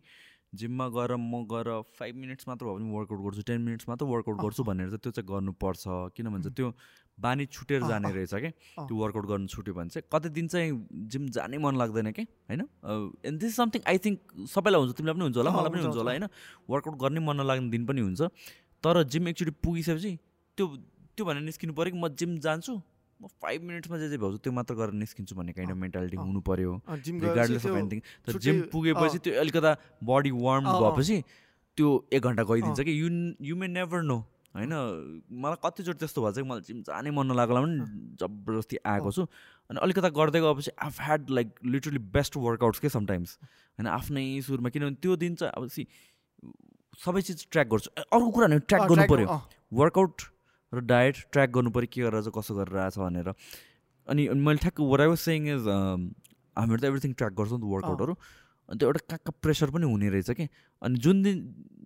जिममा गएर म गएर फाइभ मिनट्स मात्र भए पनि वर्कआउट गर्छु टेन मिनट्स मात्र वर्कआउट गर्छु भनेर चाहिँ त्यो चाहिँ गर्नुपर्छ। किन भन्छ त्यो बानी छुटेर जाने रहेछ क्या त्यो वर्कआउट गर्नु छुट्यो भने चाहिँ कति दिन चाहिँ जिम जानै मन लाग्दैन कि? होइन? And this something I think सबैलाई हुन्छ तिमीलाई पनि हुन्छ होला मलाई पनि हुन्छ, होला होइन? वर्कआउट गर्नै मन नलाग्ने दिन पनि हुन्छ। तर जिम एकचोटि पुगिसकेपछि त्यो त्यो भनेर निस्किनु पऱ्यो कि म जिम जान्छु म फाइभ मिनट्समा जे जे भ्याउँछु त्यो मात्र गरेर निस्किन्छु भन्ने काइन्ड अफ मेन्टालिटी हुनु पऱ्यो रिगार्डलेस अफ एनिथिङ तर जिम पुगेपछि त्यो अलिकता बडी वार्म। भएपछि त्यो एक घन्टा गइदिन्छ कि। You you may never know होइन मलाई कतिचोटि त्यस्तो भएछ कि मलाई जिम जानै मन नलाग्ला पनि जबरजस्ती आएको छु। अनि अलिकता गर्दै गएपछि आफ had like literally best workouts के समटाइम्स होइन आफ्नै सुरुमा किनभने त्यो दिन चाहिँ अब सी सबै चिज ट्र्याक गर्छु। अर्को कुरा भने ट्र्याक गर्नु पऱ्यो वर्कआउट र डायट ट्र्याक गर्नु पऱ्यो के गरेर चाहिँ कसो गरेर आएको छ भनेर। अनि अनि मैले ठ्याक्क what I was saying is हामीहरू त एभ्रिथिङ ट्र्याक गर्छौँ नि त वर्कआउटहरू। अनि त्यो एउटा कहाँ कहाँ प्रेसर पनि हुने रहेछ कि? अनि जुन दिन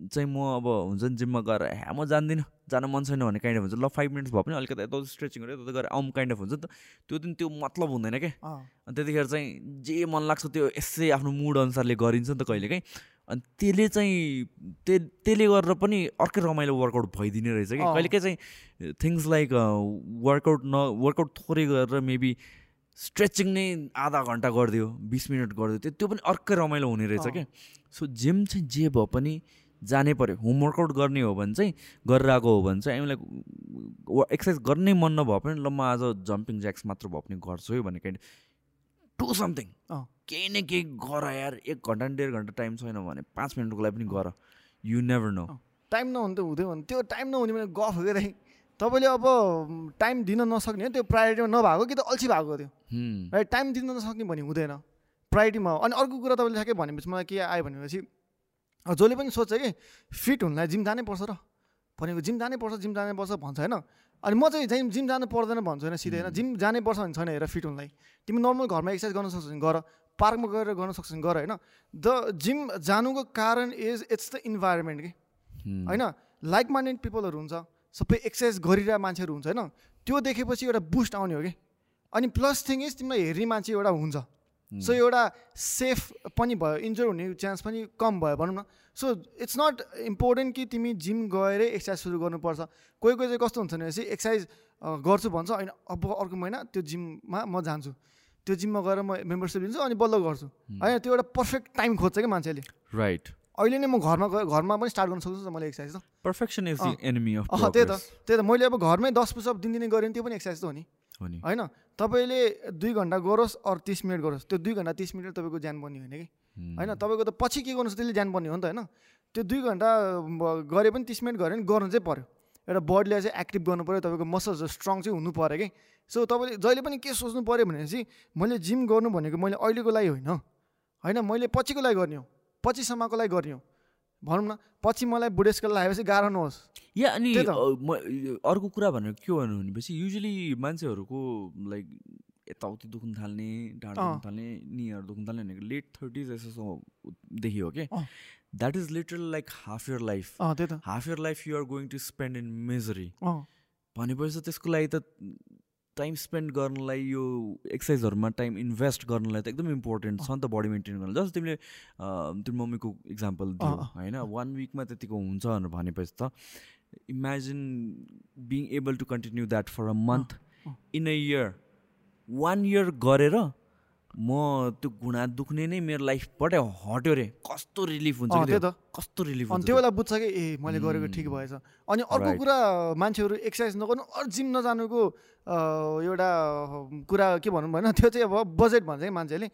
चाहिँ म अब हुन्छ नि जिममा गएर ह्या म जान्दिनँ जान मन छैन भन्ने काइन्ड अफ हुन्छ। ल फाइभ मिनट्स भए पनि अलिकति यता स्ट्रेचिङहरू यता गरेर आउँ काइन्ड अफ हुन्छ नि त। त्यो दिन त्यो मतलब हुँदैन क्या अनि त्यतिखेर चाहिँ जे मन लाग्छ त्यो यसै आफ्नो मुड अनुसारले गरिन्छ नि त कहिले काहीँ। अनि त्यसले चाहिँ त्यो त्यसले गरेर पनि अर्कै रमाइलो वर्कआउट भइदिने रहेछ कि। कहिलेकाहीँ चाहिँ थिङ्स लाइक वर्कआउट न वर्कआउट थोरै गरेर मेबी स्ट्रेचिङ नै आधा घन्टा गरिदियो बिस मिनट गरिदियो। त्यो त्यो पनि अर्कै रमाइलो हुने रहेछ। क्या सो जिम चाहिँ जे भए पनि जानै पऱ्यो होम वर्कआउट गर्ने हो भने चाहिँ गरेर आएको हो भने चाहिँ हामीलाई एक्सर्साइज गर्नै मन नभए पनि ल म आज जम्पिङ ज्याक्स मात्र भए पनि गर्छु है भन्ने काइन्ड डु समथिङ। केही न केही गर यार एक घन्टा डेढ घन्टा टाइम छैन भने पाँच मिनटको लागि पनि गर। यु नेभर नो टाइम नहुनु त हुँदै भने त्यो टाइम नहुने भने गफ हो क्या दाइ तपाईँले अब टाइम दिन नसक्ने हो त्यो प्रायोरिटीमा नभएको कि त अल्छी भएको त्यो? राइट टाइम दिन नसक्ने भने हुँदैन। प्रायोरिटीमा हो। अनि अर्को कुरा तपाईँले ठ्याक्कै भनेपछि मलाई के आयो भनेपछि जसले पनि सोध्छ कि फिट हुनलाई जिम जानै पर्छ र। भनेको जिम जानै पर्छ जिम जानै पर्छ भन्छ होइन? अनि म चाहिँ जिम जिम जानु पर्दैन भन्छु होइन? सिधै होइन? जिम जानै पर्छ भने छैन हेर फिट हुनलाई। तिमी नर्मल घरमा एक्सर्साइज गर्न सक्छौ भने गर। पार्कमा गएर गर्न सक्छौ भने गर होइन? द जिम जानुको कारण इज इट्स द इन्भाइरोमेन्ट कि? होइन? लाइक माइन्डेड पिपलहरू हुन्छ। सबै एक्सर्साइज गरिरहेको मान्छेहरू हुन्छ होइन? त्यो देखेपछि एउटा बुस्ट आउने हो कि? अनि प्लस थिङ इज तिमीलाई हेर्ने मान्छे एउटा हुन्छ। सो एउटा सेफ पनि भयो इन्जोर हुने चान्स पनि कम भयो भनौँ न। सो इट्स नट इम्पोर्टेन्ट कि तिमी जिम गएरै एक्सर्साइज सुरु गर्नुपर्छ। कोही कोही चाहिँ कस्तो हुन्छ भनेपछि एक्सर्साइज गर्छु भन्छ होइन अब अर्को महिना त्यो जिममा म जान्छु। त्यो जिममा गएर म मेम्बरसिप लिन्छु अनि बल्ल गर्छु। होइन त्यो एउटा पर्फेक्ट टाइम खोज्छ कि मान्छेले। राइट अहिले नै म घरमा गएर घरमा पनि स्टार्ट गर्न सक्छु त मैले एक्सर्साइज त। पर्फेक्सन इज एनिमी अफ अँ त्यही त। त्यही त। मैले अब घरमै दस पुसअप दिनदिनै गरेँ त्यो पनि एक्सर्साइज त नि हो नि। होइन तपाईँले दुई घन्टा गरोस् अरू तिस मिनट गरोस्। त्यो दुई घन्टा तिस मिनट तपाईँको ज्यान बन्ने होइन कि? होइन तपाईँको त पछि के गर्नुहोस् त्यसले ज्यान बन्ने हो नि त होइन? त्यो दुई घन्टा गरे पनि तिस मिनट गऱ्यो भने गर्नु चाहिँ पऱ्यो एउटा बडीलाई चाहिँ एक्टिभ गर्नु पऱ्यो तपाईँको मसल्स स्ट्रङ चाहिँ हुनु पऱ्यो कि? सो तपाईँले जहिले पनि के सोच्नु पऱ्यो भनेपछि मैले जिम गर्नु भनेको मैले अहिलेको लागि होइन। होइन मैले पछिको लागि गर्ने हो। पछिसम्मको लागि गर्ने हो। भनौँ न पछि मलाई बुढेसकाल लागेपछि गाह्रो नहोस्। या अनि म अर्को कुरा भनेर के भन्नु भनेपछि युजली मान्छेहरूको लाइक यताउति दुख्नु थाल्ने ढाड। दुख्नु थाल्ने निहरू दुख्नु थाल्ने भनेको लेट थर्टिज यसोदेखि हो कि। That is literally like half your life half your life you're going to spend in misery भनेपछि त त्यसको लागि त टाइम स्पेन्ड गर्नलाई यो एक्सर्साइजहरूमा टाइम इन्भेस्ट गर्नलाई त एकदम इम्पोर्टेन्ट छ नि त बडी मेन्टेन गर्नलाई जस्तो तिमीले तिम्रो मम्मीको इक्जाम्पल दियो। होइन वान विकमा त्यतिको हुन्छ भनेर भनेपछि त imagine being able to continue that for a month. In a year one year गरेर म त्यो घुँडा दुख्ने नै मेरो लाइफबाटै हट्यो रे। कस्तो रिलिफ हुन्छ त्यो। त। कस्तो रिलिफ अनि हुन्छ त्यो। बेला बुझ्छ कि ए मैले गरेको ठिक भएछ। अनि अर्को. कुरा मान्छेहरू एक्सर्साइज नगर्नु अरू जिम नजानुको एउटा कुरा के भनौँ भएन त्यो चाहिँ अब बजेट भन्छ कि मान्छेले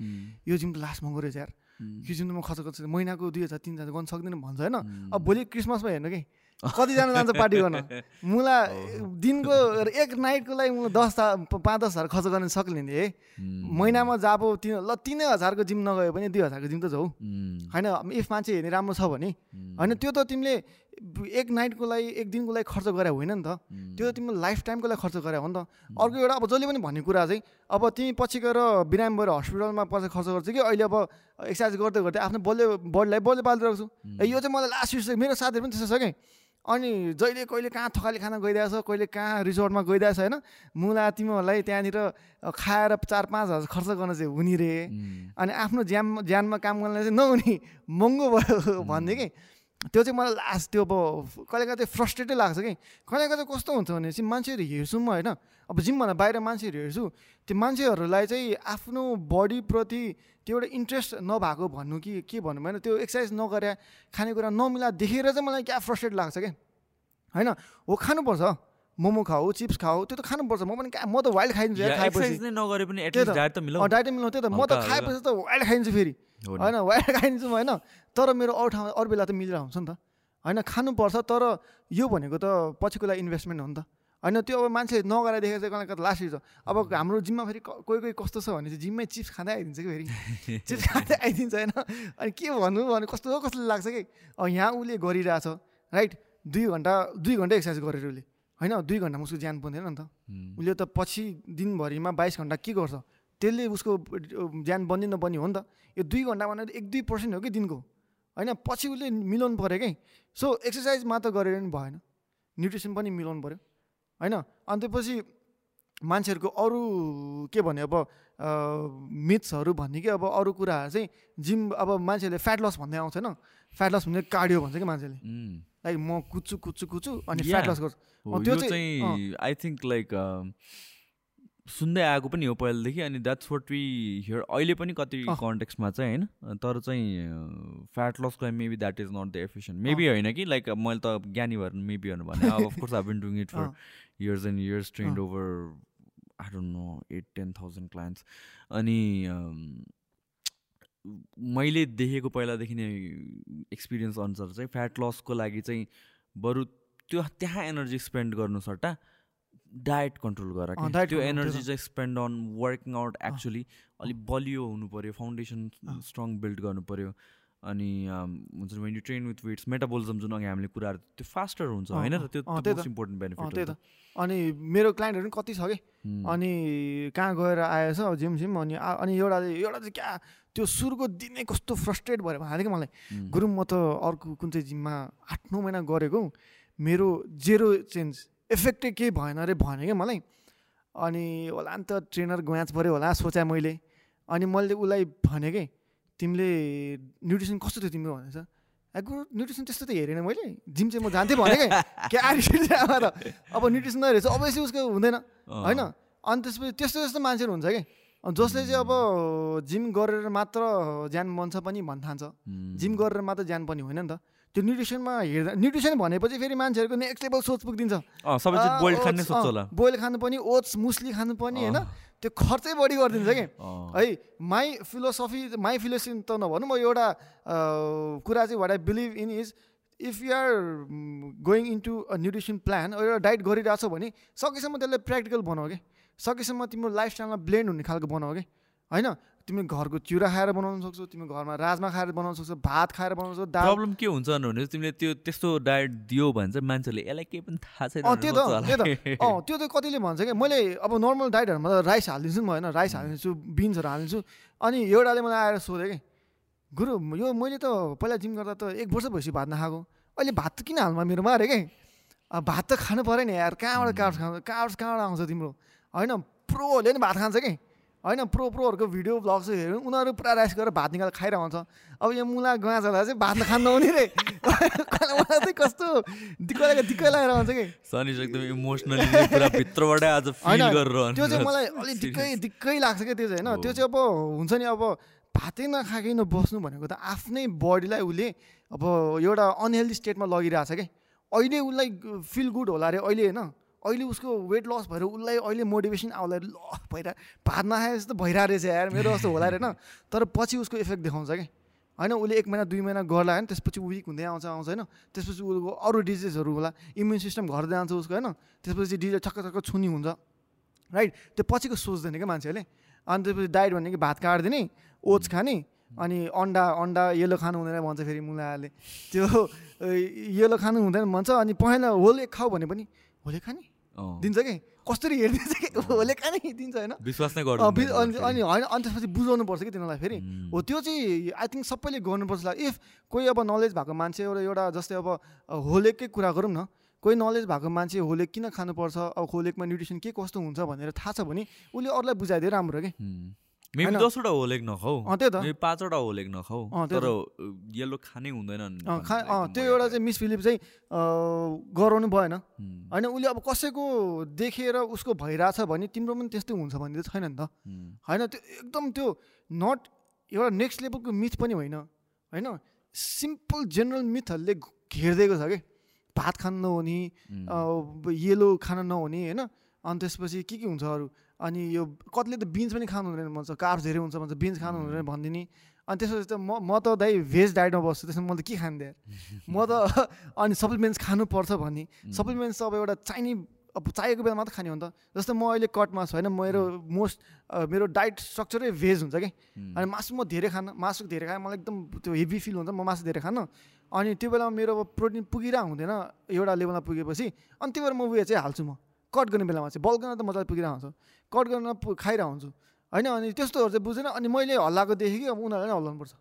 यो जिम त लास्ट महँगो रहेछ यार। यो जिम त म खर्च गर्छु महिनाको दुई हजार तिन हजार गर्न सक्दिनँ भन्छ होइन। अब भोलि क्रिसमसमा हेर्नु कि। कतिजना जान्छ पार्टी गर्न? मुला *laughs* दिनको एक नाइटको लागि मलाई दस पाँच दस हजार खर्च गर्न सक्ने नि है महिनामा जा अब तिन ल तिनै हजारको जिम नगयो भने दुई हजारको जिम त जाऊ उम्, होइन इफ मान्छे हेर्ने राम्रो छ भने। होइन त्यो त तिमीले एक नाइटको लागि एक दिनको लागि खर्च गरे होइन नि त। त्यो त तिम्रो लाइफ टाइमको लागि खर्च गरे हो नि त। अर्को एउटा अब जसले पनि भन्ने कुरा चाहिँ अब तिमी पछि गएर बिरामी भएर हस्पिटलमा पैसा खर्च गर्छ कि अहिले अब एक्सर्साइज गर्दै गर्दै आफ्नो बलियो बडीलाई बलियो पालिरहेको छु। यो चाहिँ मलाई लास्ट मेरो साथीहरू पनि त्यस्तो छ कि? अनि जहिले कहिले कहाँ थकाली खाना गइरहेछ कहिले कहाँ रिसोर्टमा गइरहेछ होइन? मुला तिमीहरूलाई त्यहाँनिर खाएर चार पाँच हजार खर्च गर्न चाहिँ हुने रे। अनि आफ्नो ज्यान ज्यानमा काम गर्नलाई चाहिँ नहुने महँगो भयो भन्ने कि? त्यो चाहिँ मलाई लास्ट त्यो अब कहिले कहिले फ्रस्ट्रेटै लाग्छ कि। कहिले कहिले कस्तो हुन्छ भनेपछि मान्छेहरू हेर्छु म होइन। अब जिमभन्दा बाहिर मान्छेहरू हेर्छु त्यो मान्छेहरूलाई चाहिँ आफ्नो बडीप्रति त्यो एउटा इन्ट्रेस्ट नभएको भन्नु कि के भन्नु होइन त्यो एक्सर्साइज नगरे खानेकुरा नमिला देखेर चाहिँ मलाई क्या फ्रस्ट्रेट लाग्छ क्या। होइन हो खानुपर्छ मोमो खाऊ चिप्स खाऊ त्यो त खानुपर्छ म पनि क्या म त वाइल्ड खाइदिन्छु डाइट मिलाउँ त्यही त म त खाएपछि त वाइल्ड खाइदिन्छु फेरि। होइन वाइल्ड खाइदिन्छु होइन। तर मेरो अरू ठाउँमा अरू बेला त मिलिरहेको हुन्छ नि त। होइन खानुपर्छ तर यो भनेको त पछिको लागि इन्भेस्टमेन्ट हो नि त। होइन त्यो अब मान्छे नगराइ देखेर चाहिँ कहिले कता लास्ट छ अब हाम्रो जिममा फेरि कोही कोही कस्तो छ भने चाहिँ जिममै चिप्स खाँदै आइदिन्छ कि फेरि। *laughs* चिप्स खाँदै आइदिन्छ होइन। अनि के भन्नु भने कस्तो कस्तो लाग्छ कि? अब यहाँ उसले गरिरहेछ राइट? दुई घन्टा दुई घन्टा एक्सर्साइज गरेर उसले। होइन दुई घन्टामा उसको ज्यान पुग्दैन नि त। उसले त पछि दिनभरिमा बाइस घन्टा के गर्छ? त्यसले उसको ज्यान बन्ने नबन्ने हो नि त। यो दुई घन्टा भनेर एक दुई पर्सेन्ट हो कि दिनको? होइन पछि उसले मिलाउनु पऱ्यो कि? सो एक्सर्साइज मात्र गरेर पनि भएन। न्युट्रिसन पनि मिलाउनु पऱ्यो। होइन अनि त्यसपछि मान्छेहरूको अरू के भने अब मिथ्सहरू भन्ने कि अब अरू कुराहरू चाहिँ जिम अब मान्छेहरूले फ्याट लस भन्दै आउँछ होइन? फ्याट लस भन्ने कार्डियो भन्छ कि मान्छेले. लाइक म कुद्छु कुद्छु कुद्छु अनि. फ्याट लस गर्छु। त्यो चाहिँ आई थिङ्क लाइक सुन्दै आएको पनि हो पहिलादेखि अनि द्याट्स वाट वी हियर अहिले पनि कति। कन्टेक्समा चाहिँ होइन तर चाहिँ फ्याट लसको लागि maybe that is not the efficient maybe होइन कि लाइक मैले त ज्ञानी भएर मेबी भनेर भने अब of course I been doing it for. Years and years trained. Over I don't know eight ten thousand clients अनि मैले देखेको पहिलादेखि नै एक्सपिरियन्स अनुसार चाहिँ फ्याट लसको लागि चाहिँ बरु त्यो त्यहाँ एनर्जी स्पेन्ड गर्नु सट्टा डायट कन्ट्रोल गर त्यो एनर्जी। चाहिँ spend on working out actually अलिक बलियो हुनु पऱ्यो फाउन्डेसन स्ट्रङ बिल्ड गर्नु पऱ्यो अनि हुन्छ when you train with weights metabolism जुन अघि हामीले कुराहरू त्यो फास्टर हुन्छ होइन? र त्यो त। मोस्ट इम्पोर्टेन्ट बेनिफिट त्यही त। अनि मेरो क्लाइन्टहरू पनि कति छ कि. अनि कहाँ गएर आएछ जिम सिम अनि अनि एउटा एउटा चाहिँ क्या त्यो सुरुको दिनै कस्तो फ्रस्ट्रेट भएर भएको थियो कि मलाई. गुरुङ म त अर्को कुन चाहिँ जिममा आठ नौ महिना गरेको मेरो जेरो चेन्ज इफेक्टै केही भएन अरे भने क्या मलाई? अनि होला नि त ट्रेनर ग्याच पऱ्यो होला सोचे मैले। अनि मैले उसलाई भने कि तिमीले न्युट्रिसन कस्तो थियो तिम्रो? भनेछ। गुरु न्युट्रिसन त्यस्तो त हेरेन मैले। जिम चाहिँ म जान्थेँ भने कि के एटिट्युड चाहिँ अब त। अब न्युट्रिसन नहेरेछ अभियसली उसको हुँदैन। होइन? अनि त्यसपछि त्यस्तो त्यस्तो मान्छेहरू हुन्छ कि? जसले चाहिँ अब जिम गरेर मात्र ज्यान बन्छ पनि भन्न Hmm. जिम गरेर मात्र ज्यान पनि होइन नि त। त्यो न्युट्रिसनमा हेर्दा न्युट्रिसन भनेपछि फेरि मान्छेहरूको नेक्स्ट लेभल सोच पुगिदिन्छ सबै खाने होला। बोइल खानु पनि ओट्स मुस्ली खानु पनि होइन? त्यो खर्चै बढी गरिदिन्छ कि। है माई फिलोसफी माई फिलोसफी त नभनौँ म एउटा कुरा चाहिँ what I believe in is if you are going into a nutrition plan एउटा डाइट गरिरहेछौ भने सकेसम्म त्यसलाई प्र्याक्टिकल बनाऊ कि? सकेसम्म तिम्रो लाइफस्टाइलमा ब्लेन्ड हुने खालको बनाऊ कि? होइन? तिमी घरको चिउरा खाएर बनाउन सक्छौ तिमी घरमा राजमा खाएर बनाउन सक्छौ भात खाएर बनाउन सक्छौ प्रब्लम के हुन्छ भने तिमीले त्यो त्यस्तो डायट दियो भने चाहिँ मान्छेले यसलाई केही पनि थाहा छैन त्यो त। त्यो त। *laughs* अँ त्यो त कतिले भन्छ कि मैले अब नर्मल डाइटहरूमा त राइस हालिदिन्छु नि म होइन? राइस हालिदिन्छु बिन्सहरू हालिदिन्छु। अनि एउटाले मलाई आएर सोध्यो कि गुरु यो मैले त पहिला जिम गर्दा त एक वर्ष भएपछि भात नखाएको। अहिले भात किन हाल्मा मेरोमा? अरे कि भात त खानु पऱ्यो नि यार कहाँबाट कार्ब्स खान्छ कार्ब्स कहाँबाट आउँछ तिम्रो? होइन प्रोहरूले नि भात खान्छ कि। होइन प्रो प्रोहरूको भिडियो ब्लग्स हेऱ्यो उनीहरू पुरा राइस गरेर भात निकालेर खाइरहेको हुन्छ। अब यो मुला गाँजालाई चाहिँ भात खानु नहुने रे? *laughs* मलाई चाहिँ कस्तो दिक्क लागेको दिक्क लागेर हुन्छ कि? सनिस एकदम इमोसनली पुरा भित्रबाटै आज फिल गरेर त्यो चाहिँ। मलाई अलिक *laughs* दिक्कै दिक्कै लाग्छ क्या त्यो चाहिँ होइन? त्यो चाहिँ अब हुन्छ नि अब भातै नखाएकै बस्नु भनेको त आफ्नै बडीलाई उसले अब एउटा अनहेल्दी स्टेटमा लगिरहेछ कि? अहिले उसलाई फिल गुड होला अरे अहिले होइन। अहिले उसको वेट लस भएर उसलाई अहिले मोटिभेसन आउला ल भइरह भात नखाए जस्तो भइरहेको रहेछ यार मेरो जस्तो होला होइन। तर पछि उसको इफेक्ट देखाउँछ कि? होइन उसले एक महिना दुई महिना गर्ला होइन त्यसपछि विक हुँदै आउँछ आउँछ होइन। त्यसपछि उसको अरू डिजिजहरू होला इम्युन सिस्टम घट्दै जान्छ उसको होइन। त्यसपछि डिजिज छक्क छक्क छुनी हुन्छ राइट त्यो पछिको सोच्दैन क्या मान्छेहरूले? अनि त्यसपछि डाइट भनेको भात काटिदिने ओट्स खाने अनि अन्डा अन्डा येलो खानु हुँदैन भन्छ फेरि मुलाहरूले त्यो येलो खानु हुँदैन भन्छ अनि पहिला होल खाऊ भने पनि होले खाने। दिन्छ कि? कसरी हेरिदिन्छ कि? होले *laughs* खाने दिन्छ होइन? विश्वास नै बि- अनि अनि होइन अनि त्यसपछि बुझाउनु पर्छ कि तिनीहरूलाई फेरि. हो त्यो चाहिँ आई थिङ्क सबैले गर्नुपर्छ इफ कोही अब नलेज भएको मान्छे एउटा एउटा जस्तै अब होलेकै कुरा गरौँ न। कोही नलेज भएको मान्छे होलेक किन खानुपर्छ? अब होलेकमा न्युट्रिसन के कस्तो हुन्छ भनेर थाहा छ भने उसले अरूलाई बुझाइदियो राम्रो कि। मेबी? दसवटा होलेक नखाऊ। अँ त्यही त। मेबी पाँचवटा नखाऊ। तर खानै हुँदैन खा त्यो एउटा चाहिँ मिस फिलिप चाहिँ गराउनु भएन। होइन उसले अब कसैको देखेर उसको भइरहेछ भने तिम्रो पनि त्यस्तै हुन्छ भन्ने त छैन नि त। होइन त्यो एकदम त्यो नट एउटा नेक्स्ट लेभलको मिथ पनि होइन। होइन सिम्पल जेनरल मिथहरूले घेरिदिएको छ कि? भात खानु नहुने येलो खान नहुने होइन? अनि त्यसपछि के के हुन्छ अरू? अनि यो कतिले त बिन्स पनि खानु हुँदैन भन्छ। कार्ब्स धेरै हुन्छ भन्छ। बिन्स खानु हुँदैन भनिदिने। अनि त्यसपछि त म म त दाइ भेज डाइटमा बस्छु। त्यसमा मैले के खानु म त *laughs* अनि सप्लिमेन्ट्स खानुपर्छ भन्ने सप्लिमेन्ट्स अब एउटा चाहिने अब चाहिएको बेला मात्र खाने हो नि त। जस्तो म अहिले कटमा छु होइन मेरो मोस्ट मेरो डाइट स्ट्रक्चरै भेज हुन्छ कि? अनि मासु म धेरै खान मासु धेरै खाएँ। मलाई एकदम त्यो हेभी फिल हुन्छ म मासु धेरै खान। अनि त्यो बेलामा मेरो अब प्रोटिन पुगिरहेको हुँदैन। एउटा लेभलमा पुगेपछि। अनि त्यो भएर म उयो चाहिँ हाल्छु म। कट गर्ने बेलामा चाहिँ बल्क गर्न त मजाले पुगिरहेको हुन्छ कट गर्न खाइरहेको हुन्छु होइन अनि त्यस्तोहरू चाहिँ बुझेन अनि मैले हल्लाएको देखेँ कि अब उनीहरूलाई नै हल्लाउनुपर्छ *laughs*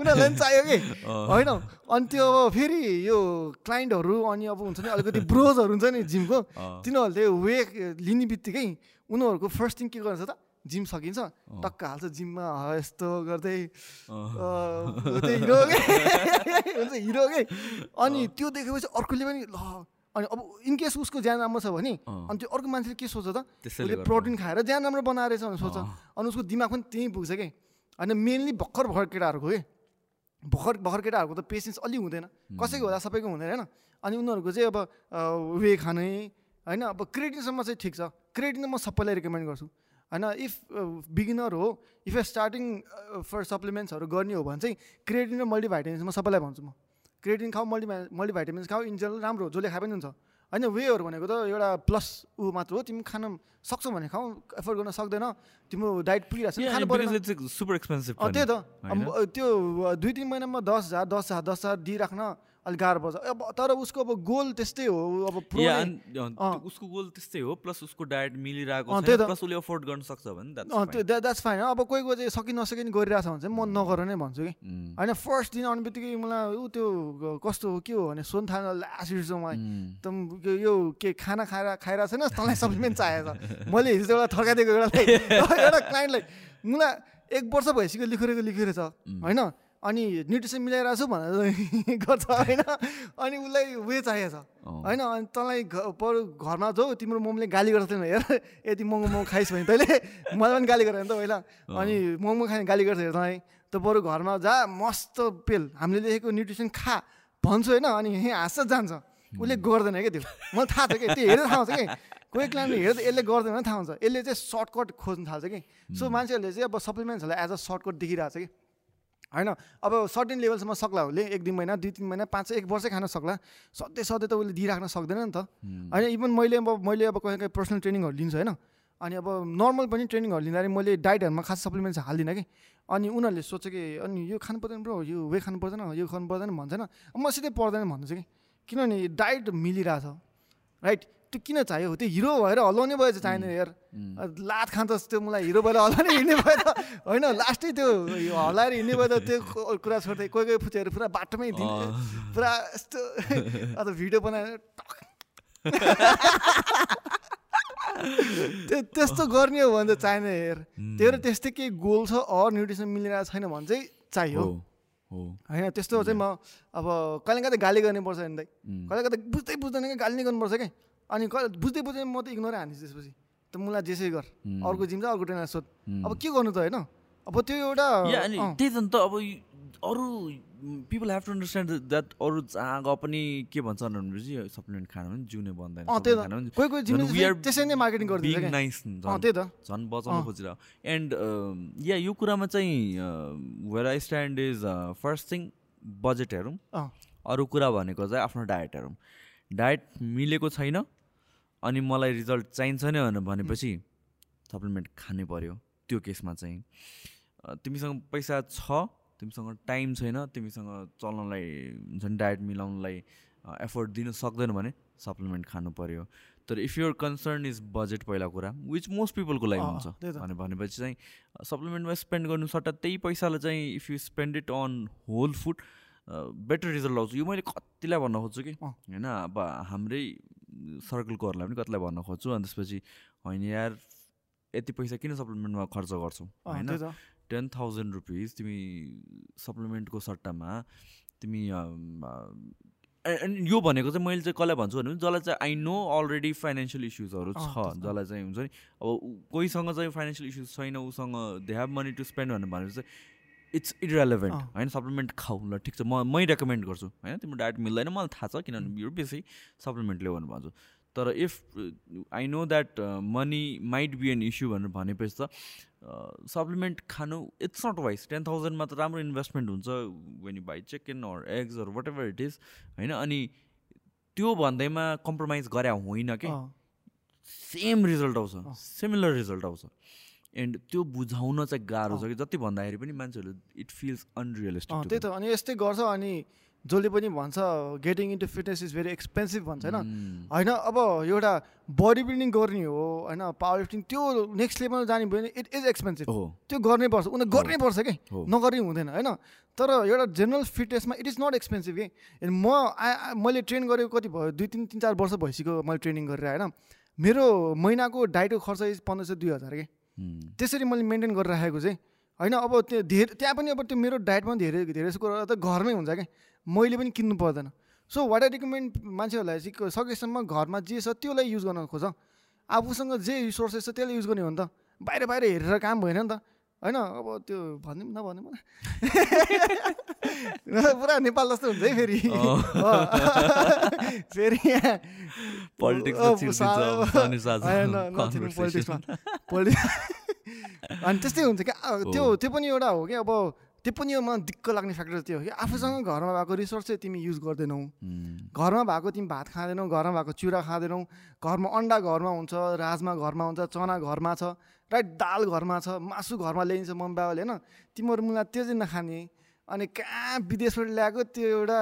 उनीहरूलाई पनि चाहियो। कि? होइन अनि त्यो अब फेरि यो क्लाइन्टहरू अनि अब हुन्छ नि अलिकति ब्रोजहरू हुन्छ नि जिमको तिनीहरूले वे लिने बित्तिकै उनीहरूको फर्स्ट थिङ के गर्छ त? जिम सकिन्छ। टक्क हाल्छ जिममा यस्तो गर्दै। हिरो *laughs* हुन्छ हिरो के? अनि त्यो देखेपछि अर्कोले पनि ल अनि अब इनकेस उसको ज्यान राम्रो छ भने अनि त्यो अर्को मान्छेले के सोच्छ त? उसले प्रोटिन खाएर ज्यान राम्रो बनाएर भनेर सोच्छ। अनि उसको दिमाग पनि त्यहीँ पुग्छ कि? होइन मेनली भर्खर भर्खर केटाहरूको कि? भर्खर भर्खर केटाहरूको त पेसेन्स अलिक हुँदैन। कसैको होला सबैको हुँदैन होइन? अनि उनीहरूको चाहिँ अब वे खाने होइन? अब क्रेडिटसम्म चाहिँ ठिक छ। क्रेडिट म सबैलाई रिकमेन्ड गर्छु। होइन? इफ बिगिनर हो इफ ए स्टार्टिङ फर सप्लिमेन्ट्सहरू गर्ने हो भने चाहिँ क्रेडिट र मल्टिभाइटामिन्स म सबैलाई भन्छु म। क्रेडिन खाऊ मल्टी मल्टिभाइटामिन्स खाऊ इन जेनरल राम्रो जसले खाए पनि हुन्छ। होइन वेहरू भनेको त एउटा प्लस ऊ मात्र हो तिमी खान सक्छौ भने खाऊ एफोर्ड गर्न सक्दैन तिम्रो डाइट पुगिरहेको छ सुपर एक्सपेन्सिभ त्यही त। त्यो दुई तिन महिनामा दस हजार दस हजार दस हजार दिइराख्न अलिक गाह्रो पर्छ अब तर उसको अब गोल त्यस्तै हो अब उसको गोल त्यस्तै हो प्लस उसको डायट मिलिरहेको प्लस उसले अफोर्ड गर्न सक्छ भने त्यो द्याट्स फाइन अब कोही कोही चाहिँ सकि नसकि नि गरिरहेको छ भने चाहिँ म नगर नै भन्छु कि। होइन फर्स्ट दिन आउने बित्तिकै मलाई ऊ त्यो कस्तो हो के हो भने सोन थाहा लास्ट बिर्छु मलाई। त यो के खाना खाएर खाइरहेको छैन तँलाई सप्लिमेन्ट चाहिएको छ। मैले हिजो एउटा थर्काइदिएको एउटा *laughs* एउटा क्लाइन्टलाई मलाई एक वर्ष भइसक्यो लेखेको लेखेको छ होइन? अनि न्युट्रिसन मिलाइरहेको छु भनेर *laughs* गर्छ होइन? अनि उसलाई उयो चाहिएको छ। होइन अनि तँलाई पर घरमा जाऊ तिम्रो मम्मीले गाली गर्थेन हेर यति महँगो महँगो खाइस् भने तैँले मलाई पनि गाली गरेर त पहिला। अनि महँगो खाने गाली गर्छ हेर तँलाई। त बरु घरमा जा मस्त पेल। हामीले लेखेको न्युट्रिसन खा भन्छु होइन? अनि यहीँ हाँस्छ जान्छ। उसले गर्दैन क्या त्यो मलाई थाहा छ कि त्यो हेरेर थाहा हुन्छ कि? कोही क्लाइन्टले हेर्दा यसले गर्दैन थाहा हुन्छ। यसले चाहिँ सर्टकट खोज्नु थाल्छ कि? सो मान्छेहरूले चाहिँ अब सप्लिमेन्ट्सहरूलाई एज अ सर्टकट देखिरहेको छ कि? होइन? अब सर्टेन लेभलसम्म सक्ला उसले एक दुई महिना दुई तिन महिना पाँच एक वर्षै खान सक्ला। सधैँ सधैँ त उसले दिइराख्न सक्दैन नि त। होइन इभन मैले अब मैले अब कहीँ कहीँ पर्सनल ट्रेनिङहरू लिन्छु होइन? अनि अब नर्मल पनि ट्रेनिङहरू लिँदाखेरि मैले डाइटहरूमा खास सप्लिमेन्ट्स हाल्दिनँ कि। अनि उनीहरूले सोध्छ कि अनि यो खानु पर्दैन ब्रो यो वे खानु पर्दैन यो खानु पर्दैन भन्छन् म सिधै पर्दैन भन्दैछु कि। किनभने डाइट मिलिरहेछ। राइट त्यो किन चाहियो? त्यो हिरो भएर हल्लाउने भयो चाहिँ चाहिने यार। लात खान्छ त्यो मलाई हिरो भएर हल्लाउने हिँड्ने भयो त होइन लास्टै त्यो हल्लाएर हिँड्ने भयो त त्यो कुरा छोड्दै कोही कोही फुचेहरू पुरा बाटोमै दिने पुरा यस्तो *laughs* अन्त भिडियो बनाएर त्यो *laughs* त्यस्तो गर्ने हो भने त चाहिने हेर तेरो त्यस्तै केही गोल छ अर न्युट्रिसन मिलिरहेको छैन भने चाहिँ चाहियो। होइन त्यस्तो चाहिँ म अब कहिले कहिले गाली गर्नुपर्छ नि दाइ कहिले कहिले बुझ्दै बुझ्दैन क्या गाली नै गर्नुपर्छ क्या अनि बुझ्दै बुझ्दै म त इग्नोरै हान्छु त्यसपछि। त मलाई जेसै गर अर्को जिम अर्को ट्रेनर सोध। अब के गर्नु त होइन? अब त्यो एउटा त्यही त त अब अरू people have to understand that अरू जहाँ गए पनि के भन्छ भनेपछि सप्लिमेन्ट खानु पनि जिउने बन्दैन कोही कोही जिम त्यसै नै मार्केटिङ गरिदिन्छ नाइस त्यही त। झन् बचाउनु खोजिरह एन्ड या यो कुरामा चाहिँ where I stand is first thing budget हेरौँ। अरू कुरा भनेको चाहिँ आफ्नो डायट हेरौँ। डायट मिलेको छैन अनि मलाई रिजल्ट चाहिन्छ नै भनेपछि सप्लिमेन्ट खानै पऱ्यो त्यो केसमा चाहिँ। तिमीसँग पैसा छ तिमीसँग टाइम छैन तिमीसँग चल्नलाई हुन्छ नि डायट मिलाउनलाई एफोर्ट दिन सक्दैन भने सप्लिमेन्ट खानु पऱ्यो तर if your concern is budget पहिला कुरा विच मोस्ट पिपलको लागि हुन्छ भने भनेपछि चाहिँ सप्लिमेन्टमा स्पेन्ड गर्नु सट्टा त्यही पैसालाई चाहिँ if you spend it on whole food better result आउँछ यो मैले कतिलाई भन्न खोज्छु कि? होइन अब हाम्रै सर्कलकोहरूलाई पनि कतिलाई भन्न खोज्छु अनि त्यसपछि होइन यार यति पैसा किन सप्लिमेन्टमा खर्च गर्छौ? होइन? टेन थाउजन्ड रुपिस तिमी सप्लिमेन्टको सट्टामा तिमी यो भनेको चाहिँ मैले चाहिँ कसलाई भन्छु भने जसलाई चाहिँ आई नो अलरेडी फाइनेन्सियल इस्युजहरू छ जसलाई चाहिँ हुन्छ नि अब कोहीसँग चाहिँ फाइनेन्सियल इस्युज छैन उसँग they have money to spend भनेपछि चाहिँ इट्स इरेलेभेन्ट होइन सप्लिमेन्ट खाऊ ल ठिक छ म मै रेकमेन्ड गर्छु। होइन तिम्रो डायट मिल्दैन मलाई थाहा छ किनभने यो बेसी सप्लिमेन्ट ल्याऊ भनेर भन्छु तर if I know that money might be an issue भनेर भनेपछि त सप्लिमेन्ट खानु इट्स नट वाइज टेन थाउजन्डमा त राम्रो इन्भेस्टमेन्ट हुन्छ when you buy chicken or eggs or whatever it is होइन अनि त्यो भन्दैमा कम्प्रोमाइज गरे होइन कि? सेम रिजल्ट आउँछ। सिमिलर रिजल्ट आउँछ। एन्ड त्यो बुझाउन चाहिँ गाह्रो छ कि जति भन्दाखेरि पनि मान्छेहरू इट फिल्स अनरियलिस्टिक त्यही त। अनि यस्तै गर्छ अनि जसले पनि भन्छ getting into fitness is very expensive भन्छ होइन? Mm. होइन अब एउटा बडी बिल्डिङ गर्ने हो होइन पावर लिफ्टिङ त्यो नेक्स्ट लेभलमा जाने भयो भने इट इज एक्सपेन्सिभ हो। त्यो गर्नै पर्छ। उनीहरू गर्नै पर्छ कि। नगर्ने हुँदैन होइन? तर एउटा जेनरल फिटनेसमा इट इज नट एक्सपेन्सिभ कि? म आ- मैले ट्रेन गरेको कति भयो? दुई तिन तिन चार वर्ष भइसक्यो मैले ट्रेनिङ गरेर होइन? मेरो महिनाको डाइटको खर्च इज पन्ध्र सय दुई हजार कि. त्यसरी मैले मेन्टेन गरेर राखेको चाहिँ होइन अब त्यो धेरै त्यहाँ पनि अब त्यो मेरो डाइटमा धेरै धेरै जस्तो कुरा त घरमै हुन्छ क्या। मैले पनि किन्नु पर्दैन। सो वाट आई रिकमेन्ड मान्छेहरूलाई चाहिँ सकेसम्म घरमा जे छ त्यसलाई युज गर्न खोज। आफूसँग जे रिसोर्सेस छ त्यसलाई युज गर्ने हो नि त। बाहिर बाहिर हेरेर काम भएन नि त। होइन अब त्यो भनिदिउँ नभनिदिउँ न पुरा नेपाल जस्तो हुन्छ है फेरि। *laughs* फेरि यहाँ Politics-मा अँ, चिर्दिन्छ सा- अब शनि साझा होइन, न- नचिर्नु conversation. politics-मा। पोलिटिक्स *laughs* अनि त्यस्तै हुन्छ क्या त्यो। त्यो पनि एउटा हो कि अब त्यो पनि मलाई दिक्क लाग्ने फ्याक्टर त्यो हो कि आफूसँग घरमा भएको रिसोर्स चाहिँ तिमी युज गर्दैनौ. घरमा भएको तिमी भात खाँदैनौ घरमा भएको चिउरा खाँदैनौ घरमा अन्डा घरमा हुन्छ राजमा घरमा हुन्छ चना घरमा छ राइट दाल घरमा छ मासु घरमा ल्याइन्छ मम्मी बाबाले होइन? तिमीहरू मुला त्यो चाहिँ नखाने। अनि कहाँ विदेशबाट ल्याएको त्यो एउटा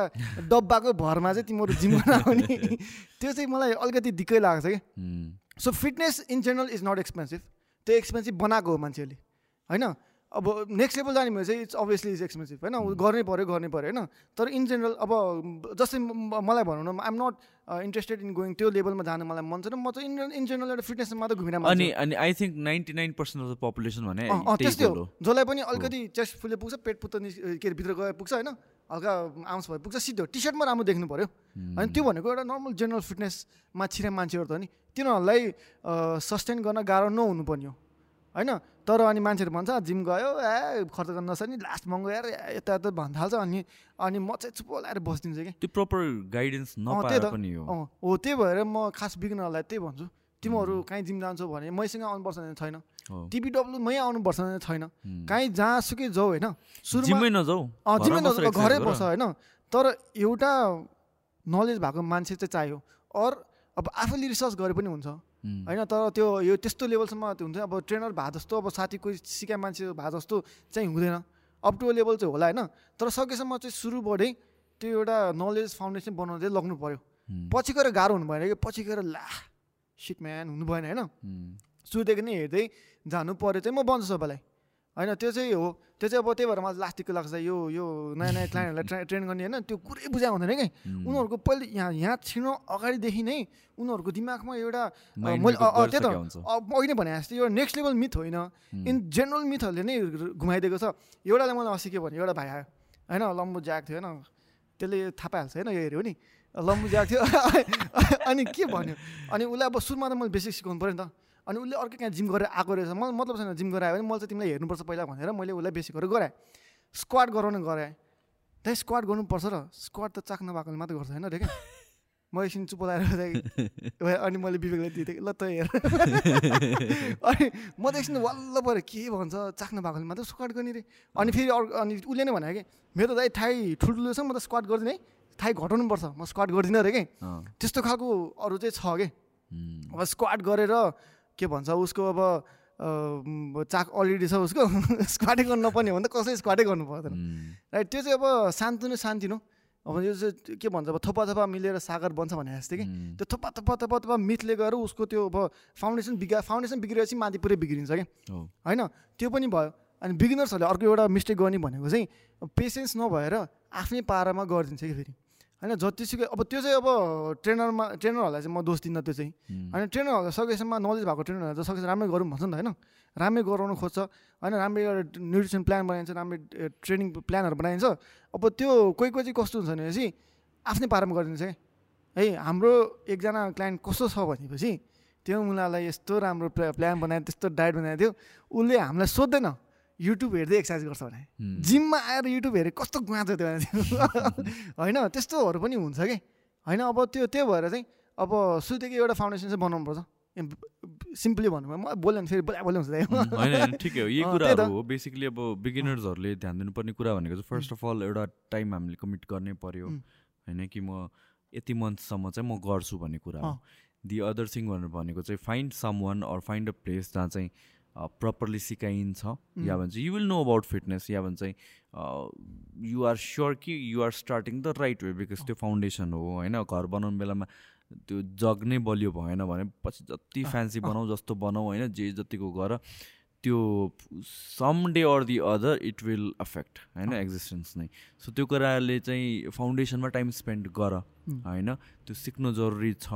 डब्बाको भरमा चाहिँ तिमीहरू जिम बनाउने। त्यो चाहिँ मलाई अलिकति दिक्कै लाग्छ कि. So fitness in general is not expensive त्यो एक्सपेन्सिभ बनाएको हो मान्छेहरूले होइन? अब नेक्स्ट लेभल जाने भने चाहिँ इट्स अभियसली इज एक्सपेन्सिभ होइन? गर्नै पऱ्यो गर्नै पऱ्यो होइन? तर इन जेनरल अब जस्तै मलाई भनौँ न I'm not interested in going त्यो लेभलमा जानु मलाई मन छैन। म चाहिँ इन इन जेनरल एउटा फिटनेसमा मात्रै मान्छे अनि। अनि I think ninety nine percent of the population भने त्यस्तै हो। जसलाई पनि अलिकति चेस्ट फुले पुग्छ पेट पुग्छ निस के अरे भित्र गएर पुग्छ होइन? हल्का आर्म्स भए पुग्छ सिधो। टी सर्टमा राम्रो देख्नु पऱ्यो अनि त्यो भनेको एउटा नर्मल जेनरल फिटनेसमा छिरे मान्छेहरू त नि तिनीहरूलाई सस्टेन गर्न गाह्रो नहुनु पर्ने हो। होइन? तर अनि मान्छेहरू भन्छ जिम गयो ए खर्च गर्न नसक्ने लास्ट महँगो यार यता यता भन्न थाल्छ अनि अनि म चाहिँ चुप लगाएर बसिदिन्छु कि त्यो प्रपर गाइडेन्स। पनि हो अँ हो त्यही भएर म खास बिग्नरलाई त्यही भन्छु तिमीहरू काहीँ जिम जान्छौ भने मैसँग आउनुपर्छ भने छैन हो। टिबिडब्लु मै आउनुपर्छ भने छैन. काहीँ जहाँसुकै जाऊ होइन सुरुमा नजाऊ बसेर नजाऊ, घरै गर। होइन तर एउटा नलेज भएको मान्छे चाहिँ चाहियो अर अब आफैले रिसर्च गरे पनि हुन्छ. होइन तर त्यो यो त्यस्तो लेभलसम्म त्यो हुन्छ अब ट्रेनर भए जस्तो अब साथी कोही सिकाए मान्छे भए जस्तो चाहिँ हुँदैन। अप टु लेभल चाहिँ होला होइन? तर सकेसम्म चाहिँ सुरुबाटै त्यो एउटा नलेज फाउन्डेसन बनाउनु चाहिँ लग्नु पऱ्यो Mm. पछि गएर गाह्रो हुनु भएन कि पछि गएर ला सिट म्यान हुनु भएन होइन? Mm. सुरुदेखि नै हेर्दै जानु पऱ्यो चाहिँ म भन्छु सबैलाई होइन त्यो चाहिँ हो। त्यो चाहिँ अब त्यही भएर मलाई लास्ट टिकको लाग्छ यो यो नयाँ नयाँ क्लाइन्टहरूलाई ट्रे ट्रेन गर्ने होइन त्यो कुरै बुझा हुँदैन कि. उनीहरूको पहिले यहाँ यहाँ छिर्नु अगाडिदेखि नै उनीहरूको दिमागमा एउटा मैले त्यही त अहिले भने जस्तो यो नेक्स्ट लेभल मिथ होइन. इन जेनरल मिथहरूले नै घुमाइदिएको छ। एउटाले मलाई अस्ति के भन्यो एउटा भाइ आयो। होइन लम्बु ज्याक थियो होइन। त्यसले थाहा पाइहाल्छ होइन यो हेऱ्यो नि। लम्बु ज्याक थियो। *laughs* अनि के भन्यो? अनि उसलाई अब सुरुमा त मैले बेसिक सिकाउनु पऱ्यो नि त। अनि उसले अर्को कहाँ जिम गरेर आएको रहेछ। मलाई मतलब छैन जिम गरेर आयो भने मैले चाहिँ तिमीलाई हेर्नुपर्छ पहिला भनेर मैले उसलाई बेसिक गरेर गराएँ। स्क्वाड गराउनु गराएँ। त्यही स्क्वाड गर्नुपर्छ र स्क्वाड त चाख्न भएकोले मात्रै गर्छ होइन रे क्या म एकछिन चुप लगाएर *laughs* अनि मैले विवेकलाई दिँदै ल त हेर। *laughs* अनि म त एकछिन वल्ल पऱ्यो के भन्छ चाख्न भएकोले मात्रै स्क्वाड गर्ने रे। अनि फेरि अर्को अनि उसले नै भने कि मेरो दाइ थाइ ठुल्ठुलो छ म त स्क्वाड गर्दिनँ है। थाइ घटाउनु पर्छ म स्क्वाड गर्दिनँ रे कि। त्यस्तो खालको अरू चाहिँ छ कि. अब स्क्वाड गरेर के भन्छ उसको अब चाक अलरेडी छ उसको *laughs* स्क्वाडै गर्नु नपर्ने हो भने त कसै स्क्वाडै गर्नु पर्दैन. राइट त्यो चाहिँ अब सान्तुनो शान्तिनो अब यो चाहिँ के भन्छ अब थोपा थोपा मिलेर सागर बन्छ भने जस्तै कि. त्यो थोपा थोपा थोपा थोपा मिथले गएर उसको त्यो अब फाउन्डेसन बिगा फाउन्डेसन बिग्रिएपछि माथि पुरै बिग्रिन्छ हो। होइन त्यो पनि भयो अनि बिगिनर्सहरूले अर्को एउटा मिस्टेक गर्ने भनेको चाहिँ पेसेन्स नभएर आफ्नै पारामा गरिदिन्छ कि फेरि होइन जतिसुकै अब त्यो चाहिँ अब ट्रेनरमा ट्रेनरहरूलाई चाहिँ म दोष दिन्न त्यो चाहिँ. अनि ट्रेनरहरूलाई सकेसम्म नलेज भएको ट्रेनरहरू चाहिँ सकेसम्म राम्रै गरौँ भन्छ नि त होइन। राम्रै गराउनु खोज्छ। होइन राम्रै एउटा न्युट्रिसन प्लान बनाइन्छ राम्रै ट्रेनिङ प्लानहरू बनाइन्छ। अब त्यो कोही कोही चाहिँ कस्तो हुन्छ भनेपछि आफ्नै पारामा गरिदिन्छ क्या। है हाम्रो एकजना क्लाइन्ट कस्तो छ भनेपछि त्यो मुलालाई यस्तो राम्रो प्ला प्लान बनायो त्यस्तो डायट बनाइदियो उसले हामीलाई सोध्दैन। युट्युब हेर्दै एक्सर्साइज गर्छ भने. जिममा आएर युट्युब हेरेर कस्तो गुवान्छ त्यो। *laughs* होइन त्यस्तोहरू पनि हुन्छ कि। होइन अब त्यो त्यही भएर चाहिँ अब सुरुदेखि एउटा फाउन्डेसन चाहिँ बनाउनु पर्छ। सिम्पली भन्नु म बोल्यो भने फेरि बोल्या बोल्यो हुन्छ ठिकै हो। यही। *laughs* कुराहरू हो। बेसिकली अब बिगिनर्सहरूले ध्यान दिनुपर्ने कुरा भनेको चाहिँ फर्स्ट अफ अल एउटा टाइम हामीले कमिट गर्नै पर्यो. होइन कि म यति मन्थसम्म चाहिँ म गर्छु भन्ने कुरा हो। दि अदर थिङ भनेर भनेको चाहिँ find someone or find a place जहाँ चाहिँ प्रपरली सिकाइन्छ या भन्छ you will know about fitness या भन्छ यु आर स्योर कि you are starting the right way because त्यो फाउन्डेसन हो होइन? घर बनाउने बेलामा त्यो जग नै बलियो भएन भने पछि जति फ्यान्सी बनाऊ जस्तो बनाऊ होइन? जे जतिको गर त्यो some day or the other it will affect होइन एक्जिस्टेन्स नै। सो त्यो कुराले चाहिँ फाउन्डेसनमा टाइम स्पेन्ड गर होइन? त्यो सिक्नु जरुरी छ।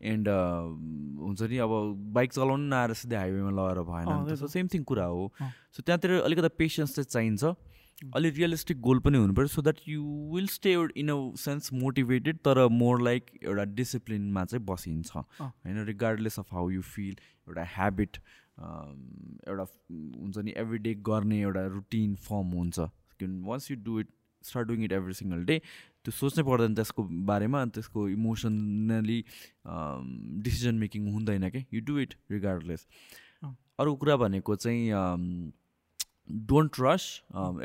एन्ड हुन्छ नि अब बाइक चलाउनु नआएर सिधै हाइवेमा लगाएर भएन सो सेम थिङ कुरा हो। सो त्यहाँतिर अलिकति पेसेन्स चाहिँ चाहिन्छ। अलिक रियलिस्टिक गोल पनि हुनु पऱ्यो so that you will stay in a sense motivated तर मोर लाइक एउटा डिसिप्लिनमा चाहिँ बसिन्छ। होइन regardless of how you feel एउटा ह्याबिट एउटा हुन्छ नि एभ्री डे गर्ने एउटा रुटिन फर्म हुन्छ। किन once you do it start doing it every single day त्यो सोच्नै पर्दैन त्यसको बारेमा त्यसको इमोसनली डिसिजन मेकिङ हुँदैन क्या यु डु इट रिगार्डलेस अरू कुरा भनेको चाहिँ डोन्ट रस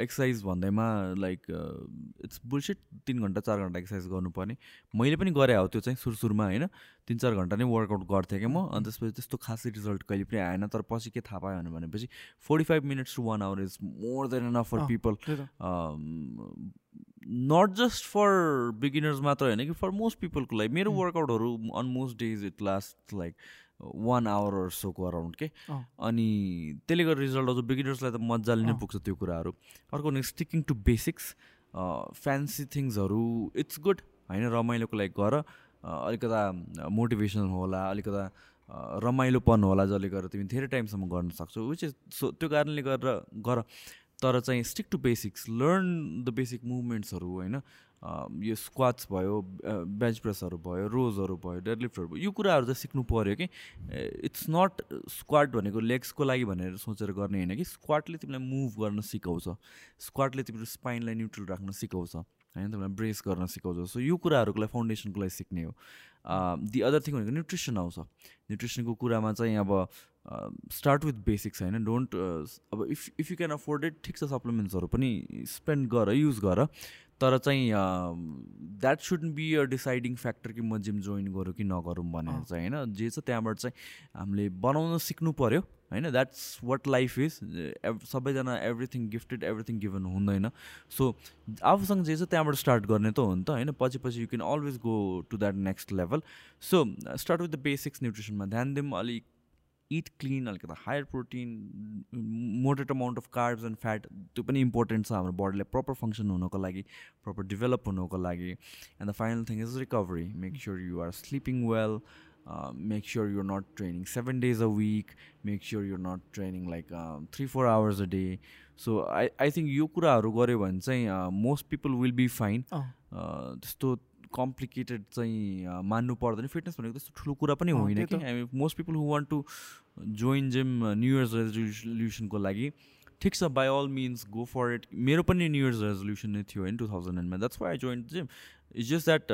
एक्सर्साइज भन्दैमा लाइक इट्स बुलसिट तिन घन्टा चार घन्टा एक्सर्साइज गर्नुपर्ने। मैले पनि गरेँ हो त्यो चाहिँ सुरु सुरुमा होइन? तिन चार घन्टा नै वर्कआउट गर्थेँ क्या म? अनि त्यसपछि त्यस्तो खासै रिजल्ट कहिले पनि आएन। तर पछि के थाहा पायो भनेपछि forty five minutes to one hour is more than an for people not just for beginners मात्र होइन कि फर मोस्ट पिपलको लागि मेरो वर्कआउटहरू on most days it last like one hour सोको अराउन्ड के अनि त्यसले गर्दा रिजल्ट आउँछ बिगिनर्सलाई त मजाले नै पुग्छ त्यो कुराहरू. अर्को भने स्टिकिङ टु बेसिक्स फ्यान्सी थिङ्सहरू इट्स गुड होइन रमाइलोको लागि गर अलिकता मोटिभेसन होला अलिकता रमाइलोपन होला जसले गर्दा तिमी धेरै टाइमसम्म गर्न सक्छौ विच इज सो त्यो कारणले गर्दा गर। तर चाहिँ stick to basics learn the basic मुभमेन्ट्सहरू होइन? यो स्क्वाट्स भयो बेन्च प्रेसहरू भयो रोजहरू भयो डेडलिफ्टहरू भयो यो कुराहरू चाहिँ सिक्नु पऱ्यो कि? इट्स नट स्क्वाड भनेको लेग्सको लागि भनेर सोचेर गर्ने होइन कि? स्क्वाडले तिमीलाई मुभ गर्न सिकाउँछ। स्क्वाडले तिम्रो स्पाइनलाई न्युट्रल राख्न सिकाउँछ होइन? तिमीलाई ब्रेस गर्न सिकाउँछ। सो यो कुराहरूको लागि फाउन्डेसनको लागि सिक्ने हो। दि अदर थिङ भनेको न्युट्रिसन आउँछ। न्युट्रिसनको कुरामा चाहिँ अब स्टार्ट विथ बेसिक्स होइन? डोन्ट अब if if you can afford it ठिक छ सप्लिमेन्ट्सहरू पनि स्पेन्ड गर युज गर। तर चाहिँ that should be a deciding factor कि म जिम जोइन गरौँ कि नगरौँ भनेर चाहिँ होइन? जे छ त्यहाँबाट चाहिँ हामीले बनाउन सिक्नु पऱ्यो होइन? द्याट्स वाट लाइफ इज सबैजना एभ्रिथिङ गिफ्टेड एभ्रिथिङ गिभन हुँदैन। सो आफूसँग जे छ त्यहाँबाट स्टार्ट गर्ने त हो नि त होइन? पछि पछि you can always go to that next level so start with the basics न्युट्रिसनमा ध्यान दिउँ अलिक इट क्लिन अलिकति higher protein moderate amount of carbs and fat त्यो पनि इम्पोर्टेन्ट छ हाम्रो बडीलाई प्रपर फङ्सन हुनको लागि प्रपर डेभलप हुनको लागि. And the final thing is recovery make sure you are sleeping well make sure you're not training seven days a week make sure you're not training like three four hours a day so I I think यो कुराहरू गऱ्यो भने चाहिँ most people will be fine त्यस्तो complicated चाहिँ मान्नु पर्दैन। Fitness भनेको त्यस्तो ठुलो कुरा पनि होइन कि। हामी most people who want to join gym new years रेजोल्युसनको लागि ठिक छ by all means go for it मेरो पनि न्यु इयर्स रेजोल्युसन नै थियो होइन two thousand एन्डमा that's why I join gym it's just that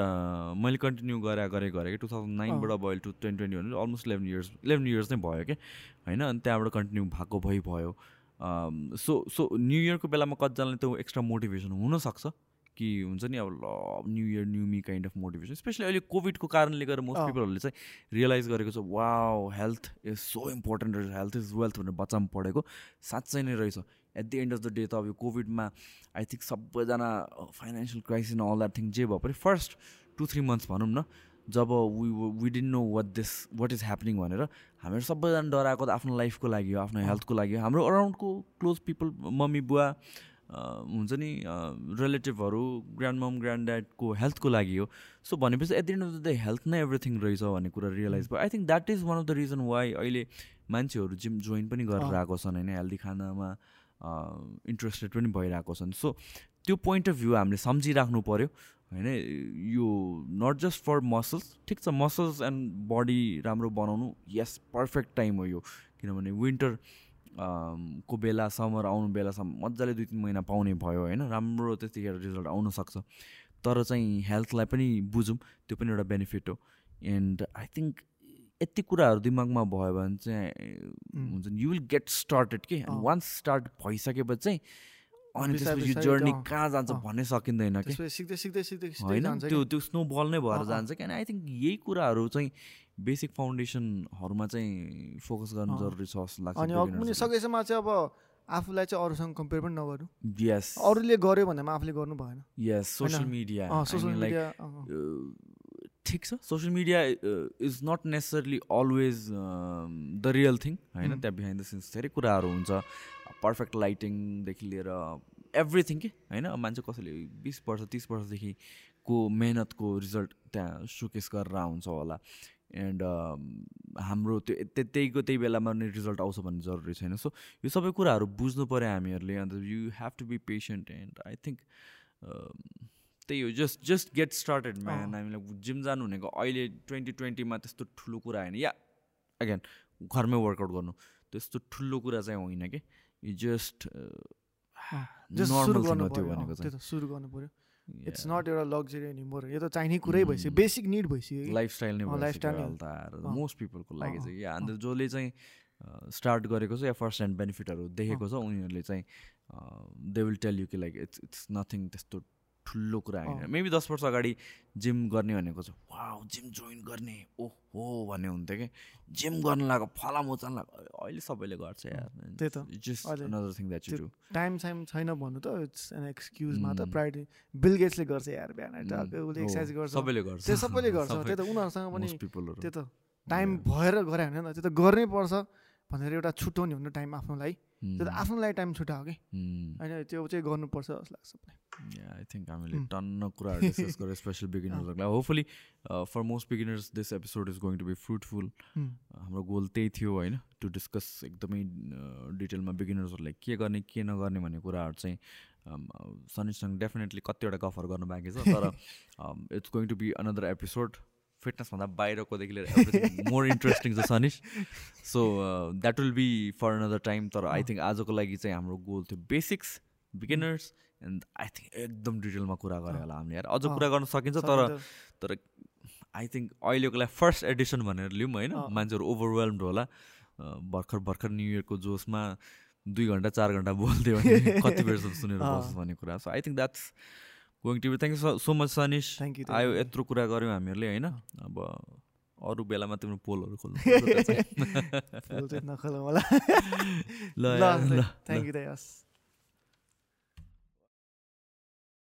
मैले कन्टिन्यू गरेर गरेँ गरेँ कि टु थाउजन्ड नाइनबाट भयो टु ट्वेन्टी ट्वेन्टी भने almost eleven years eleven years नै भयो कि होइन? अनि त्यहाँबाट कन्टिन्यू भएको भइ भयो। सो सो न्यु इयरको बेलामा कतिजनाले त्यो एक्स्ट्रा मोटिभेसन हुनसक्छ। कि हुन्छ नि अब ल new year new me kind of motivation specially अहिले कोभिडको कारणले गर्दा मोस्ट पिपलहरूले चाहिँ रियलाइज गरेको छ वा हेल्थ इज सो इम्पोर्टेन्ट रहेछ हेल्थ इज वेल्थ भनेर बच्चामा पढेको साँच्चै नै रहेछ। At the end of the day त अब यो कोभिडमा आई थिङ्क सबैजना financial crisis all that thing जे भयो पनि फर्स्ट टु थ्री मन्थ्स भनौँ न जब we we didn't know what this what is happening भनेर हामीहरू सबैजना डराएको त आफ्नो लाइफको लागि हो आफ्नो हेल्थको लागि हो। हाम्रो अराउन्डको क्लोज पिपल मम्मी बुवा हुन्छ नि रिलेटिभहरू ग्रान्ड मम ग्रान्ड ड्याडको हेल्थको लागि हो। सो भनेपछि at the end of the day health नै एभ्रिथिङ रहेछ भन्ने कुरा रियलाइज भयो। I think that is one of the reason why अहिले मान्छेहरू जिम जोइन पनि गरेर आएको छन् होइन? हेल्दी खानामा इन्ट्रेस्टेड पनि भइरहेको छन्। सो त्यो पोइन्ट अफ भ्यू हामीले सम्झिराख्नु पऱ्यो होइन? यो नट जस्ट फर मसल्स ठिक छ मसल्स एन्ड बडी राम्रो बनाउनु यस पर्फेक्ट टाइम हो यो। किनभने विन्टर को बेला समर आउनु बेलासम्म मजाले दुई तिन महिना पाउने भयो होइन राम्रो त्यतिखेर रिजल्ट आउनसक्छ तर चाहिँ हेल्थलाई पनि बुझौँ त्यो पनि एउटा बेनिफिट हो। एन्ड आई थिङ्क यति कुराहरू दिमागमा भयो भने चाहिँ हुन्छ नि यु विल गेट स्टार्टेड के? वान्स स्टार्ट भइसकेपछि चाहिँ अनि त्यसपछि यो जर्नी कहाँ जान्छ। भन्नै सकिँदैन कि सिक्दै सिक्दै सिक्दै होइन त्यो। त्यो स्नो बल नै भएर। जान्छ कि आई थिङ्क यही कुराहरू चाहिँ बेसिक फाउन्डेसनहरूमा चाहिँ फोकस गर्नु। जरुरी छ जस्तो लाग्छ अनि सकेसम्म चाहिँ अब आफूलाई चाहिँ अरूसँग कम्पेयर पनि नगर्नु यस अरूले गर्यो भनेमा आफूले गर्नु भएन यस सोसियल? मिडिया सोसियल मिडिया ठिक छ। Social media is not necessarily always the real thing होइन? Mm. त्यहाँ बिहाइन्ड द सिन्स धेरै कुराहरू हुन्छ। पर्फेक्ट लाइटिङदेखि लिएर एभ्रिथिङ के होइन? मान्छे कसैले बिस वर्ष तिस वर्षदेखिको मेहनतको रिजल्ट त्यहाँ सुकेस गरेर हुन्छ होला। एन्ड हाम्रो त्यो त्य- त्यहीको त्यही बेलामा नै रिजल्ट आउँछ भन्ने जरुरी छैन। सो यो सबै कुराहरू बुझ्नु पऱ्यो हामीहरूले। And you have to be patient and I think त्यही हो just just get started man हामीलाई जिम जानु भनेको अहिले ट्वेन्टी ट्वेन्टीमा त्यस्तो ठुलो कुरा होइन। या अगेन घरमै वर्कआउट गर्नु त्यस्तो ठुलो कुरा चाहिँ होइन कि। यु जस्ट just सुरु गर्नु पऱ्यो, इट्स. नट एउटा लग्जरी एनी मोर यो त चाहिने कुरै भइसक्यो Mm. बेसिक निड भइसक्यो। लाइफस्टाइल नै भइसक्यो अँ। मोस्ट पिपलको लागि चाहिँ। या अन्त जसले चाहिँ स्टार्ट गरेको छ या फर्स्ट ह्यान्ड बेनिफिटहरू देखेको छ उनीहरूले चाहिँ दे विल टेल यु कि लाइक इट्स इट्स नथिङ त्यस्तो ठुलो कुरा होइन। मेबी दस वर्ष अगाडि जिम गर्ने भनेको चाहिँ वाउ जिम जोइन गर्ने। ओ हो भन्ने हुन्थ्यो कि। जिम गर्न लाग्यो फलाम उचाल्न लाग्यो अहिले सबैले गर्छ यार। त। त्यो टाइम साइम छैन भन्नु त। इट्स एन एक्सक्युज मात्र। Mm. प्रायोरिटी बिल गेट्सले गर्छ यार बिहान। टक्कै उसले एक्सर्साइज गर्छ। Oh, सबैले गर्छ। त्यो सबैले गर्छ। *laughs* त्यही त उनीहरूसँग पनि। त्यो त। टाइम भएर गरे होइन त्यो त गर्नै पर्छ। भनेर एउटा छुट्याउने हुनु टाइम आफ्नो लागि। त्यो त Mm. आफ्नो लागि टाइम छुट्यायो कि Mm. होइन त्यो चाहिँ गर्नुपर्छ जस्तो लाग्छ आई थिङ्क हामीले Mm. टन्न कुराहरू डिस्कस *laughs* गरेर special बिगिनर्सहरूलाई hopefully for most beginners this episode is going to be fruitful. हाम्रो गोल त्यही थियो होइन टु डिस्कस एकदमै डिटेलमा बिगिनर्सहरूलाई के गर्ने के नगर्ने भन्ने कुराहरू चाहिँ um, सनिजसँग डेफिनेटली कतिवटा गफहरू गर्नु बाँकी छ तर it's going to be another episode फिटनेसभन्दा बाहिरकोदेखि लिएर मोर इन्ट्रेस्टिङ छ सनिज so that will be for another time तर आई थिङ्क आजको लागि चाहिँ हाम्रो गोल थियो basics beginners and I think एकदम डिटेलमा कुरा गऱ्यो होला हामीले यार अझ कुरा गर्न सकिन्छ तर। तर आई थिङ्क अहिलेको लागि फर्स्ट एडिसन भनेर लिउँ होइन। मान्छेहरू ओभरवेल्म्ड होला भर्खर भर्खर न्यु इयरको जोसमा दुई घन्टा चार घन्टा बोल्थ्यो भने *laughs* कति बेरसम्म सुनेर। बस्छ भन्ने कुरा so I think that's going to be thank you so much सनिस you, thank आयो. यत्रो कुरा गऱ्यौँ हामीहरूले होइन अब अरू बेलामा तिम्रो पोलहरू खोल्नु ल ल थ्याङ्क यू दाइ हस्